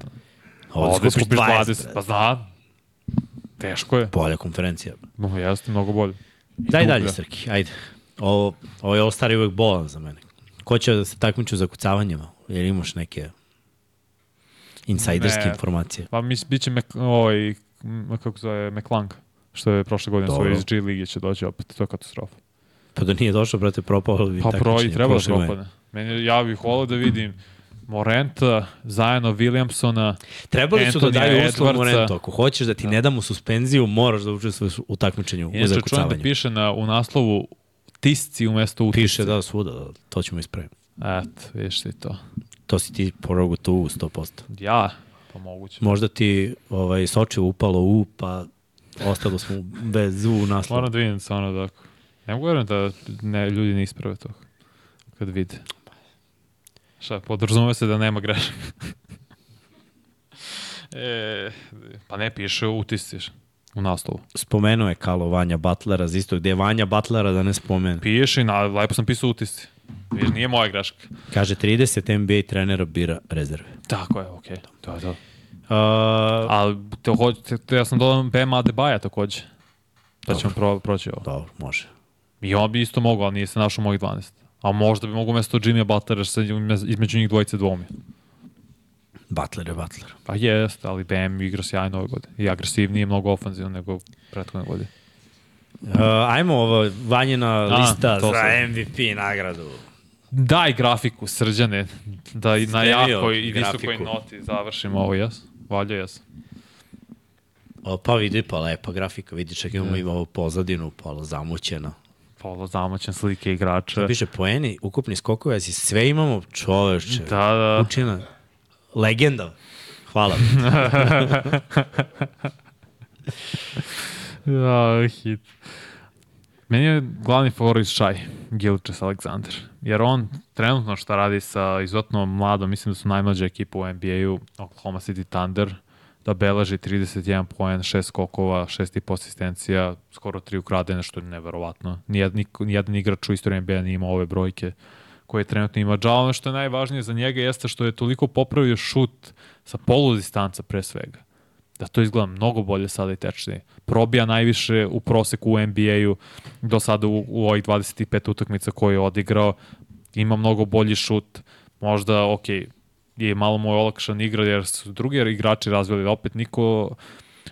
Ovde, Ovde skupiš 20. 20 pa zna. Teško je. Bolja konferencija. No, jeste, mnogo bolje. Daj dalje, Srki, ajde. Ovo, ovo je ostari uvek bolan za mene. Ko će da se takmiču za kucavanjima? Jer imaš neke insajderske informacije. Pa mislim, bit će Mek, ovaj, kako zove, McClung, što je prošle godine svoj iz G lige će doći opet, to je katastrofa. Pa da nije došao, brate, propao bi Pa pro i treba da propadne. Meni, ja bih volao da vidim Morenta, zajedno Williamsona, Trebali su da daju uslov Morentu. Ako hoćeš da ti da. ne damo suspenziju, moraš da učestvuješ u takmičenju, u zakucavanju. čujem da piše na, u naslovu tisci umesto utisci. Piše da svuda, da, to ćemo ispraviti. Eto, vidiš ti to. To si ti porogu tu 100%. Ja, pa moguće. Možda ti ovaj, soče upalo u, pa ostalo smo bez u naslovu. Moram da vidim stvarno da... Ne mogu da ne, ljudi ne isprave to kad vide. Šta, podrazumeva se da nema grešaka. e, pa ne piše, utisciš u naslovu. Spomenuo je Kalo Vanja Butlera za isto, gde je Vanja Butlera da ne spomene. Piše i na, lepo sam pisao utisci. Viš, nije moja greška. Kaže 30 NBA trenera bira rezerve. Tako je, okej. Okay. To je to. Uh, Ali to, ja sam dodao Bema Adebaja takođe. Da ćemo pro, proći ovo. Dobro, može. I on bi isto mogao, ali nije se našao mojih 12. A možda bi mogo mesto Jimmy Butlera se između njih dvojice dvomi. Butler je Butler. Pa jest, ali Bam igra sjajno ove godine. I agresivnije, mnogo ofenzivno nego prethodne godine. Uh, ajmo ovo, vanjena lista za sam. MVP nagradu. Daj grafiku, srđane, da i na jakoj i visokoj noti završimo ovo, jes? Valja, jes. O, pa vidi, pa lepa grafika, vidi čak imamo, imamo pozadinu, pola zamućena polo zamoćen slike igrača. Piše poeni, ukupni skokovi, asi sve imamo čoveče. Da, da. Učina. Legenda. Hvala. ja, hit. Meni je glavni favorit Šaj, Gilčes Aleksandar. Jer on trenutno šta radi sa izuzetno mladom, mislim da su najmlađa ekipa u NBA-u, Oklahoma City Thunder, da beleži 31 poen, 6 skokova, 6 asistencija, skoro 3 ukradene, što je neverovatno. Nijedan, nijedan igrač u istoriji NBA nije imao ove brojke koje trenutno ima. Žao ono što je najvažnije za njega jeste što je toliko popravio šut sa polu distanca pre svega. Da to izgleda mnogo bolje sada i tečnije. Probija najviše u proseku u NBA-u do sada u, u ovih 25 utakmica koje je odigrao. Ima mnogo bolji šut. Možda, okay, je malo moj olakšan igra, jer su drugi igrači razvili. Opet niko,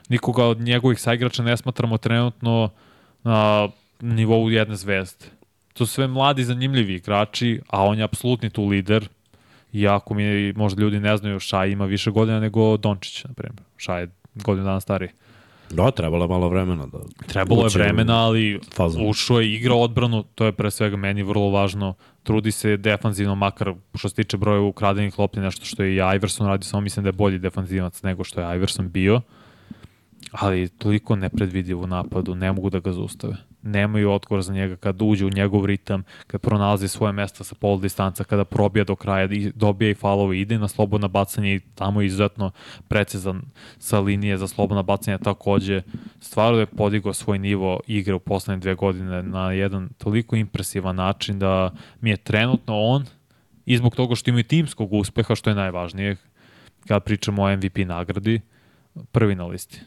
nikoga od njegovih saigrača ne smatramo trenutno na nivou jedne zvezde. To su sve mladi, zanimljivi igrači, a on je apsolutni tu lider. Iako mi možda ljudi ne znaju, Šaj ima više godina nego Dončić, na primjer. Šaj je godinu dana stariji. Da, trebalo je malo vremena. Da trebalo je vremena, ali fazom. ušao je igra odbranu, to je pre svega meni vrlo važno. Trudi se defanzivno, makar što se tiče broja ukradenih lopti, nešto što je i Iverson radio, samo mislim da je bolji defanzivac nego što je Iverson bio. Ali toliko nepredvidiv u napadu, ne mogu da ga zaustave nemaju odgovor za njega kad uđe u njegov ritam, kad pronalazi svoje mesto sa pol distanca, kada probija do kraja, dobija i falove, ide na slobodna bacanje i tamo je izuzetno precizan sa linije za slobodna bacanja takođe. Stvarno je podigao svoj nivo igre u poslednje dve godine na jedan toliko impresivan način da mi je trenutno on i zbog toga što ima i timskog uspeha, što je najvažnije kada pričamo o MVP nagradi, prvi na listi.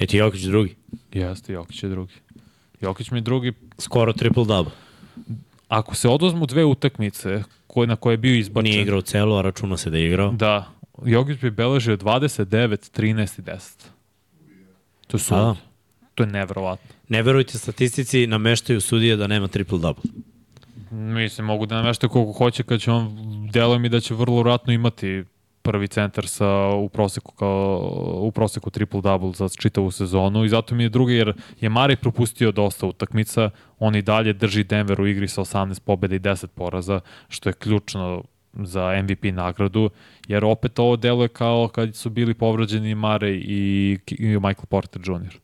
Je ti Jokić drugi? Jeste, Jokić je drugi. Jokić mi je drugi... Skoro triple-double. Ako se oduzmu dve utakmice koje, na koje je bio izbačen... Nije igrao celo, a računa se da je igrao. Da. Jokić bi beležio 29, 13 i 10. To je sud. To je neverovatno. Ne verujte statistici, nameštaju sudije da nema triple-double. Mislim, mogu da nameštaju koliko hoće kad će on, deluje mi da će vrlo vratno imati prvi centar sa u proseku kao u proseku triple double za čitavu sezonu i zato mi je drugi jer je Mari propustio dosta utakmica, on i dalje drži Denver u igri sa 18 pobeda i 10 poraza, što je ključno za MVP nagradu, jer opet ovo deluje kao kad su bili povrađeni Mare i, Michael Porter Jr.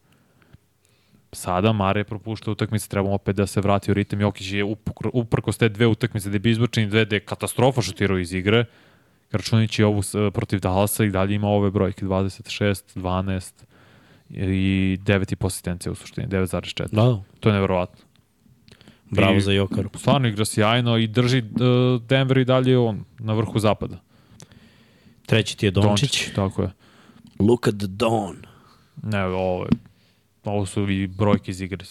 Sada Mare propušta utakmice, treba opet da se vrati u ritam. Jokić je uprkos te dve utakmice da bi izbačeni dve da je katastrofa šutirao iz igre, računajući ovu protiv Dallasa i dalje ima ove brojke 26, 12 i 9 asistencija u suštini, 9,4. Da. To je neverovatno. Bravo I, za Jokaru. Stvarno igra sjajno i drži uh, Denver i dalje on na vrhu zapada. Treći ti je Dončić. Dončić tako je. Look at the dawn. Ne, ovo, ovo su i brojke iz igre.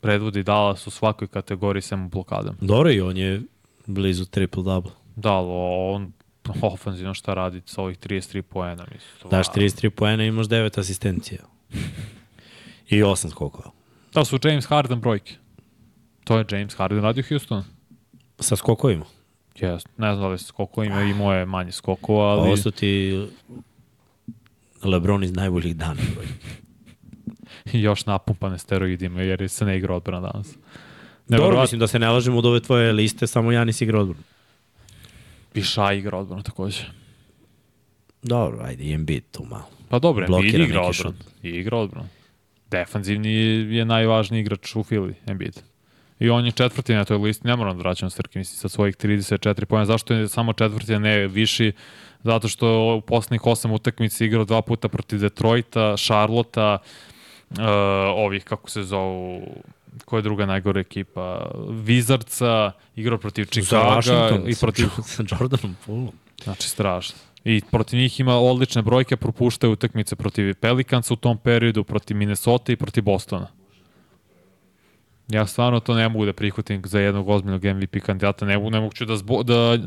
Predvodi Dallas u svakoj kategoriji sem u blokadama. Dobro i on je blizu triple-double. Da, on ofenzivno šta radi sa ovih 33 poena. Mislim, Daš 33 poena i imaš 9 asistencija. I 8 skokova. Da su James Harden brojke. To je James Harden radio Houston. Sa skokovima? Jes, ne znam da li sa skokovima i moje manje skokova, ali... Ovo su ti Lebron iz najboljih dana. Još napumpane steroidima jer se ne igra odbrana danas. Ne, Dobro, mislim da se ne lažemo od ove tvoje liste, samo Janis igra odbranu. I Ša igra odbranu takođe. Dobro, ajde, i Embiid tu malo. Pa dobro, Embiid igra odbranu. I igra odbranu. Defanzivni je najvažniji igrač u Fili, Embiid. I on je četvrti na toj listi, ne moram da vraćam Srki, misli, sa svojih 34 pojena. Zašto je samo četvrti, a ne viši? Zato što u poslednjih osam utakmica igrao dva puta protiv Detroita, Charlotta, uh, ovih, kako se zovu, koja je druga najgore ekipa? Vizarca, igrao protiv Chicaga i protiv... Sa Jordanom Poolom. Znači, strašno. I protiv njih ima odlične brojke, propuštaju utakmice protiv Pelicansa u tom periodu, protiv Minnesota i protiv Bostona. Ja stvarno to ne mogu da prihvatim za jednog ozbiljnog MVP kandidata. Ne, ne mogu da, zbo, da uh,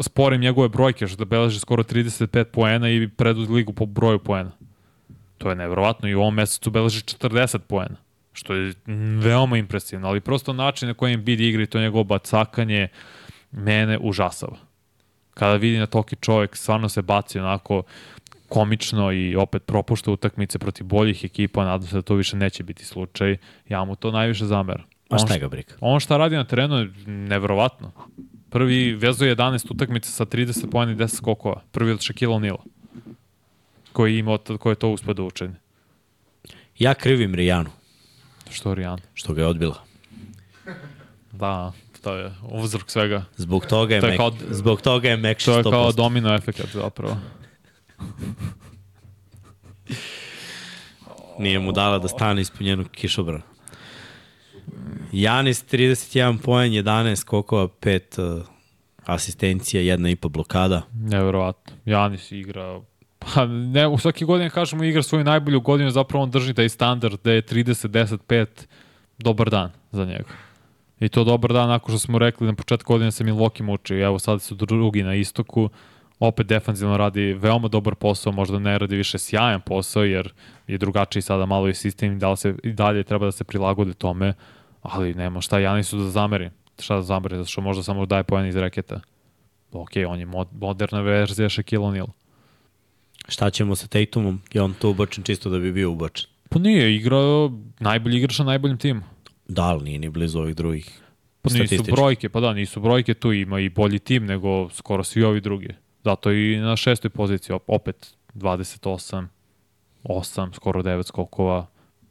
sporim njegove brojke, što da beleži skoro 35 poena i predu ligu po broju poena. To je nevrovatno i u ovom mesecu beleži 40 poena, što je veoma impresivno, ali prosto način na kojem Embiid igra i to njegovo bacakanje mene užasava. Kada vidi na toki čovjek, stvarno se baci onako komično i opet propušta utakmice protiv boljih ekipa, nadam se da to više neće biti slučaj. Ja mu to najviše zameram. A šta ga briga? On šta radi na terenu je neverovatno. Prvi vezuje 11 utakmica sa 30 pojena i 10 skokova. Prvi od Shaquille O'Neal. Koji, ima, koji je to uspio da učini. Ja krivim Rijanu. Što Rijan? Što ga je odbila. Da, to je uzrok svega. Zbog toga je, to je mek, kao, zbog toga je Mekši 100%. To je kao domino efekt zapravo. Nije mu dala da stane ispod njenog kišobrana. Janis 31 poen, 11 skokova, 5 uh, asistencija, jedna i po blokada. Neverovatno. Janis igra Pa ne, u svaki godin kažemo igra svoju najbolju godinu, zapravo on drži taj standard da je 30, 10, 5 dobar dan za njega. I to dobar dan, ako što smo rekli na početku godine se Milwaukee muči, evo sad su drugi na istoku, opet defanzivno radi veoma dobar posao, možda ne radi više sjajan posao, jer je drugačiji sada malo i sistem i, da se, i dalje treba da se prilagode tome, ali nema šta Janisu da zameri. Šta da zameri, zato što možda samo daje pojen iz reketa. Ok, on je mod, moderna verzija Shaquille O'Neal. Šta ćemo sa Tatumom? Je on to ubačen čisto da bi bio ubačen? Pa nije, igrao najbolji igrač na najboljim timu. Da, ali nije ni blizu ovih drugih Pa nisu brojke, pa da, nisu brojke, tu ima i bolji tim nego skoro svi ovi drugi. Zato i na šestoj poziciji opet 28, 8, skoro 9 skokova.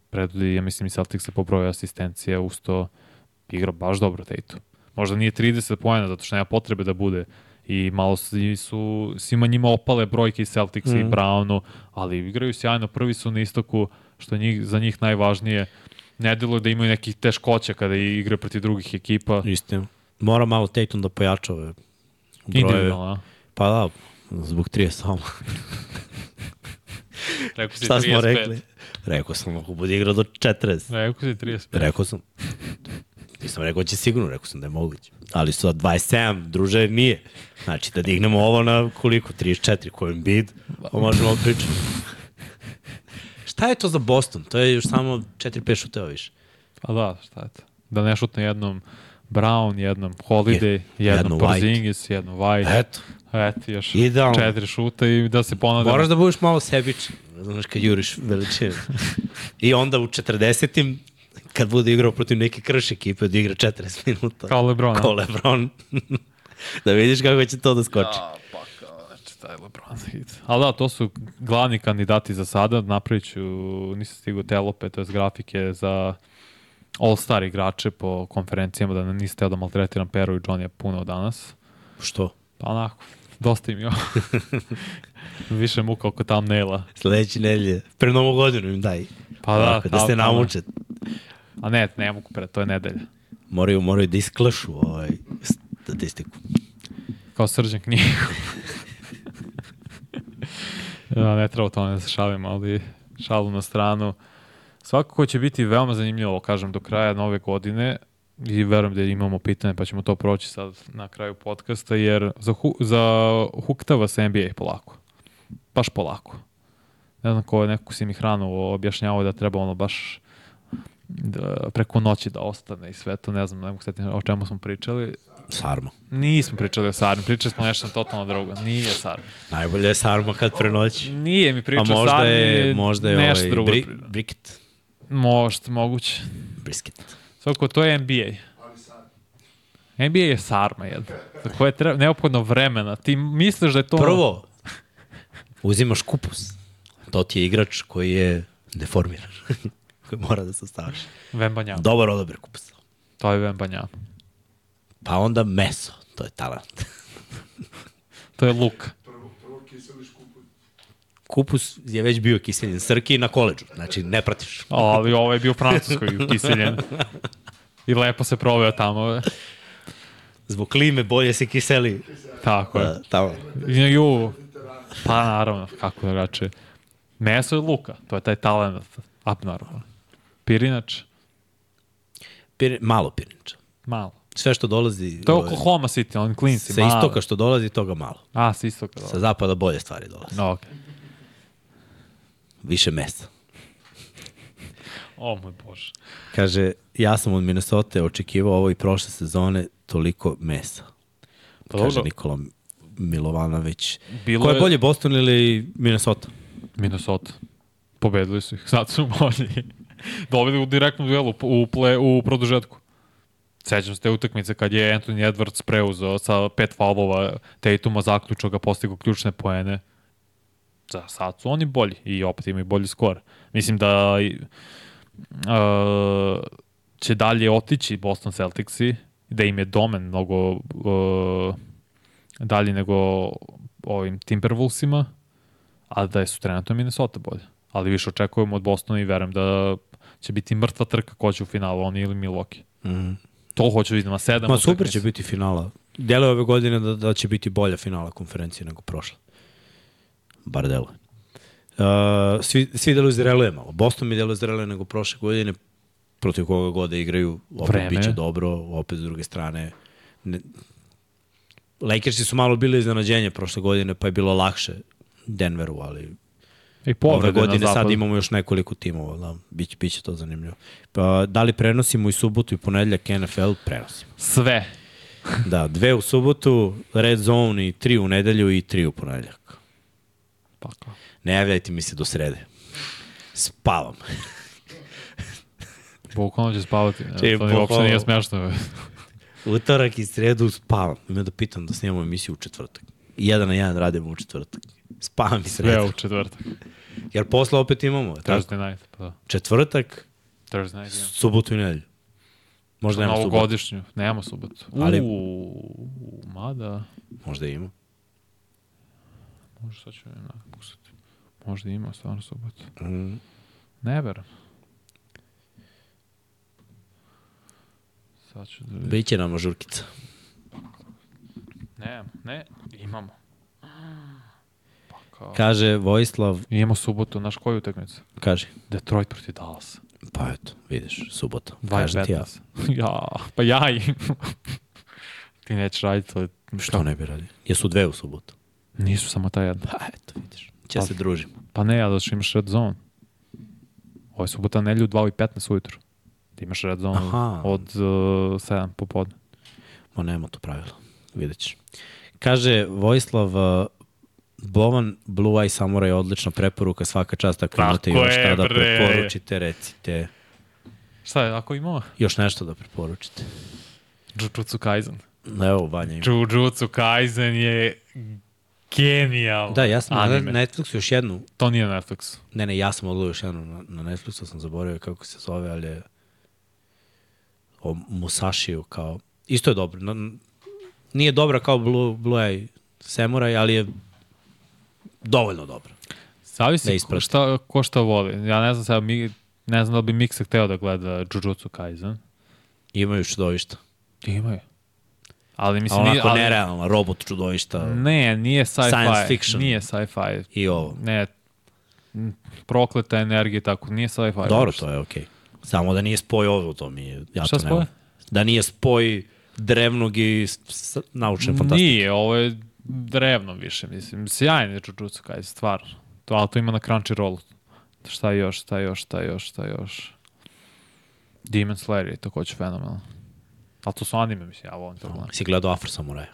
Predvodi, ja mislim, i Celtic se po broju asistencija usto igra baš dobro Tatum. Možda nije 30 pojena, zato što nema potrebe da bude i malo su svima njima opale brojke i Celtics mm. i Brownu, ali igraju sjajno, prvi su na istoku, što je njih, za njih najvažnije. Ne delo da imaju nekih teškoća kada igra protiv drugih ekipa. Istina. Mora malo Tatum da pojača ove brojeve. Pa da, zbog 30 samo. Rekao si Šta 35. smo rekli? Rekao sam, ako bude igrao do 40. Rekao si 35. Rekao sam. Nisam rekao da će sigurno, rekao sam da je moguće. Ali su 27, druže, nije. Znači, da dignemo ovo na koliko? 34, kojem bid, pa možemo pričati. šta je to za Boston? To je još samo 4-5 šuteva više. Pa da, šta je to? Da ne šutne jednom Brown, jednom Holiday, jednom jednom White. Porzingis, jednom White. Eto, Eto, još Idealno. četiri šuta i da se ponade. moraš da budeš malo sebičan, znaš, kad juriš veličine. I onda u 40-im, kad bude igrao protiv neke krš ekipe, da igra 40 minuta. Kao LeBron? Kao Lebron. da vidiš kako će to da skoči. Ja, pa kao, znači, taj LeBron hit. Ali da, to su glavni kandidati za sada. Napravit ću, nisam stigao telope, to je grafike za all-star igrače po konferencijama, da niste teo da maltretiram Peru i Johnny puno danas. Što? Pa onako, dosta im je ovo. Više muka oko thumbnaila. Sledeće nedelje, pre novu godinu im daj. Pa da, Ovako, da ste kao- namuče. A ne, ne mogu pre, to je nedelja. Moraju, moraju da isklašu ovaj statistiku. Kao srđan knjigu. ja, ne treba o tome da se šalim, ali šalu na stranu. Svakako će biti veoma zanimljivo, kažem, do kraja nove godine i verujem da imamo pitanje, pa ćemo to proći sad na kraju podcasta, jer za, hu, za huktava se NBA polako. Baš polako. Ne znam ko je, neko si mi hranu objašnjavao da treba ono baš da, preko noći da ostane i sve to, ne znam, ne mogu setiti o čemu smo pričali. Sarma. Nismo pričali o Sarmi, pričali smo nešto totalno drugo. Nije Sarmi. Najbolje je Sarma kad prenoći. Nije mi A pričao možda Sarmi, je, možda je nešto ovaj, drugo. bri, briket. Možda, moguće. Brisket. Svako, to je NBA. NBA je sarma jedna. Za koje je treba, neophodno vremena. Ti misliš da je to... Prvo, uzimaš kupus. To ti je igrač koji je deformiran. koji mora da se staviš. Vembanjama. Dobar odabir kupusa. To je Vembanjama. Pa onda meso. To je talent. To je luk. Prvo, prvo kiseliš kupus. Kupus je već bio kiseljen Srki na koleđu. Znači, ne pratiš. Ali ovo je bio u Francuskoj ukiseljen. I lepo se proveo tamo. Zbog klime bolje se kiseli. Tako je. Da, tamo. Ju, pa naravno, kako drugačije. Meso je luka, to je taj talent, abnormalan. Pirinač, Pir, malo pirniča. malo. Sve što dolazi... To je ovaj, Oklahoma City, on klinci, Sa malo. istoka što dolazi, toga malo. A, sa istoka. Sa Da. zapada bolje stvari dolaze. No, okay. Više mesa. O moj Bože. Kaže, ja sam od Minnesota očekivao ovo i prošle sezone toliko mesa. Pa Kaže dobro. Nikola Milovanović. Bilo Ko je je- bolje, Boston ili Minnesota? Minnesota. Pobedili su ih, sad su bolji. Dobili u direktnom duelu u, ple, u produžetku. Sećam se te utakmice kad je Anthony Edwards preuzeo sa pet faulova Tatuma, zaključao ga, postigao ključne poene. Za sad su oni bolji i opet imaju bolji skor. Mislim da uh, će dalje otići Boston Celticsi, da im je domen mnogo uh, dalje nego ovim Timberwolvesima, a da je su trenutno Minnesota bolje. Ali više očekujemo od Bostona i verujem da će biti mrtva trka ko će u finalu, oni ili Milwaukee. Mm. To hoću vidjeti na sedam. Ma super će biti finala. Delo ove godine da, da će biti bolja finala konferencije nego prošla. Bar delo. Uh, svi, svi delo izreluje malo. Boston mi delo izreluje nego prošle godine protiv koga god da igraju, opet Vreme. biće dobro, opet s druge strane. Ne, Lakersi su malo bili iznenađenje prošle godine, pa je bilo lakše Denveru, ali I ove povrede na godine sad imamo još nekoliko timova, da, biće, biće to zanimljivo. Pa, da li prenosimo i subotu i ponedeljak NFL? Prenosimo. Sve. Da, dve u subotu, red zone i tri u nedelju i tri u ponedeljak. Pa kao. Ne javljajte mi se do srede. Spavam. Bukvalno će spavati. Če, to ni uopšte nije smešno. Utorak i sredu spavam. Ima da pitam da snimamo emisiju u četvrtak. Jedan na jedan radimo u četvrtak. Spavam i Sve sredu. u četvrtak. Jer posle opet imamo. Tako, Thursday night. Pa da. četvrtak, Thursday night, ja. subotu i nedelju. Možda nema subotu. Novogodišnju. Nemamo subotu. Ali- Uuu, mada. Možda ima. Može sad ću ne napustiti. Možda ima stvarno subotu. Mm. Ne verujem. Sad ću da vidim. Biće nam žurkica. Ne, ne, imamo. Kao... Kaže Vojislav, Imamo subotu, naš koju utakmicu? kaže. Detroit protiv Dallas. Pa eto, vidiš, subota. 2 Kažem ti ja. ja, pa ja im. Ti nećeš raditi, ali Što ne bi radio? Jesu dve u subotu. Nisu samo ta jedna. Pa eto, vidiš. Će Pa- se družimo. Pa ne, ali što imaš red zone. Ovo je subota nelju 2 i 15 ujutru. Ti imaš red zone Aha. od uh, 7 popodne. Ma nema to pravilo. Vidjet ćeš. Kaže Vojislav uh, Bovan Blue Eye Samurai je odlična preporuka svaka čast ako Tako imate još šta da preporučite, recite. Šta je, ako imamo? Još nešto da preporučite. Jujutsu Kaisen. Evo, Vanja ima. Jujutsu Kaisen je genijalno. Da, ja sam na anime. Netflixu još jednu, To nije na Netflixu. ne ne, ja sam odgledao još jednu na, na Netflixu, sam zaboravio kako se zove, ali je o Musashiju kao, isto je dobro. No, nije dobra kao Blue, Blue Eye Samurai, ali je dovoljno dobra. Zavisi Da ko šta, ko šta voli. Ja ne znam sad, mi, ne znam da li bi Miksa hteo da gleda Jujutsu Kaisen. Imaju čudovišta. Imaju. Ali A mislim, nije, onako ali, nerealna, robot čudovišta Ne, nije sci-fi. Science fiction. Nije sci-fi. i ovo. Ne, prokleta energija i tako, nije sci-fi. Dobro, to je okej. Samo da nije spoj ovo, to mi je, ja Šta to spoj? Da nije spoj drevnog i naučne fantastike. Nije, ovo je drevno više, mislim. Sjajan je Jujutsu Kaisen, stvarno. To, ali to ima na Crunchyrollu. Šta još, šta još, šta još, šta još. Demon Slayer je takođe fenomenalno. Ali to su anime, mislim, ja volim to gledam. Si gledao Afro Samuraja?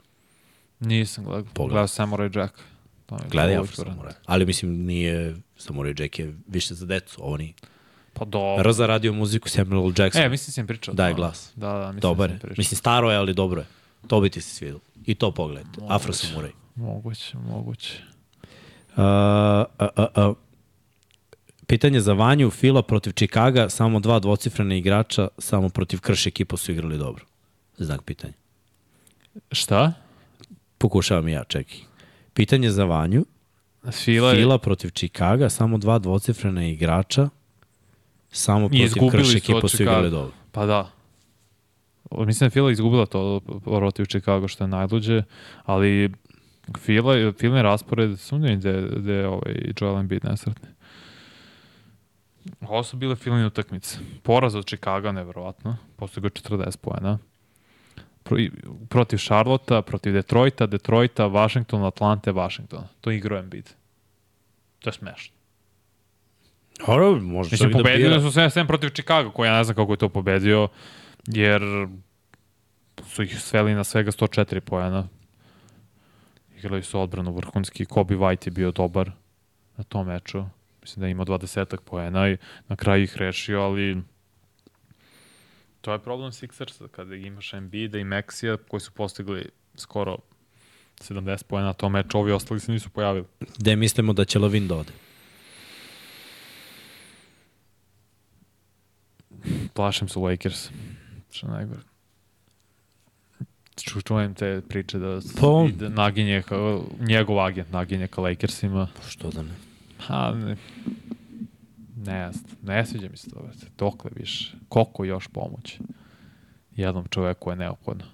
Nisam gledao, Pogledaj. gledao Samurai Jack. To je Gledaj Afro Samuraja. Ali mislim, nije Samurai Jack je više za decu, ovo nije. Pa dobro. Rza radio muziku Samuel Jackson. E, mislim sam pričao. Daje to. glas. Da, da, mislim Dobar sam pričao. Mislim, staro je, ali dobro je. To bi ti se svidelo. I to pogledajte. Afro Samuraj. Moguće, moguće. Uh, uh, uh, uh. Pitanje za Vanju, Fila protiv Čikaga, samo dva dvocifrene igrača, samo protiv Krš ekipa su igrali dobro. Znak pitanja. Šta? Pokušavam i ja, čekaj. Pitanje za Vanju, Fila, je- Fila protiv Čikaga, samo dva dvocifrena igrača, samo protiv Krš ekipa su igrali dobro. Pa da. Mislim da je Fila izgubila to protiv Chicago što je najluđe, ali Fila, je raspored, sumnjam gde, gde je ovaj Joel Embiid nesretni. Ovo su bile Filine utakmice. Poraz od Chicaga, nevjerovatno. Postigao 40 poena. Pro, protiv Charlotta, protiv Detroita, Detroita, Washington, Atlante, Washington. To je igrao Embiid. To je smešno. Dobro, može Mislim, čovjek da su 7-7 protiv Chicago, koji ja ne znam kako je to pobedio, jer su ih sveli na svega 104 pojena. Igrali su odbranu vrhunski, Kobe White je bio dobar na tom meču. Mislim da je imao 20 pojena i na kraju ih rešio, ali to je problem Sixersa, kada imaš Embiida i Maxija koji su postigli skoro 70 pojena na tom meču, ovi ostali se nisu pojavili. Gde mislimo da će Lavin da ode? Plašim se Lakers. Što najgore. Ču, čujem te priče da, Pa on- da naginje, ka, njegov agent naginje ka Lakersima. Što da ne? Ha, ne, ne, znam, ne sviđa mi se to. brate. Dokle više? Koliko još pomoći? Jednom čoveku je neophodno.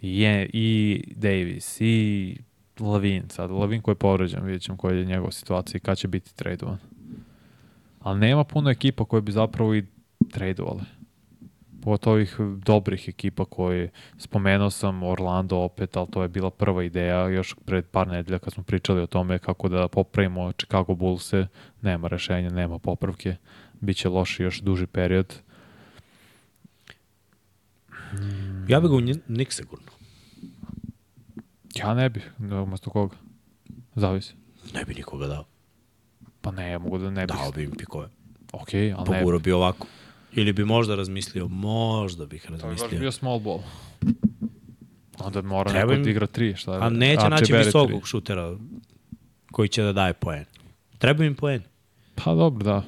I, je, i Davis, i Lavin sad. Lavin koji je povređen, vidjet ćemo koja je njegova situacija i kada će biti tradovan. Ali nema puno ekipa koje bi zapravo i tradovale. Pogotovo ovih dobrih ekipa koje spomenuo sam Orlando opet, ali to je bila prva ideja još pred par nedelja kad smo pričali o tome kako da popravimo Chicago Bullse. Nema rešenja, nema popravke. Biće loši još duži period. Ja bih ga u Nick sigurno. Ja ne bih, da umesto koga. Zavisi. Ne bi nikoga dao. Pa ne, ja mogu da ne bih. Dao bi im pikove. Ok, ali ne. Poguro bi ovako. Ili bi možda razmislio, možda bih To je baš razmislio. bio small ball. Onda mora Treba neko im- da igra tri. Šta je? A neće Archie naći visokog šutera koji će da daje poen. Treba im poen. Pa dobro, da.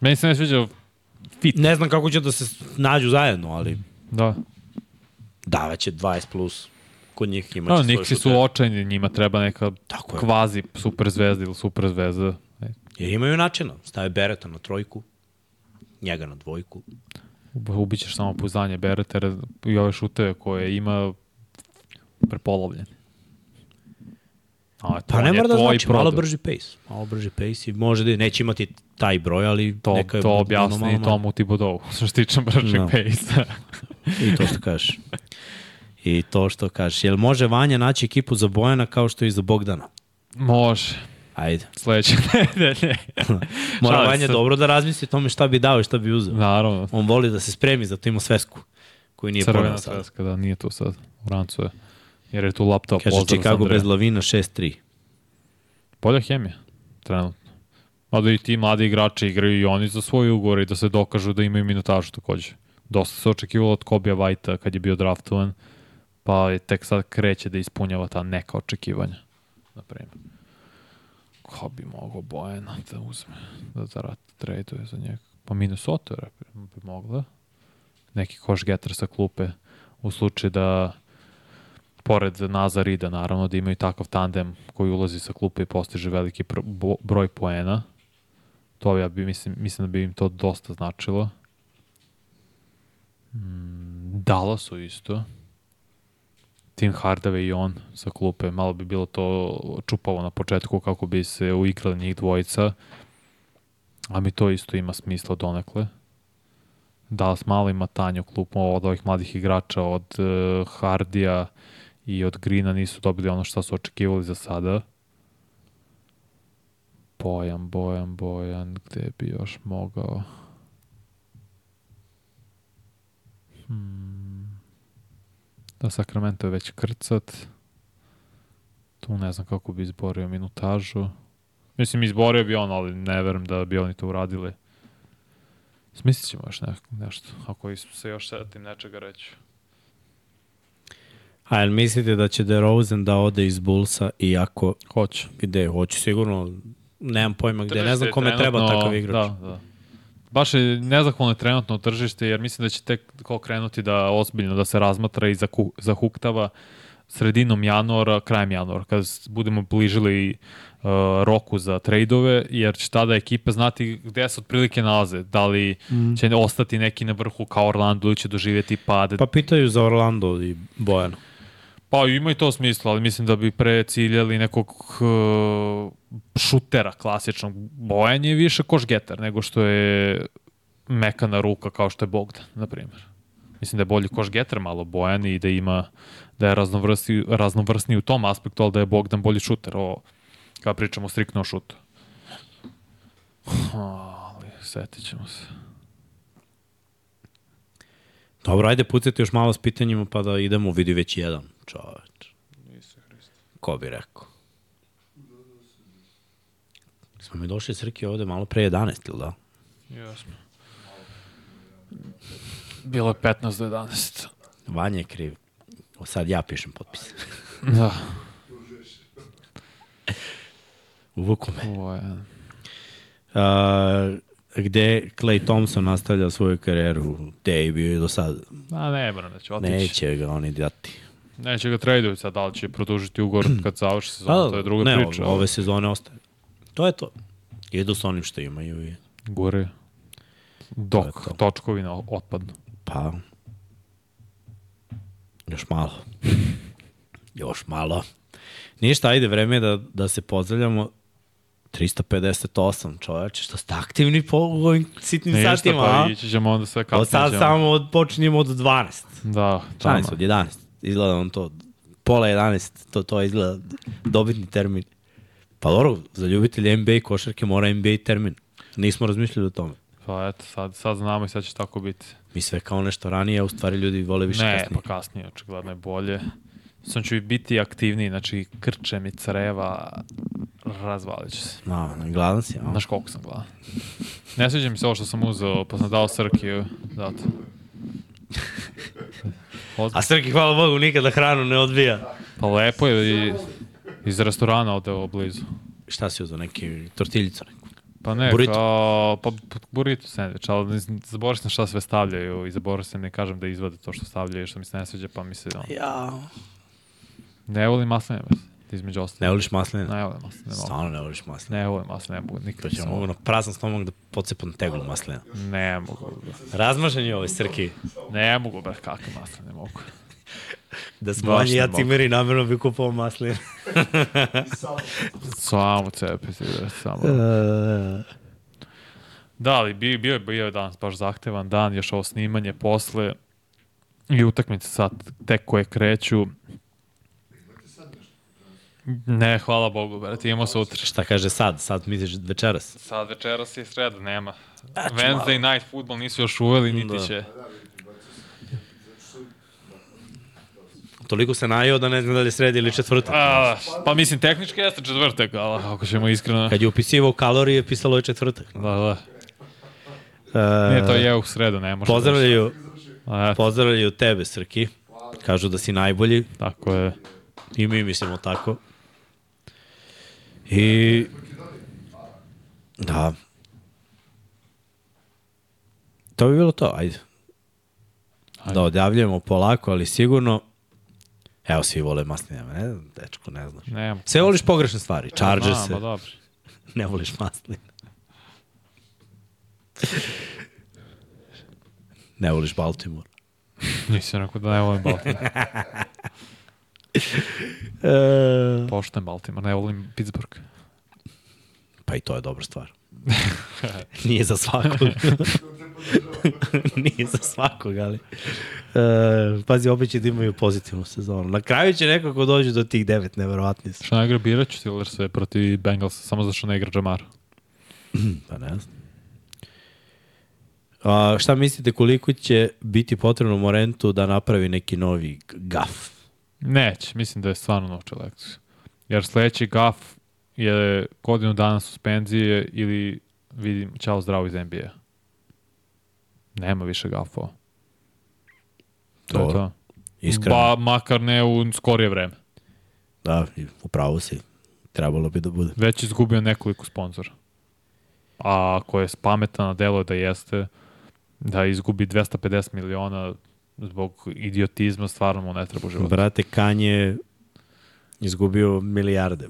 Meni se ne sviđa fit. Ne znam kako će da se nađu zajedno, ali Da. davaće 20 plus. Kod njih ima No, svoj Nixi su očajni, njima treba neka Tako je. kvazi super zvezda ili super zvezda. Jer imaju načina. Stave Bereta na trojku, njega na dvojku. ub- Ubićeš samo pouzdanje Beretera i ove šuteve koje ima prepolovljene. A, to Pa ne mora da znači, malo brži pace. Malo brži pace i može da neće imati taj broj, ali To, neka je to objasni malo manje. Tomu Tibodovu, što se tiče bržeg Da. pace. I to što kažeš. I to što kažeš. Jel može Vanja naći ekipu za Bojana kao što i za Bogdana? Može. Ajde. Sledeće nedelje. Mora Vanja dobro da razmisli o tome šta bi dao i šta bi uzeo. Naravno. On voli da se spremi, zato ima svesku. koji nije Crvena ponao sad. sveska, da, nije tu sad. U rancu je. Jer je tu laptop. Kaže pozdrav Chicago bez Lavina 6-3. Bolja hemija, trenutno. Mada i ti mladi igrači igraju i oni za svoje ugovore i da se dokažu da imaju minutažu takođe. Dosta se očekivalo od Kobija Vajta kad je bio draftovan, pa je tek sad kreće da ispunjava ta neka očekivanja, na primjer. Ko bi mogao Bojana da uzme, da zarad traduje za njega? Pa Minnesota bi mogla. Neki koš getter sa klupe u slučaju da pored Nazar Rida, naravno, da imaju takav tandem koji ulazi sa klupe i postiže veliki broj poena. To ja bi, mislim, mislim da bi im to dosta značilo. Mm, Dallasu isto. Tim Hardaway i on sa klupe. Malo bi bilo to čupavo na početku kako bi se uigrali njih dvojica. A mi to isto ima smisla donekle. Dallas malo ima tanju klupu od ovih mladih igrača, od uh, Hardija, i od Grina nisu dobili ono što su očekivali za sada. Bojan, Bojan, Bojan, gde bi još mogao? Hmm. Da, Sacramento je već krcat. Tu ne znam kako bi izborio minutažu. Mislim, izborio bi on, ali ne verujem da bi oni to uradili. Smislit ćemo još ne, nešto, ako se još setim nečega reći. A jel mislite da će DeRozan da ode iz Bullsa iako Hoće. gde hoće sigurno nemam pojma gde, ne znam kome treba takav igrač. Da, da. Baš je nezahvalno trenutno tržište, jer mislim da će tek ko krenuti da ozbiljno da se razmatra i zaku, zahuktava sredinom januara, krajem januara, kada s- budemo bližili uh, roku za trejdove, jer će tada ekipe znati gde se otprilike nalaze. Da li mm. će ostati neki na vrhu kao Orlando ili će doživjeti pad. Pa pitaju za Orlando i Bojana. Pa ima i to smisla, ali mislim da bi pre ciljali nekog uh, šutera klasičnog. Bojan je više košgetar nego što je mekana ruka kao što je Bogdan, na primjer. Mislim da je bolji košgetar malo Bojan i da ima da je raznovrsni, raznovrsni u tom aspektu, ali da je Bogdan bolji šuter. O, kada pričamo striktno o šutu. Ali, setit ćemo se. Dobro, ajde pucati još malo s pitanjima pa da idemo, vidi već jedan čoveč. Ko bi rekao? Smo mi došli Srki ovde malo pre 11, ili da? Jasno. Bilo je 15 do 11. Vanja je kriv. O, sad ja pišem potpis. Da. Uvuku me. Ovo je... Uh, gde Clay Thompson nastavlja svoju karijeru, gde je bio i do sada. A ne, moram da će otići. Neće ga oni dati. Neće ga traduju sad, da li će produžiti ugovor kad završi sezona, to je druga ne, priča. Ove, ove sezone ostaje. To je to. Idu sa onim što imaju i Gore. Dok To to. točkovi na otpadnu. pa još malo. još malo. Ništa, ajde, vreme je da, da se pozdravljamo. 358 čoveče, što ste aktivni po ovim sitnim Ništa, satima, pa ići ćemo onda sve kasnije. Od sad ćemo. samo od, počinjemo od 12. Da, tamo. od 11. Izgleda on to. Pola 11, to, to izgleda dobitni termin. Pa dobro, za ljubitelje NBA košarke mora NBA termin. Nismo razmišljali o tome. Pa eto, sad, sad znamo i sad će tako biti. Mi sve kao nešto ranije, a u stvari ljudi vole više ne, kasnije. pa kasnije, očigledno je bolje. Sam ću biti aktivniji, znači krče mi creva, razvalit će se. No, gladan si, a? Znaš koliko sam gladan. Ne sviđa mi se ovo što sam uzeo, pa sam dao Srkiju, zato. A Srki, hvala Bogu, nikada hranu ne odbija. Pa lepo je i iz restorana ovde ovo blizu. Šta si uzao, neki tortiljicu neku? Pa ne, Burrito? kao, pa burrito sandvič, ali zaboravio sam šta sve stavljaju i zaboravio sam ne kažem da izvade to što stavljaju, što mi se ne sviđa, pa mi se, on, Ja. ne volim masline, između Ne ostalih. voliš masline? Ne volim masline, ne mogu. Stvarno ne voliš masline. Ne volim masline, ne mogu, nikad To će nisam mogu na prazan stomak da pocepam teglu maslina. Ne mogu, Razmažen je ovaj Srki. ne mogu, bre, kakve masline, ne mogu. Da smo Baš ja ne mogu. cimeri, namjerno bi kupao masline. Samo cepi se, bre, samo. Da, ali bio, bio, je- bio je danas baš zahtevan dan, još ovo snimanje posle i utakmice sad tek koje kreću. Ne, hvala Bogu, brate, imamo sutra. Šta kaže sad? Sad misliš večeras? Sad večeras je sreda, nema. Ću Wednesday night football nisu još uveli, niti Da. će. Toliko se najao da ne zna da li je sredi ili četvrtak. A, pa mislim, tehnički jeste četvrtak, ali ako ćemo iskreno... Kad je upisivao kalorije, pisalo je četvrtak. Da, da. E, Nije, to je u sredu, ne može. Pozdravljaju, A, eto, pozdravljaju tebe, Srki. Kažu da si najbolji. tako je. I mi mislimo tako. I... Da. To bi bilo to, ajde. Ajde. Da odjavljujemo polako, ali sigurno. Evo, svi vole masline, ne znam, dečko, ne znaš. Nemam. Sve voliš pogrešne stvari, charger Znam, se, Pa dobro. ne voliš masline. ne voliš Baltimore. Nisam rekao da ne volim Baltimore. E... Pošten Baltimore, ne volim Pittsburgh. Pa i to je dobra stvar. Nije za svakog. Nije za svakog, ali... E, pazi, opet će da imaju pozitivnu sezonu. Na kraju će nekako dođu do tih devet, neverovatni su. Što ne igra Biraću Steelers sve protiv Bengalsa, samo zato što ne igra Jamar. Pa ne znam. A, šta mislite koliko će biti potrebno Morentu da napravi neki novi gaf? Neće, mislim da je stvarno naučio lekciju. Jer sledeći gaf je godinu dana suspenzije ili vidim, čao zdravo iz NBA. Nema više gafova. To je Dobro. to. Iskreno. Ba, makar ne u skorije vreme. Da, upravo si. Trebalo bi da bude. Već je izgubio nekoliko sponzora. A ako je pametan, a delo je da jeste, da izgubi 250 miliona zbog idiotizma, stvarno mu ne treba u životu. Brate, Kanje izgubio milijarde.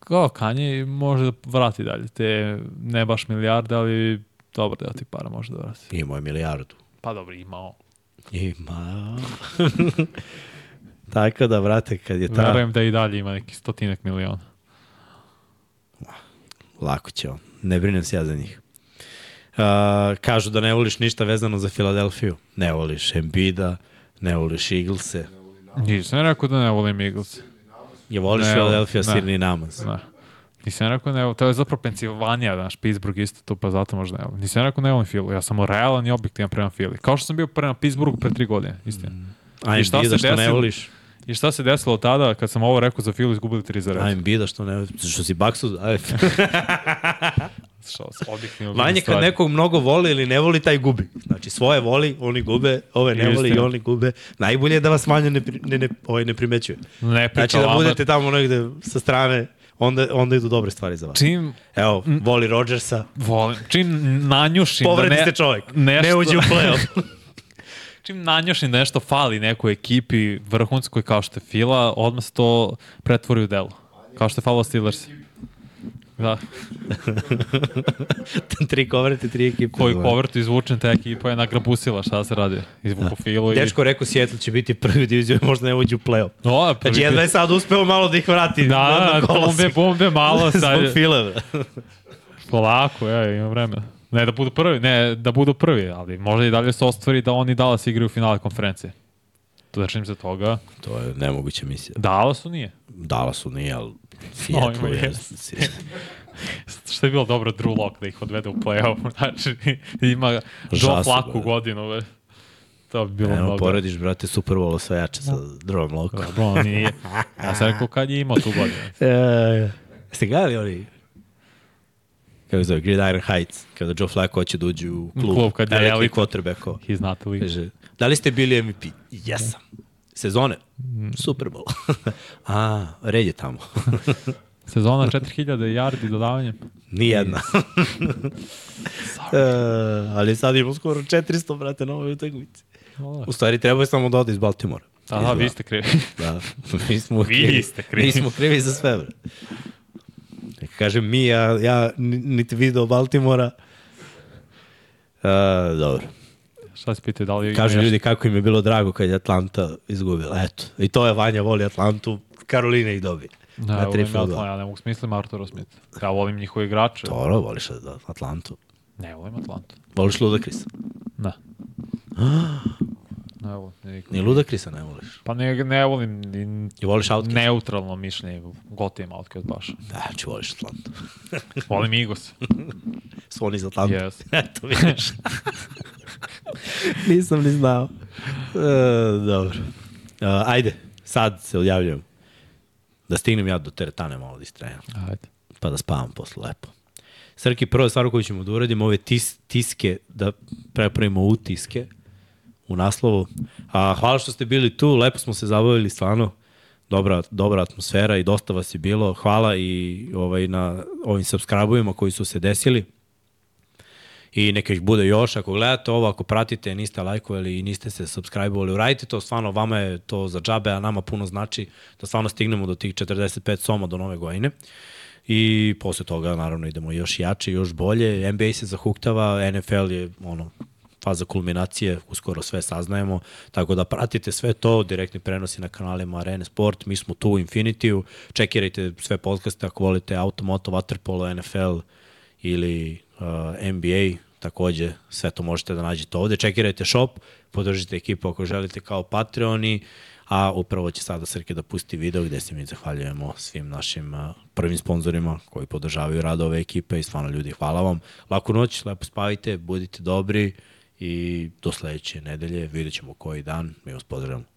Kao Kanye može da vrati dalje te ne baš milijarde, ali dobro da ti para može da vrati. Imao je milijardu. Pa dobro, imao. Ima. Tako da, brate, kad je ta... Verujem da i dalje ima neki stotinak miliona. Lako će on. Ne brinem se ja za njih. Uh, kažu da ne voliš ništa vezano za Filadelfiju. Ne voliš Embida, ne voliš Eaglese. Nisam rekao da ne volim Eagles. Je voliš Ne, Filadelfija, ne. Sirni Namaz. Ne. Nisam rekao ne volim, to je zapravo Pensilvanija, znaš, Pittsburgh isto tu, pa zato možda ne volim. Nisam rekao ne volim Philly, ja sam realan i objektivan prema Philly. Kao što sam bio prema Pittsburghu pre tri godine, istina. A I šta Embida što ne desilo? voliš? I šta se desilo tada kad sam ovo rekao za Philly, izgubili tri za red? A Embida što ne voliš? Što si baksu? Aj. Što, objektivno Manje kad stvari. nekog mnogo voli ili ne voli, taj gubi. Znači, svoje voli, oni gube, ove ne voli i oni gube. Najbolje je da vas manje ne, ne, ne, ovaj ne primećuje. Ne Znači, da budete tamo negde sa strane, onda, onda idu dobre stvari za vas. Čim Evo, voli Rodgersa, volim, čim nanjušim povredi da ne, ste čovjek, nešto, ne uđe u play-off. čim nanjušim da nešto fali nekoj ekipi vrhunskoj kao što je Fila, odmah se to pretvori u delo. Kao što je falilo Steelers. Da, tri kovrati, tri ekipe. koji povrt izvučen, ta ekipa je nagrabusila, šta se radi? Izvuku Filu i... Dečko rekao, Seattle će biti prvi diviziju, možda ne uđe u play-off. O, Znači, jedva je sad uspeo malo da ih vrati. Da, da, bombe, bombe, malo Zbog sad. file, bre. Polako, ja, ima vremena. Ne da budu prvi, ne da budu prvi, ali možda i dalje se ostvari da oni Dallas igraju u finale konferencije. Držim se toga. To je nemoguća misija. Dallasu nije. Dallasu nije, ali Seattle je. jest. Što je bilo dobro Drew Lock da ih odvede u play-off. Znači, ima Joe Flacco bre. godinu. Be. To bi bilo Evo, mnogo. porediš, brate, Super Bowl osvajača sa drugom lokom. Dobro, on nije. Ja sam rekao kad je imao tu godinu. E, ste gledali oni kako zove, Gridiron Heights, kada Joe Flacco hoće da uđe u klub, klub, kad je elitni elita. quarterbackova. He's not the. Kaže, da li ste bili MVP? Jesam. Sezone? Super Bowl. A, red je tamo. Sezona 4000 yardi dodavanjem. Nijedna. e, ali sad imamo skoro 400, brate, na ovoj utakmici. U stvari, treba je samo da ode iz Baltimora. Da, da, vi ste krivi. Da, mi smo Vi krivi. ste krivi. Mi smo krivi za sve, bre. Neka kažem mi, ja, ja ni- niti video Baltimora. Uh, dobro. Šta se pitaju, da li Kažu ljudi kako im je bilo drago kad je Atlanta izgubila. Eto. I to je Vanja voli Atlantu. Karolina ih dobi. Da, Na ja tri. Atlanta, ja ne mogu smislim Arturo Smith. Ja volim njihove igrače. Dobro, voliš da, Atlantu. Ne volim Atlantu. Voliš Ludakrisa. Ne. ne volim. nikog. Ni Ludakrisa ne voliš. Pa ne, ne volim ni I voliš Outkiss? neutralno mišljenje. Gotivim Outcast baš. Da, znači voliš Atlantu. Volim Igos. Su oni iz Atlantu. Yes. Eto, vidiš. Nisam ni znao. E, dobro. ajde, sad se odjavljujem. Da stignem ja do teretane malo da istrajem. Ajde. Pa da spavam posle lepo. Srki, prva stvar koju ćemo da uradimo, ove tis, tiske, da prepravimo utiske u naslovu. A, hvala što ste bili tu, lepo smo se zabavili, stvarno. Dobra, dobra atmosfera i dosta vas je bilo. Hvala i ovaj, na ovim subscribe-ovima koji su se desili i neka ih bude još. Ako gledate ovo, ako pratite, niste lajkovali i niste se subscribe-ovali, uradite to, stvarno vama je to za džabe, a nama puno znači da stvarno stignemo do tih 45 soma do nove godine. I posle toga naravno idemo još jače, još bolje. NBA se zahuktava, NFL je ono, faza kulminacije, uskoro sve saznajemo, tako da pratite sve to, direktni prenosi na kanalima Arene Sport, mi smo tu u Infinitiju, čekirajte sve podcaste ako volite Automoto, Waterpolo, NFL ili uh, NBA, takođe sve to možete da nađete ovde. Čekirajte shop, podržite ekipu ako želite kao Patreoni, a upravo će sada Srke da pusti video gde se mi zahvaljujemo svim našim uh, prvim sponzorima koji podržavaju rad ove ekipe i stvarno ljudi hvala vam. Laku noć, lepo spavajte, budite dobri i do sledeće nedelje vidjet ćemo koji dan. Mi vas pozdravljamo.